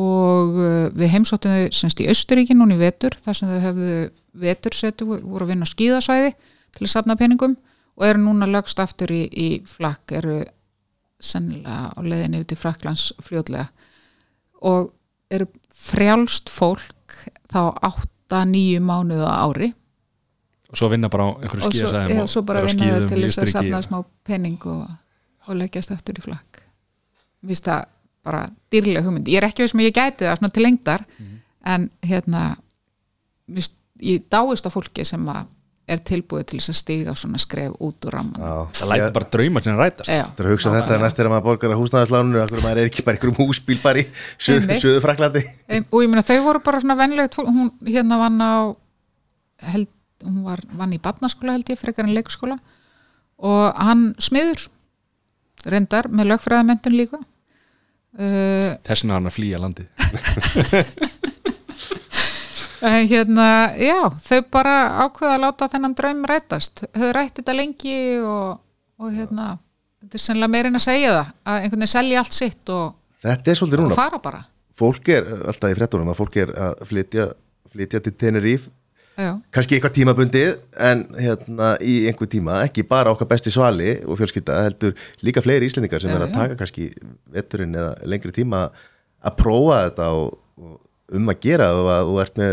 [SPEAKER 3] Og uh, við heimsóttum þau semst í Östuríki núna í vetur þar sem þau hefðu vetursetu voru að vinna á skíðasvæði til að safna peningum og eru núna lögst aftur í, í flakk eru sennilega á yfir til Fraklands fljótlega. Og eru frjálst fólk þá 8-9 mánuðu ári.
[SPEAKER 1] Og svo vinna bara á einhverju
[SPEAKER 3] og
[SPEAKER 1] skíðasæðum
[SPEAKER 3] já, svo bara vinna þau til þess að safna
[SPEAKER 1] og...
[SPEAKER 3] smá pening og, og leggjast aftur í flakk. Mér finnst það bara dýrlega hugmynd. Ég er ekki veist sem ég gæti það svona til lengdar
[SPEAKER 1] Mhm.
[SPEAKER 3] en hérna ég dáist á fólki sem að er tilbúið til þess að stiga svona skref út úr ramman
[SPEAKER 2] Já,
[SPEAKER 1] Það lætur bara drauma sinni rætast.
[SPEAKER 3] Já,
[SPEAKER 2] Það er að hugsa þetta næst þegar maður borgar að húsnæðislánunu af hverju maður er ekki bara einhverjum húsbíl bara í söðu Fraklandi
[SPEAKER 3] og ég meina þau voru bara svona venlegt hún hérna vann á held, hún var, vann í barnaskóla held ég, frekar en leikskóla. Og hann smiður reyndar með lögfræðamentun líka. Uh,
[SPEAKER 1] Þess vegna er hann að flýja landið *laughs*
[SPEAKER 3] hérna, já, þau bara ákveða að láta þennan draum rætast. Þau rætti þetta lengi og, og hérna, þetta er sennilega meirinn að segja það að einhvern veginn selja allt sitt og,
[SPEAKER 2] er
[SPEAKER 3] og fara bara.
[SPEAKER 2] Fólk er alltaf í frettunum að fólk er að flytja, flytja til Tenerife.
[SPEAKER 3] Já,
[SPEAKER 2] kannski eitthvað tímabundið en hérna í einhver tíma ekki bara okkar besti svali og fjölskylda heldur líka fleiri íslendingar sem
[SPEAKER 3] Já,
[SPEAKER 2] er að
[SPEAKER 3] já.
[SPEAKER 2] taka kannski veturinn eða lengri tíma að prófa þetta og, og um að gera og að þú ert með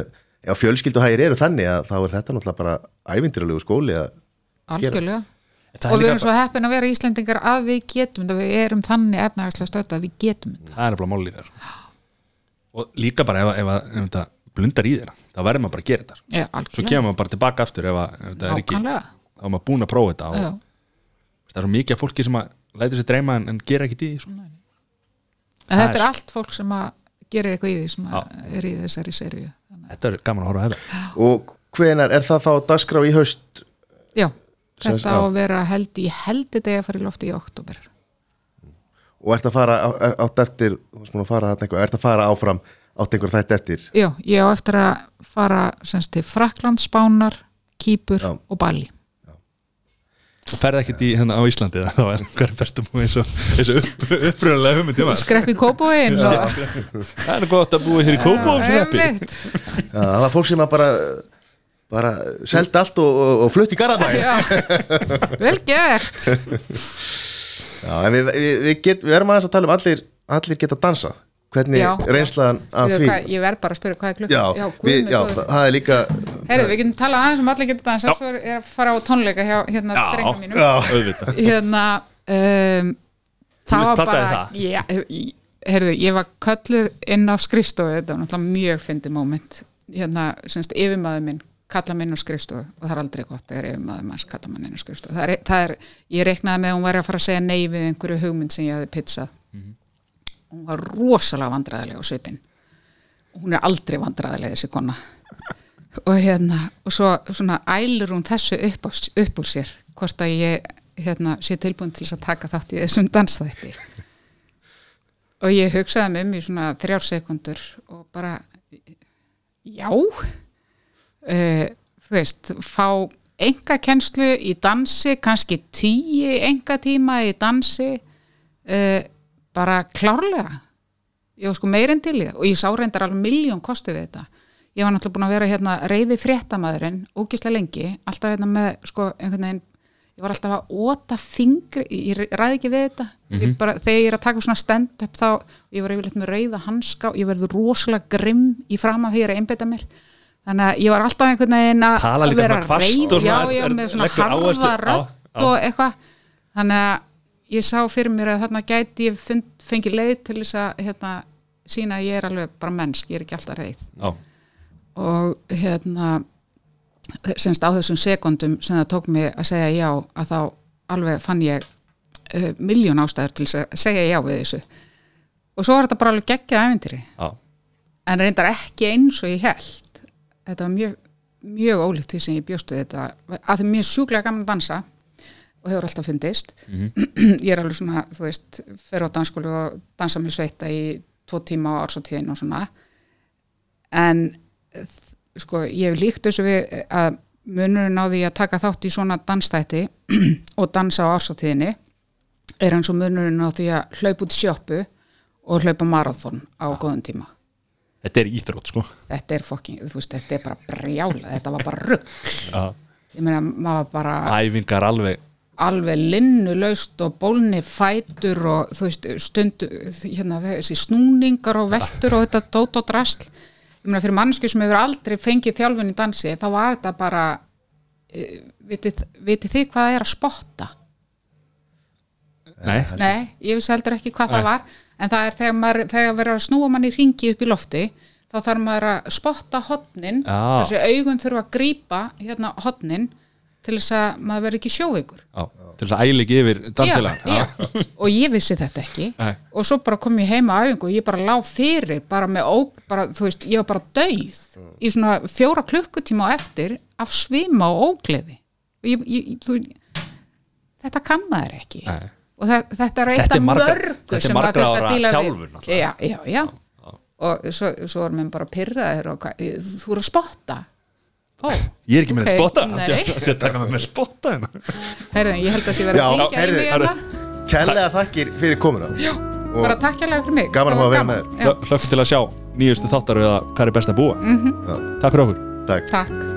[SPEAKER 2] já, fjölskylduhægir eru þannig að þá er þetta náttúrulega bara ævindýralegu skóli að
[SPEAKER 3] algjörlega.
[SPEAKER 1] Það
[SPEAKER 3] og
[SPEAKER 1] er,
[SPEAKER 3] við erum svo heppin að vera Íslendingar að við getum þetta, við erum þannig efnahagslega stödd að við getum þetta.
[SPEAKER 1] Það er bara málið þér. Og líka bara ef, ef, að- ef þetta blundar í þér þá verður maður bara að gera þetta.
[SPEAKER 3] Já,
[SPEAKER 1] svo kemur maður bara tilbaka aftur ef, að, ef þetta er ekki þá er maður búin að prófa þetta og
[SPEAKER 3] Já.
[SPEAKER 1] það er svo mikið af fólki sem að lætur sér dreyma en, en gera ekki í því sko.
[SPEAKER 3] En þetta
[SPEAKER 1] Það
[SPEAKER 3] er
[SPEAKER 1] er-
[SPEAKER 3] allt fólk sem að gerir eitthvað í því sem er í þessari seríu.
[SPEAKER 1] Þetta er gaman að horfa að þetta.
[SPEAKER 2] Og hvenar er það þá dagskrá í haust?
[SPEAKER 3] Já,
[SPEAKER 2] Sem
[SPEAKER 3] þetta á að vera held í heldi degi að fara í lofti í oktober
[SPEAKER 2] og ert að fara á- átt eftir fara eitthvað, ert að fara áfram átt einhver þætt eftir?
[SPEAKER 3] Já, ég á eftir að fara semst til Frakland, Spánar, Kýpur
[SPEAKER 2] Já.
[SPEAKER 3] og Bali
[SPEAKER 1] og ferði ekkert í hérna á Íslandi þá er hver er bestum og eins og, eins og upp, upprunalega hugmynd.
[SPEAKER 3] Skrepp í Kópavóin
[SPEAKER 1] það er gott að búa hér í
[SPEAKER 2] Já, það var fólk sem að bara bara seldi allt og, og, og flutt í Garðabæ.
[SPEAKER 3] Já, vel gert.
[SPEAKER 2] Já, en við, við, við, get, við erum aðeins að tala um allir, allir geta dansað hvernig
[SPEAKER 3] Já.
[SPEAKER 2] reynslan af
[SPEAKER 3] Við-
[SPEAKER 2] því?
[SPEAKER 3] hvað, Ég verð bara að spyrja hvað er klukkan?
[SPEAKER 2] Já,
[SPEAKER 3] guð
[SPEAKER 2] við, já það, það er líka
[SPEAKER 3] Heyrðu, við getum talað aðeins um allir getur
[SPEAKER 1] Já.
[SPEAKER 3] svo er er að fara á tónleika hjá hérna
[SPEAKER 1] Já.
[SPEAKER 3] drengum mínum.
[SPEAKER 2] Já,
[SPEAKER 3] hérna um, það var bara
[SPEAKER 1] það?
[SPEAKER 3] já, ég- heyrðu, ég var kölluð inn á skrifstofu þetta var náttúrulega mjög fyndið moment. Hérna, semst yfirmaður minn kalla minn á skrifstofu og það er aldrei gott þegar yfirmaður manns kalla mann inn á skrifstofu. Það er, það er, ég reiknaði með að hún væri að fara að segja nei við einhverju hugmynd sem ég hefði pizzað hún var rosalega vandræðilega á svipin og hún er aldrei vandræðilega þessi kona. Og hérna og svo svona ælur hún þessu upp, á, upp úr sér hvort að ég hérna, sé tilbúin til þess að taka þátt í þessum dansþætti. Og ég hugsaði um í svona þrjár sekundur og bara já uh, þú veist fá enga kennslu í dansi kannski tíu enga tíma í dansi uh, bara klárlega. Ég var sko meirinn til í það og ég sá reyndar alveg miljón kostu við þetta. Ég var náttúrulega búin að vera hérna reyði fréttamaðurinn ógislega lengi, alltaf hérna með sko einhvern veginn, ég var alltaf að óta fingri, ég ræði ekki við þetta. Ég bara, þegar ég er að taka svona stand upp þá, ég var yfirleitt með reyða hanska og ég verður rosalega grimm í fram að því ég er að einbytta mér. Þannig að ég var alltaf einhvern veginn að vera
[SPEAKER 1] svona,
[SPEAKER 3] já, já, með svona
[SPEAKER 1] já,
[SPEAKER 3] rödd og eitthvað. Þannig að ég sá fyrir mér að þarna gæti ég fund, fengi leið til þess að hérna, sína að ég er alveg bara mennsk, ég er ekki alltaf reið.
[SPEAKER 1] Já,
[SPEAKER 3] og hérna semst á þessum sekundum sem það tók mig að segja já að þá alveg fann ég uh, miljón ástæður til að segja já við þessu. Og svo var þetta bara alveg geggjað æventýri
[SPEAKER 1] já,
[SPEAKER 3] en reyndar ekki eins og ég held þetta var mjög, mjög ólíkt því sem ég bjóstu þetta. Að mér er sjúklega gaman að dansa og hefur alltaf fundist. *clears throat* Ég er alveg svona, þú veist fer á dansskólu og dansa með sveita í tvo tíma á ársatíðin og svona. En eh, sko, ég hef líkt þessu við að munurinn á því að taka þátt í svona dansstætti *clears throat* og dansa á ársatíðinni er eins og munurinn á því að hlaupa út í sjoppu og hlaupa marathon á góðum tíma.
[SPEAKER 1] Þetta er íþrótt sko.
[SPEAKER 3] Þetta er fokking, þú veist, þetta er bara brjála þetta var bara rugg
[SPEAKER 1] Já,
[SPEAKER 3] ég meina, maður var bara
[SPEAKER 1] æfingar alveg
[SPEAKER 3] alveg linnulaust og bólni fætur og þú veist, stundu hérna þessi snúningar og veltur og þetta dót og drasl ég meina, fyrir mannsku sem hefur aldrei fengið þjálfun í dansi, þá var þetta bara e, vitið, vitið þið hvað það er að spotta?
[SPEAKER 1] Nei,
[SPEAKER 3] Nei, ég vissi heldur ekki hvað
[SPEAKER 1] Nei.
[SPEAKER 3] það var en það er þegar, maður, þegar verður að snúa mann í ringi upp í lofti þá þarf maður að spotta hotnin
[SPEAKER 1] Já.
[SPEAKER 3] þessi augun þurfa að grípa hérna hotnin til þess að maður verður ekki sjóveikur.
[SPEAKER 1] Já, til þess að æla ekki yfir
[SPEAKER 3] já, já. *laughs* og ég vissi þetta ekki.
[SPEAKER 1] Nei.
[SPEAKER 3] og svo bara kom ég heima á æfingu og ég bara lá fyrir bara með ó, bara, þú veist, ég var bara dauð í svona fjóra klukkutíma á eftir af svima og ógleði. Og ég, ég, þú, þetta kann maður ekki.
[SPEAKER 1] Nei.
[SPEAKER 3] og það, þetta er eitt
[SPEAKER 1] Þetta
[SPEAKER 3] af mörgu
[SPEAKER 1] þetta
[SPEAKER 3] sem að díla
[SPEAKER 1] þjálfun,
[SPEAKER 3] við
[SPEAKER 1] náttúrulega.
[SPEAKER 3] já, já, já. Og svo, svo var mér bara pyrraðir og hvað, þú eru að spotta ó,
[SPEAKER 1] Ég er ekki með
[SPEAKER 3] Ok,
[SPEAKER 1] að spotta
[SPEAKER 3] nei.
[SPEAKER 1] Þetta taka með með spotta hérna.
[SPEAKER 3] Heyrðu, ég held að sé verið að hringja í mig hérna
[SPEAKER 2] Kærlega þakkir fyrir komuna.
[SPEAKER 3] Já,
[SPEAKER 2] Og-
[SPEAKER 3] bara takk hérlega fyrir mig.
[SPEAKER 2] Gaman að
[SPEAKER 3] Það var
[SPEAKER 2] vera með.
[SPEAKER 3] Já,
[SPEAKER 1] Hlökk til að sjá nýjustu þáttar eða hvað er best að búa.
[SPEAKER 3] Mhm.
[SPEAKER 1] Takk fyrir okkur.
[SPEAKER 2] Takk.
[SPEAKER 3] Takk